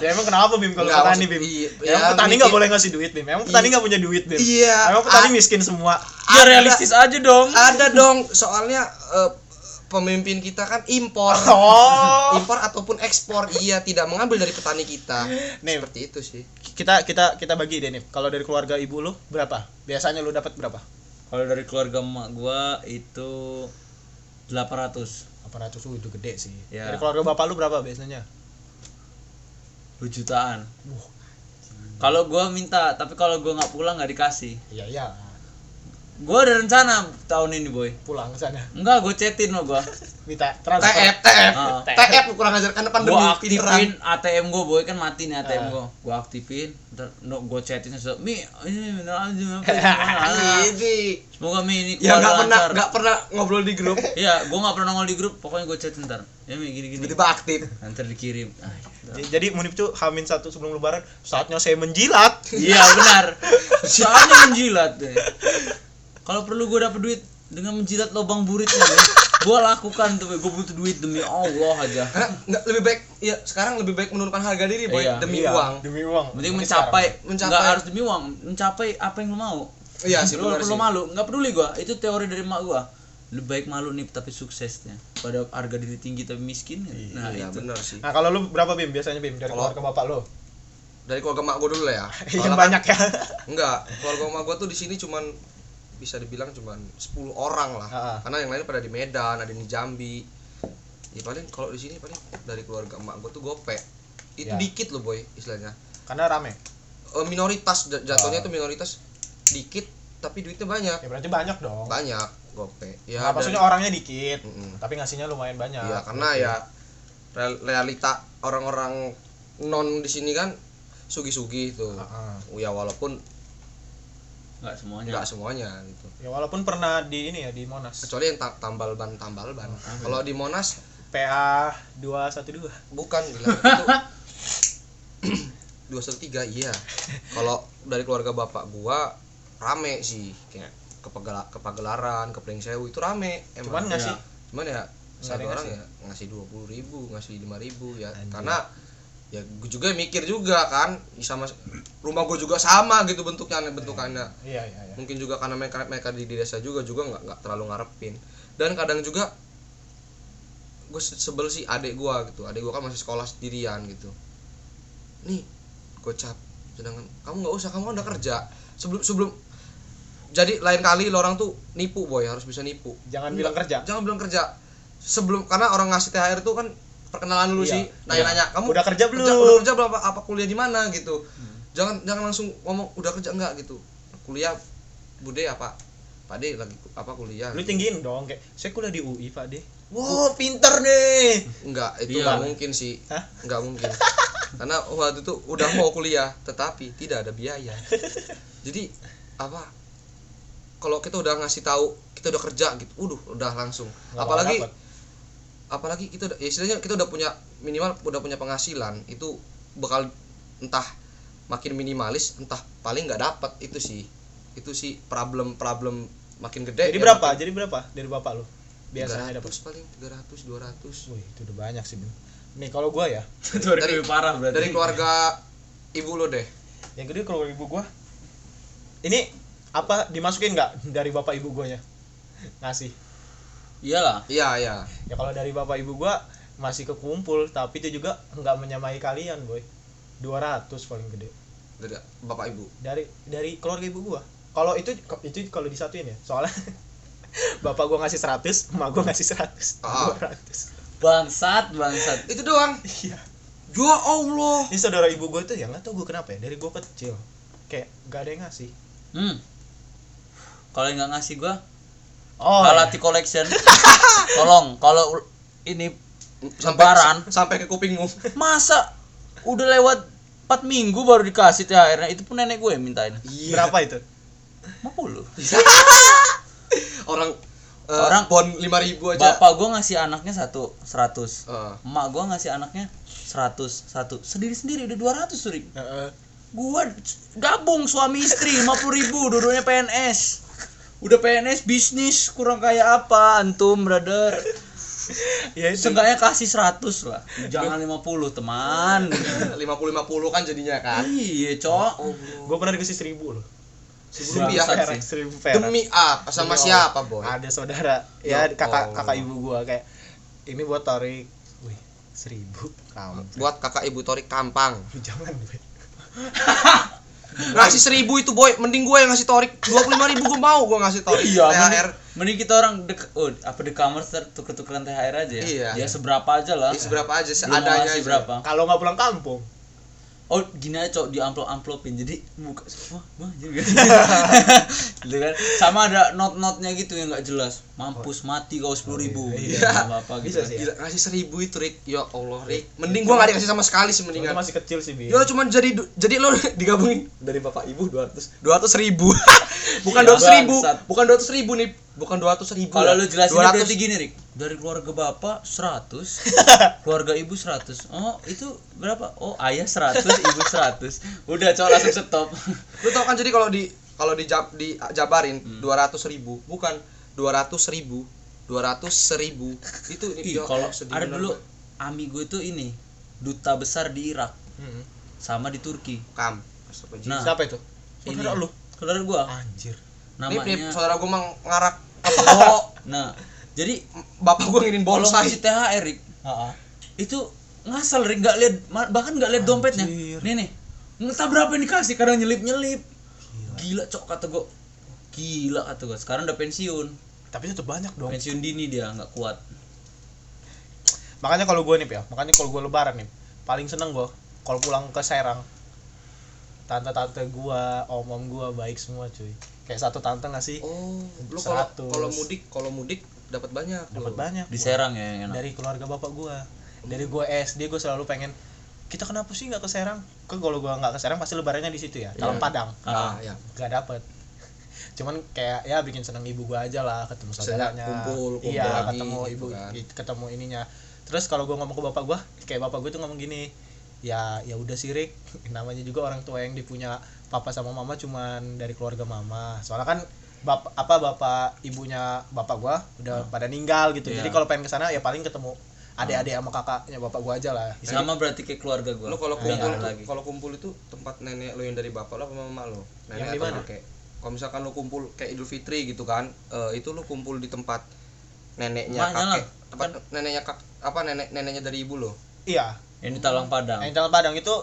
ya emang kenapa Bim kalau petani maksud- Bim? iya, Ya, emang ya, petani mikir- nggak boleh ngasih duit Bim. Emang petani nggak punya duit Bim. Iya, Emang petani a- miskin semua. Ya Ada. realistis aja dong. ada dong soalnya eh, pemimpin kita kan impor Oh. impor ataupun ekspor iya tidak mengambil dari petani kita Nih. seperti itu sih Kita kita kita bagi deh nih. Kalau dari keluarga ibu lu berapa? Biasanya lu dapat berapa? Kalau dari keluarga emak gua itu 800 800 uh, itu gede sih. Ya. Dari keluarga bapak lu berapa biasanya? 2 jutaan. Kalau gua minta, tapi kalau gua nggak pulang nggak dikasih. Iya iya. Gua ada rencana tahun ini, boy. Pulang ke sana. Enggak, gua chatin lo gua. Minta transfer. TF TF Ah. TF kurang ajar pandemi Gua pinteran aktifin ATM gua, boy kan mati nih ATM Ah. gua. Gua aktifin, ntar no, gua chatin sesuatu. Mi, ini bener aja. Mi, apa ini Semoga Mi ini ya keluar nggak pernah nggak pernah ngobrol di grup Iya, gua nggak pernah nongol di grup. Pokoknya gua chatin ntar. Ya Mi gini gini. tiba-tiba aktif Nanti dikirim. Ah, J- Jadi Munif tuh hamin satu sebelum lebaran saatnya saya menjilat. Iya benar. Soalnya menjilat deh. Kalau perlu gue dapet duit dengan menjilat lubang buritnya, gue lakukan tuh. Gue butuh duit demi Allah aja. karena nggak lebih baik ya sekarang lebih baik menurunkan harga diri boy Iya. demi Iya, uang Demi uang. Penting mencapai, sekarang. Mencapai. nggak harus demi uang, mencapai apa yang lo mau. iya sih Lo perlu malu, nggak peduli gue. Itu teori dari mak gue. Lebih baik malu nih tapi suksesnya pada harga diri tinggi tapi miskin. Nah iya itu. benar sih Nah, kalau lu berapa Bim biasanya Bim dari keluarga bapak lu? dari keluarga mak gue dulu lah ya Yang kan- banyak ya. Enggak, keluarga emak gua tuh di sini cuman bisa dibilang cuman 10 orang lah. Ah, ah. Karena yang lain pada di Medan, ada di Jambi. Ya paling kalau di sini paling dari keluarga emak gua tuh gope. Itu Ya. dikit loh boy istilahnya. Karena rame. Eh, minoritas jatuhnya Ah. tuh minoritas dikit tapi duitnya banyak. Ya berarti banyak dong. Banyak gope. Ya Nah, maksudnya dari- orangnya dikit, Mm-mm. tapi ngasihnya lumayan banyak. Ya karena ya real- realita orang-orang non di sini kan sugi-sugi tuh. Ah, ah. Ya walaupun Nggak semuanya. enggak semuanya gitu. Ya walaupun pernah di ini ya di Monas. kecuali yang ta- tambal ban tambal ban kalau di Monas PA 212. bukan gila itu dua satu tiga iya kalau dari keluarga bapak gua rame sih kayak ke Pegala- ke Pagelaran ke Pringsewu itu rame Cuman emang ngasih cuman ya Nggak satu orang ngasih. ya ngasih dua puluh ribu ngasih lima ribu ya Anjir. karena ya gue juga mikir juga kan sama rumah gue juga sama gitu bentuknya bentukannya. Iya, iya, iya. mungkin juga karena mereka mereka di, di desa juga juga nggak nggak terlalu ngarepin. Dan kadang juga gue sebel sih adik gue gitu. Adik gue kan masih sekolah sendirian gitu. Nih gocap sedangkan kamu nggak usah kamu kan udah kerja. Sebelum sebelum jadi lain kali lo orang tuh nipu boy harus bisa nipu. Jangan Nggak, bilang kerja. jangan bilang kerja. Sebelum karena orang ngasih thr itu kan perkenalan dulu Iya. sih nanya-nanya kamu Udah kerja belum? Hmm. udah kerja berapa apa kuliah di mana? gitu. Jangan jangan langsung ngomong udah kerja enggak? gitu. Kuliah bude apa? Pak De lagi apa kuliah? Lu tinggiin dong kayak saya kuliah di UI Pak De. Wow pinter nih. Enggak itu Iya. enggak mungkin sih. Hah? enggak mungkin. Karena waktu itu udah mau kuliah tetapi tidak ada biaya. Jadi apa? Kalau kita udah ngasih tahu kita udah kerja gitu udah udah langsung. Apalagi dapet. Apalagi kita udah ya istilahnya kita udah punya minimal udah punya penghasilan itu bakal entah makin minimalis entah paling nggak dapat itu sih. Itu sih problem problem makin gede jadi ya berapa? makin- jadi berapa dari bapak lu? Biasanya 300 dapat paling 300 200 wih itu udah banyak sih nih kalau gua ya. Itu lebih parah berarti. dari keluarga ibu lo deh. Yang kedua kalau ibu gua. Ini apa dimasukin nggak dari bapak ibu gua ya? Ngasih iyalah. Iya iya. Ya kalau dari bapak ibu gua masih kekumpul tapi itu juga nggak menyamai kalian boy. 200 paling gede. Dari bapak ibu? Dari dari keluarga ibu gua. Kalau itu itu kalau disatuin ya? Soalnya bapak gua ngasih 100 emak gua ngasih 100 Ah. 200 bangsat bangsat. Itu doang? Iya. Ya allah. Ini saudara ibu gua tuh ya nggak tahu gua kenapa ya dari gua kecil. Kayak nggak ada yang ngasih. Hmm. Kalau yang nggak ngasih gua oh Alati collection. Tolong kalau ini sampai Lebaran. sampai ke kupingmu. Masa udah lewat 4 minggu baru dikasih THR itu pun nenek gue yang mintain. Iya. Berapa itu? 50 orang eh, Orang- bon 5000 aja. bapak gue ngasih anaknya satu 100 Eh, emak gue ngasih anaknya 100 satu. Sendiri sendiri udah 200 suri. Heeh. gua gabung suami istri 50 ribu dua-duanya PNS udah PNS bisnis kurang kayak apa? Antum brother. Ya itu seenggaknya kasih 100 lah. Jangan 50 teman. 50 50 kan jadinya kan? Iya cok. Gua pernah dikasih seribu loh. Seribu rupiah Bangsat perak sih. seribu perak. Demi apa? Sama Demi siapa boy? Ada saudara. Ya Ya kakak kakak ibu gua kayak ini buat tarik. Wih seribu. Kamu. Buat kakak ibu Torik Tampang jangan boy. ngasih seribu itu boy. Mending gue yang ngasih Torik. 25 ribu gue mau gue ngasih Torik. Iya THR. mending, mending kita orang dek oh apa di kamar tuker-tukeran THR aja ya? Iya. ya seberapa aja lah. Ya, seberapa aja seadanya aja. berapa. Kalau nggak pulang kampung oh gini aja cok di amplop amplopin jadi muka wah wah jadi gitu kan. Sama ada not notnya gitu yang nggak jelas. Mampus mati kau sepuluh ribu. Iya. iya. apa apa gitu Bisa sih. Gila, ngasih seribu itu Rik. Ya Allah Rik. Mending gue gak dikasih sama sekali sih mendingan. Masih kecil sih bi. Ya cuma jadi jadi lo digabungin dari bapak ibu 200 200 ribu. Bukan Iya, 200 ribu bangsat. bukan 200 ribu nih bukan 200 ribu kalau ya. lu jelasin 200 berarti gini Rik dari keluarga bapak 100 keluarga ibu 100 oh itu berapa? Oh ayah 100 ibu 100 udah cok langsung stop. Lu tau kan jadi kalau di kalau di jab, di jabarin Hmm. 200 ribu. Bukan 200 ribu 200 seribu. Itu Ih, kalau ada bener, dulu Boy. ami gue tuh ini duta besar di Irak. Hmm. sama di Turki. Kam. Nah, siapa itu? ini. Saudara lu? Saudara gua. Anjir. Ini, ini namanya saudara gue mang ngarak. Oh nah jadi bapak gue ngirim kalau bonsai. ngasih THR Rik, Heeh. itu ngasal Rik nggak lihat bahkan nggak lihat dompetnya. Anjir. nih nih. Entah berapa yang dikasih kadang nyelip nyelip gila cok kata gua. Gila kata gua. Sekarang udah pensiun. Tapi itu banyak dong. Pensiun dini dia nggak kuat. Makanya kalau gue nih ya makanya kalau gue lebaran nih paling seneng gue kalau pulang ke Serang. Tante-tante gue om-om gue baik semua cuy. Kayak satu tante ngasih oh lu kalau 100. kalau mudik kalau mudik dapat banyak dapat banyak di gua. Serang ya yang enak. Dari keluarga bapak gue dari gue SD gue selalu pengen kita kenapa sih nggak ke Serang? Kan kalau gue nggak ke Serang pasti lebarannya di situ ya. Talang Iya. Padang. Ah, ah. Ya nggak dapet. Cuman kayak ya bikin seneng ibu gue aja lah ketemu saudaranya. kumpul, kumpul iya lagi ketemu gitu ibu kan. i- ketemu ininya. Terus kalau gue ngomong ke bapak gue kayak bapak gue tuh ngomong gini ya ya udah sih Rick. Namanya juga orang tua yang dipunya papa sama mama cuman dari keluarga mama. Soalnya kan bapak apa bapak ibunya bapak gua udah pada ninggal gitu. Iya. jadi kalau pengen ke sana ya paling ketemu adik-adik sama kakaknya bapak gua aja lah. Sama berarti kayak keluarga gua. Lo kalau kumpul tuh- lagi. kalau kumpul itu tempat nenek lo yang dari bapak lo apa mama lo nenek Yang di atau mana? kakek? Kalau misalkan lo kumpul kayak idul fitri gitu kan eh, itu lo kumpul di tempat neneknya Maknya lah. kakek. tempat neneknya kak apa nenek neneknya dari ibu lo iya. Yang di Talang Padang. Yang jalan Padang itu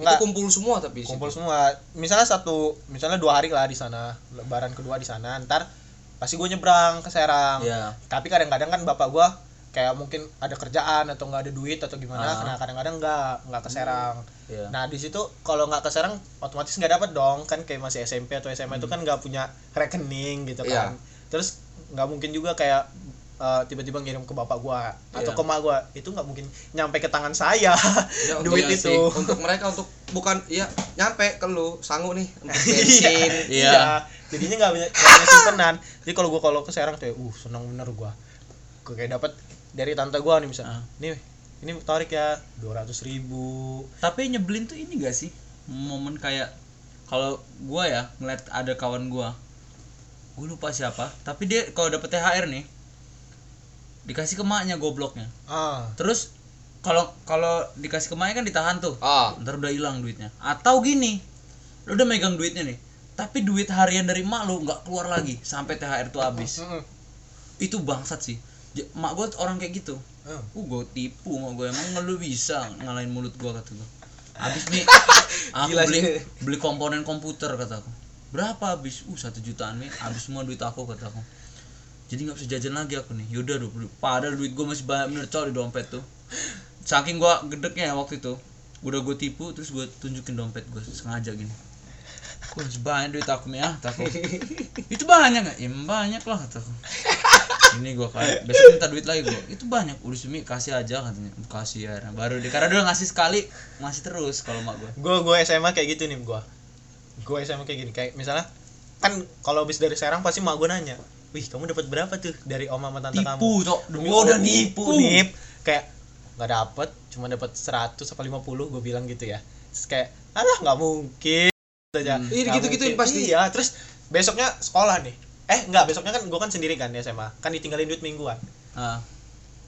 itu enggak kumpul semua tapi kumpul situ. semua. Misalnya satu misalnya dua hari lah di sana. Lebaran kedua di sana. Ntar pasti gue nyebrang ke Serang. Ya tapi kadang-kadang kan bapak gua kayak mungkin ada kerjaan atau nggak ada duit atau gimana Ah. karena kadang-kadang nggak nggak ke Serang. Iya. nah di situ kalau nggak ke Serang otomatis nggak dapat dong. Kan kayak masih SMP atau SMA itu kan nggak punya rekening gitu kan. Terus nggak mungkin juga kayak eh, tiba-tiba ngirim ke bapak gua atau Iya. ke mak gua. Itu nggak mungkin nyampe ke tangan saya. Ya, duit iya itu. sih. untuk mereka untuk bukan ya nyampe ke lu sanggup nih untuk iya. bensin. Iya. iya. Jadinya nggak punya punya simpenan. Jadi kalau gua kalau ke Serang tuh ya, uh senang bener gua. Gua kayak dapat dari tante gua nih misalnya Ah. nih ini tarik ya dua ratus ribu. Tapi nyebelin tuh ini gak sih? Momen kayak kalau gua ya ngeliat ada kawan gua gue lupa siapa. Tapi dia kalau dapet THR nih dikasih ke maknya gobloknya. Ah. Terus kalau kalau dikasih ke maknya kan ditahan tuh. Ah. Ntar udah hilang duitnya. Atau gini lu udah megang duitnya nih tapi duit harian dari mak lu nggak keluar lagi sampai THR tuh habis. Mm-mm. itu bangsat sih. J- mak gue orang kayak gitu. Ah. uh gue tipu mak gue emang lu bisa ngalahin mulut gue kata gue habis nih aku Gila beli sih. beli komponen komputer kata aku. Berapa habis? Uh satu jutaan nih habis semua duit aku kata aku jadi nggak bisa jajan lagi aku nih. Yaudah dua puluh padahal duit gue masih banyak. Bener coy di dompet tuh. Saking gue gedeknya waktu itu. Udah gue tipu terus gue tunjukin dompet gue sengaja gini. Gue masih banyak duit aku nih ah aku. Itu banyak nggak? Ya banyak lah kata aku. Ini gue kayak besok minta duit lagi gue itu banyak. Udah semi kasih aja katanya. Kasih ya baru dia karena dia ngasih sekali ngasih terus kalau mak gue gue gue SMA kayak gitu nih gue gue SMA kayak gini. Kayak misalnya kan kalau habis dari Serang pasti mak gue nanya wih kamu dapat berapa tuh dari om sama tante kamu? Tipu cok demi gue udah nipu nip. Kayak nggak dapet cuma dapat 100 apa 50 gue bilang gitu ya. Terus kayak alah nggak mungkin. Aja Hmm. Iya, gitu-gituin mungkin. pasti. iya terus besoknya sekolah nih. Eh nggak besoknya kan gue kan sendiri kan di SMA kan ditinggalin duit mingguan. Ah.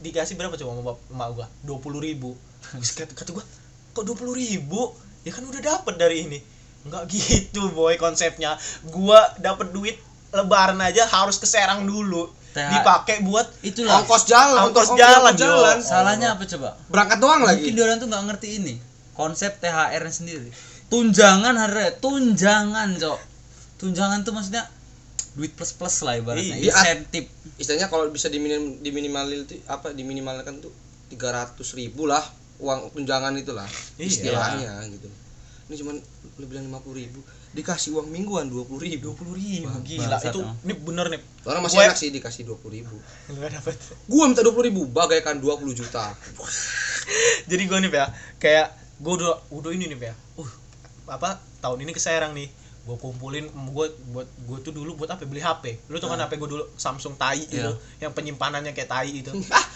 Dikasih berapa coba sama emak gua? dua puluh ribu. Terus kata, kata gua kok dua puluh ribu? Ya kan udah dapet dari ini. Nggak gitu boy konsepnya. Gua dapet duit lebaran aja harus ke Serang dulu. Dipakai buat itulah. ongkos jalan Ongkos ongkos jalan, jalan. yo. salahnya apa coba? Berangkat doang lagi. Mungkin orang tuh nggak ngerti ini konsep THR sendiri. Tunjangan hari raya. Tunjangan cok. Tunjangan tuh maksudnya duit plus plus lah ibaratnya. Iya. insentif. Istilahnya kalau bisa diminim diminimalin tuh apa diminimalkan tuh tiga ratus ribu lah uang tunjangan itulah Iya. istilahnya gitu. Ini cuman lu bilang lima puluh ribu dikasih uang mingguan dua puluh ribu. dua puluh ribu Wah, gila. itu ini bener nih. Orang masih Gue- enak sih dikasih dua puluh ribu. Nggak dapet. Gua minta dua puluh ribu bagaikan dua puluh juta. Jadi gue nih ya kayak gue udah udah ini nih ya uh apa tahun ini ke Serang nih. Gue kumpulin gue buat gue tuh dulu buat apa? Beli HP lu tau kan HP gue dulu? Samsung tai itu Iya. yang penyimpanannya kayak tai itu ah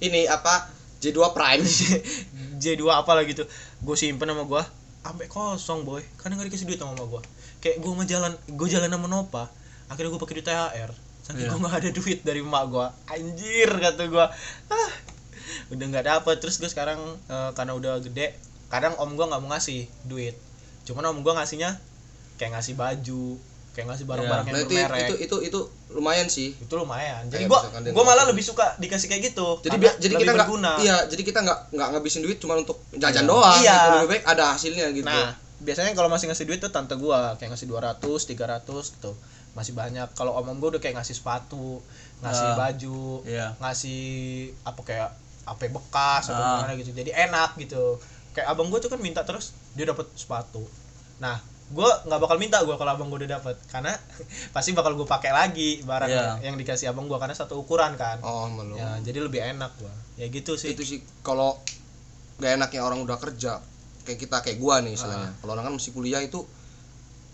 ini apa? J2 Prime. J2 apa lah gitu. Gue simpen sama gue sampai kosong boy. Karena nggak dikasih duit sama gue kayak gue mau jalan gue jalan sama Nova akhirnya gue pakai duit THR saking Iya. gue nggak ada duit dari emak gue anjir kata gue ah udah nggak dapet. Terus gue sekarang eh, karena udah gede kadang om gue nggak mau ngasih duit. Cuman om gue ngasihnya kayak ngasih baju kayak ngasih barang-barang nah yang itu, bermerek itu itu itu lumayan sih itu lumayan jadi Kayak gua gua malah lebih suka dikasih kayak gitu jadi biar jadi kita nggak iya jadi kita nggak nggak ngabisin duit cuma untuk jajan Iya. doang Iya. gitu. lebih baik ada hasilnya gitu nah biasanya kalau masih ngasih duit tuh tante gua kayak ngasih 200 300 gitu masih banyak kalau om om gua udah kayak ngasih sepatu ngasih Ah. baju Iya. ngasih apa kayak HP bekas atau Ah. gimana gitu jadi enak gitu kayak abang gua tuh kan minta terus dia dapat sepatu nah gua nggak bakal minta gua kalau abang gua udah dapat karena pasti bakal gua pakai lagi barang Iya. yang dikasih abang gua karena satu ukuran kan. Oh malu ya jadi lebih enak gua. Ya gitu sih. Itu sih kalau gak enaknya orang udah kerja kayak kita kayak gua nih Ah. istilahnya kalau orang kan masih kuliah itu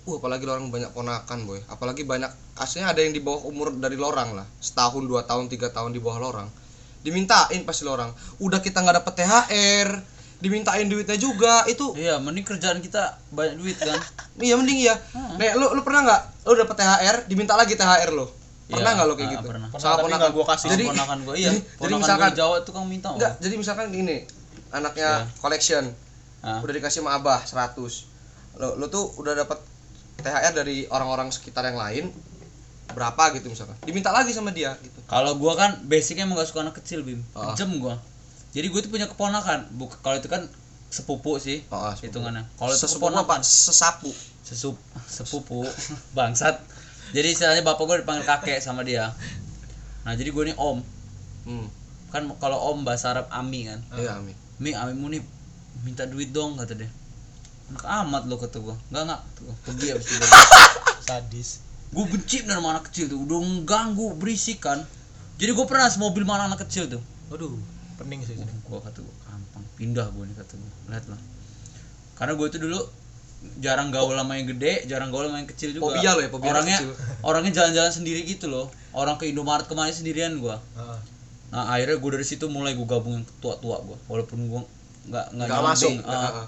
uh apalagi orang banyak ponakan boy. Apalagi banyak aslinya ada yang di bawah umur dari lorang lah. Setahun dua tahun tiga tahun di bawah lorang. Dimintain pasti lorang. Udah kita nggak dapet thr dimintain duitnya juga itu iya mending kerjaan kita banyak duit kan iya mending ya Ah. nek lu lu pernah nggak lu dapet thr diminta lagi thr lo pernah Iya, nggak lo kayak ah, gitu pernah. Pernah, sama tapi ponakan nggak gua kasih. jadi ponakan gue iya jadi- misalkan- gue Jawa tuh kamu minta enggak jadi misalkan gini anaknya Iya. collection Ah. udah dikasih sama abah 100 lo, lo tuh udah dapat THR dari orang-orang sekitar yang lain berapa gitu misalkan diminta lagi sama dia gitu Kalau gua kan basicnya emang gak suka anak kecil bim, Ah. kejem gua. Jadi gua tuh punya keponakan. Buk kalau itu kan sepupu sih Oh, ah, sepupu. hitungannya. Kalau apa keponakan sesapu sesup sepupu bangsat. Jadi istilahnya bapak gua dipanggil kakek sama dia. Nah jadi gua nih om. hmm. kan kalau om bahasa Arab ami kan iya amin mi ami muni minta duit dong kata dia anak amat lo kata gua enggak enggak gua. pergi abis itu sadis gue benci bener sama anak kecil tuh udah mengganggu berisik kan jadi gue pernah semobil mana anak kecil tuh waduh pening sih sini. Gue kata gue gampang. Pindah gue nih kata gue lihat lah. Karena gue itu dulu jarang gaul sama yang gede jarang gaul sama yang kecil juga. Fobia lo ya, anak orangnya kecil. orangnya jalan-jalan sendiri gitu loh. Orang ke Indomaret kemarin sendirian gue Heeh. nah akhirnya gue dari situ mulai gue gabung yang tua-tua gue walaupun gue nggak nggak masuk. ah, Heeh.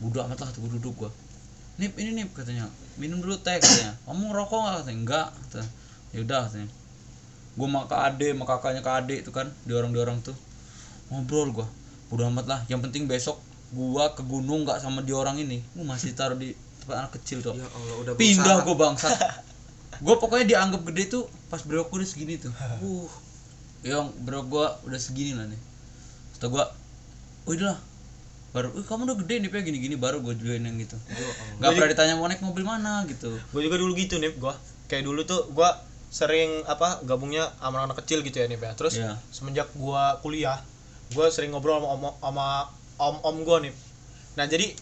bodo amat lah gue duduk gue nip ini nip katanya. Minum dulu teh katanya. Kamu ngerokok nggak? Katanya enggak ya udah katanya gue sama kak ade sama kakaknya kak ade itu kan di orang di orang tuh. Ngobrol gue bodo amat lah. Yang penting besok gua ke gunung nggak sama di orang ini. Gue masih taruh di tempat anak kecil tuh ya Allah udah pindah gue bangsat. Gue pokoknya dianggap gede tuh pas brewok udah segini tuh. Uh. Yang brewok gue udah segini lah nih. Setelah gue oh udah lah. Baru "Wih, kamu udah gede nih Pe, gini gini baru gue join yang gitu. Nggak pernah ditanya mau naik mobil mana gitu. Gue juga dulu gitu nih gue kayak dulu tuh gue sering apa gabungnya sama anak kecil gitu ya nih ya terus Iya. semenjak gue kuliah gue sering ngobrol sama om sama om om gue nih nah jadi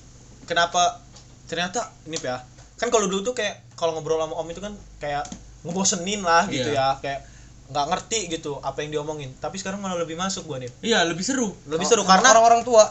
kenapa ternyata ini ya kan kalau dulu tuh kayak kalau ngobrol sama om itu kan kayak ngebosenin lah gitu Iya. ya kayak nggak ngerti gitu apa yang diomongin tapi sekarang malah lebih masuk gue nih iya lebih seru lebih Oh, seru sama karena orang-orang tua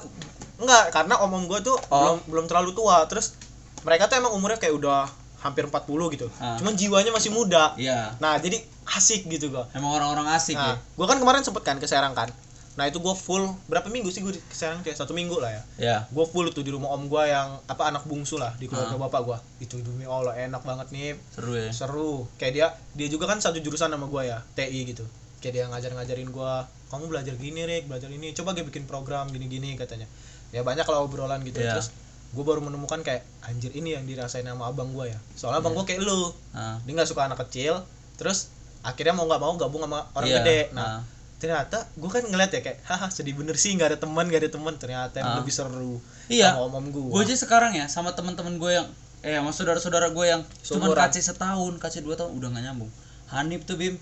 Enggak, karena om-om gue tuh Oh. belum belum terlalu tua. Terus mereka tuh emang umurnya kayak udah hampir 40 gitu. Ah. Cuman jiwanya masih muda. iya Nah, jadi asik gitu gua. emang orang-orang asik Nah, ya gua kan kemarin sempet kan ke Serang kan. Nah, itu gua full berapa minggu sih gue ke Serang kayak satu minggu lah ya. ya Gua full tuh di rumah om gua yang apa anak bungsu lah di keluarga Ah. bapak gua. Itu demi Allah enak banget nih. seru ya Seru. Kayak dia dia juga kan satu jurusan sama gua ya, TI gitu. Kayak dia ngajar-ngajarin gua, "Kamu belajar gini, Rick, belajar ini. Coba gue bikin program gini-gini," katanya. Ya banyak lah obrolan gitu. Iya. Terus gue baru menemukan kayak anjir ini yang dirasain sama abang gua ya. Soalnya abang gua kayak lu. nah, Dia nggak suka anak kecil, terus akhirnya mau nggak mau gabung sama orang iya. gede. Nah, nah, ternyata gue kan ngeliat ya kayak haha sedih bener sih nggak ada teman nggak ada teman ternyata yang Ah. lebih seru Iya. sama om om gue gue aja sekarang ya sama teman-teman gue yang eh sama saudara-saudara gue yang cuman Seumuran. KC setahun KC dua tahun udah nggak nyambung Hanif tuh Bim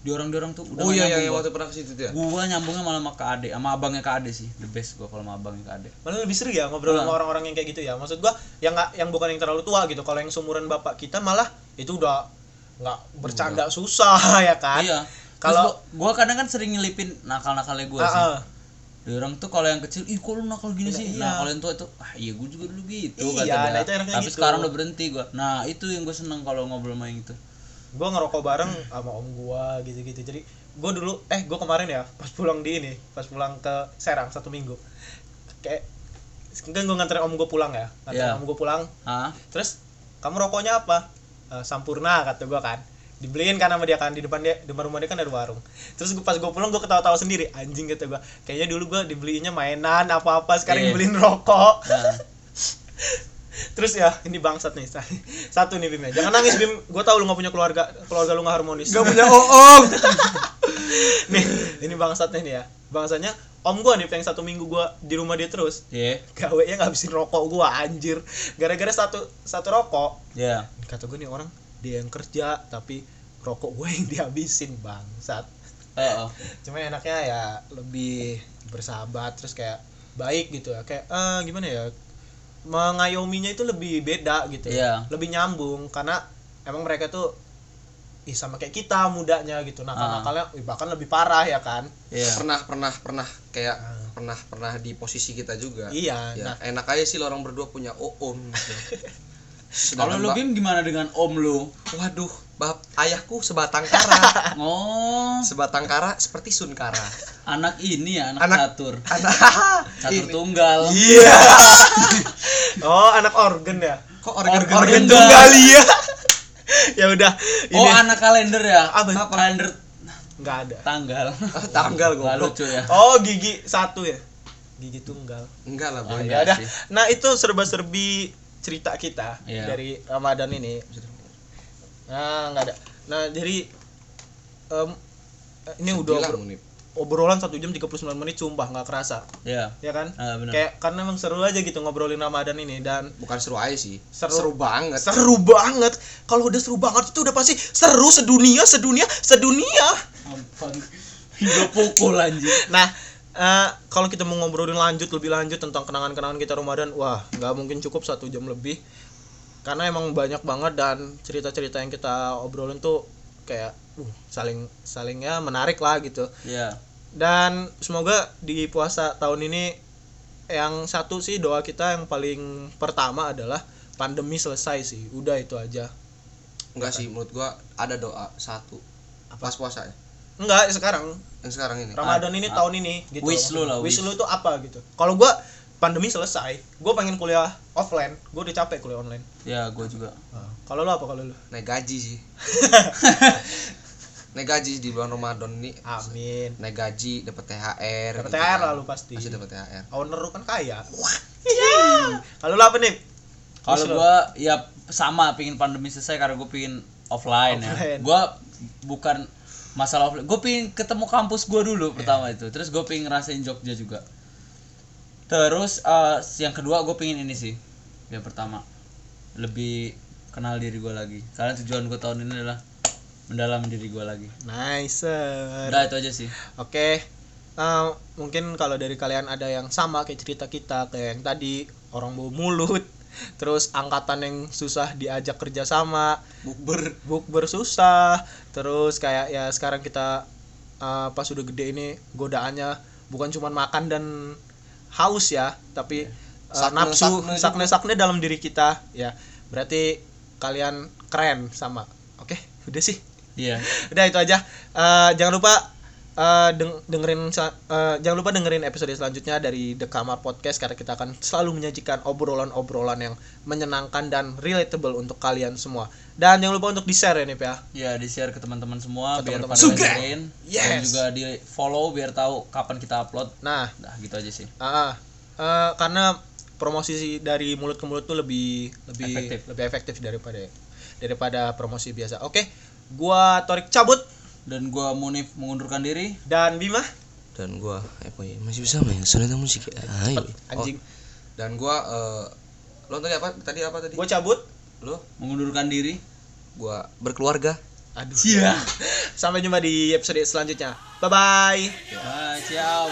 di orang di orang tuh udah oh iya iya nyambung iya, gua. waktu pernah ke situ tuh ya? Gua nyambungnya malah sama Kak Ade sama abangnya Kak Ade sih the best gua kalau sama abangnya Kak Ade. Malah lebih seru ya ngobrol Ah. sama orang-orang yang kayak gitu ya? Maksud gua yang nggak yang bukan yang terlalu tua gitu kalau yang seumuran bapak kita malah itu udah nggak bercanda susah ya kan? Iya. Kalau kalau gua, kadang kan sering nyelipin nakal-nakalnya gua sih. Ah, ah. di orang tuh kalau yang kecil ih kok lu nakal gini Nah, sih? iya. nah kalau yang tua itu ah iya gua juga dulu gitu Iya, nah itu enaknya tapi gitu. sekarang udah berhenti gua. Nah itu yang gua seneng kalau ngobrol sama yang itu gua ngerokok bareng sama om gua gitu-gitu. Jadi gua dulu eh gua kemarin ya pas pulang di ini pas pulang ke Serang satu minggu. Kayak kan gua nganterin om gua pulang ya. Nganterin Iya. om gua pulang. Ah terus kamu rokoknya apa? "Eh, sampurna kata gua kan. Dibeliin kan sama dia kan di depan dia di depan rumah dia kan ada warung. Terus gua pas gua pulang gua ketawa-tawa sendiri. Anjing kata gua. Kayaknya dulu gua dibeliinnya mainan apa-apa sekarang Iya. dibeliin rokok. Nah terus ya ini bangsat nih satu nih Bim ya. Jangan nangis Bim. Gua tahu lu nggak punya keluarga keluarga lu nggak harmonis. Gak punya oong nih ini bangsatnya nih ya. Bangsatnya om gua nih yang satu minggu gua di rumah dia terus. Iya. Gawe nya ngabisin rokok gua anjir. Gara-gara satu satu rokok iya. kata gue nih orang dia yang kerja tapi rokok gue yang dihabisin bangsat. Eh, oh. cuma enaknya ya lebih bersahabat terus kayak baik gitu ya. Kayak eh, gimana ya mengayominya itu lebih beda gitu Iya. lebih nyambung karena emang mereka tuh ih sama kayak kita mudanya gitu. Nakal nakalnya ih, bahkan lebih parah ya kan? Iya. Pernah pernah pernah. Kayak pernah pernah di posisi kita juga. Iya ya nah. enak aja sih lo orang berdua punya oom gitu. kalau lu ba- Bim gimana dengan om lu? Waduh bab ayahku sebatang kara. Oh. Sebatang kara seperti sun kara anak ini ya anak, Anak- catur. anak catur ini. tunggal. Iya. Oh anak organ ya? Kok Organ organ organ tunggal. tunggal iya. Ya udah oh ini. anak kalender ya? Apa? kalender nggak ada. tanggal. Ah, tanggal goblok. lucu ya. Oh gigi satu ya? Gigi tunggal. Enggak lah Oh, udah. sih. nah itu serba-serbi cerita kita Iya. dari Ramadan ini nah nggak ada. Nah jadi em, ini udah obro- obrolan satu jam 39 menit sumpah nggak kerasa. Ya ya kan? Benar. Kayak karena emang seru aja gitu ngobrolin Ramadan ini dan bukan seru aja sih. Seru. seru, banget. Seru banget. Kalau udah seru banget itu udah pasti seru sedunia sedunia sedunia. Ampun. gue pukul anjing. Nah, eh, kalau kita mau ngobrolin lanjut lebih lanjut tentang kenangan-kenangan kita Ramadan, wah nggak mungkin cukup satu jam lebih. Karena emang banyak banget dan cerita-cerita yang kita obrolin tuh kayak uh, saling saling ya menarik lah gitu. ya Dan semoga di puasa tahun ini yang satu sih doa kita yang paling pertama adalah pandemi selesai sih. Udah itu aja. enggak sih menurut gua ada doa satu pas puasa ya Enggak, sekarang yang sekarang ini Ramadan ini tahun ini gitu. Wish lu lah, Wish wish. lu itu apa gitu. Kalau gua pandemi selesai, gua pengen kuliah offline. Gua udah capek kuliah online. ya gue juga Kalau lu apa kalau lu? naik gaji sih naik gaji di bulan Ramadan ini Amin. naik gaji dapat THR Dapat gitu THR kan. lah lu pasti. pasti dapat THR Owner lu kan kaya. Kalau lu apa nih? kalau gue ya sama pingin pandemi selesai karena gue pingin offline, Offline. ya gue bukan masalah offline gue pingin ketemu kampus gue dulu pertama itu terus gue pingin ngerasain Jogja juga terus eh, yang kedua gue pingin ini sih yang pertama. Lebih kenal diri gue lagi. Karena tujuan gue tahun ini adalah mendalami diri gue lagi. Nice. udah itu aja sih. Oke. Eh, mungkin kalau dari kalian ada yang sama kayak cerita kita kayak yang tadi orang bau mulut, terus angkatan yang susah diajak kerja sama, bukber. bukber susah, terus kayak ya sekarang kita eh, pas udah gede ini godaannya bukan cuma makan dan haus ya, tapi eh, Sakne- nafsu sakne juga. sakne-sakne dalam diri kita ya. Berarti kalian keren sama. Oke, udah sih. iya Udah itu aja. Eh, jangan lupa eh, deng- dengerin eh, jangan lupa dengerin episode selanjutnya dari The Kamar Podcast karena kita akan selalu menyajikan obrolan-obrolan yang menyenangkan dan relatable untuk kalian semua. Dan jangan lupa untuk di-share ya nih ya. ya di share ke teman-teman semua Ke biar teman-teman pada semua. dengerin dan Yes. juga di follow biar tahu kapan kita upload Nah, nah gitu aja sih ah. Eh, karena promosi dari mulut ke mulut tuh lebih lebih Efektif. lebih efektif daripada daripada promosi biasa. Oke, gua Torik cabut dan gua Munif mengundurkan diri. Dan Bima? Dan gua eh, apa ya masih bisa main sonata musik ya? Ah, iya. Anjing. Oh. dan gua uh, lo tadi apa? Tadi apa tadi? Gua cabut. Lo? Mengundurkan diri. Gua berkeluarga. Aduh. Iya. Yeah. sampai jumpa di episode selanjutnya. Bye bye bye ciao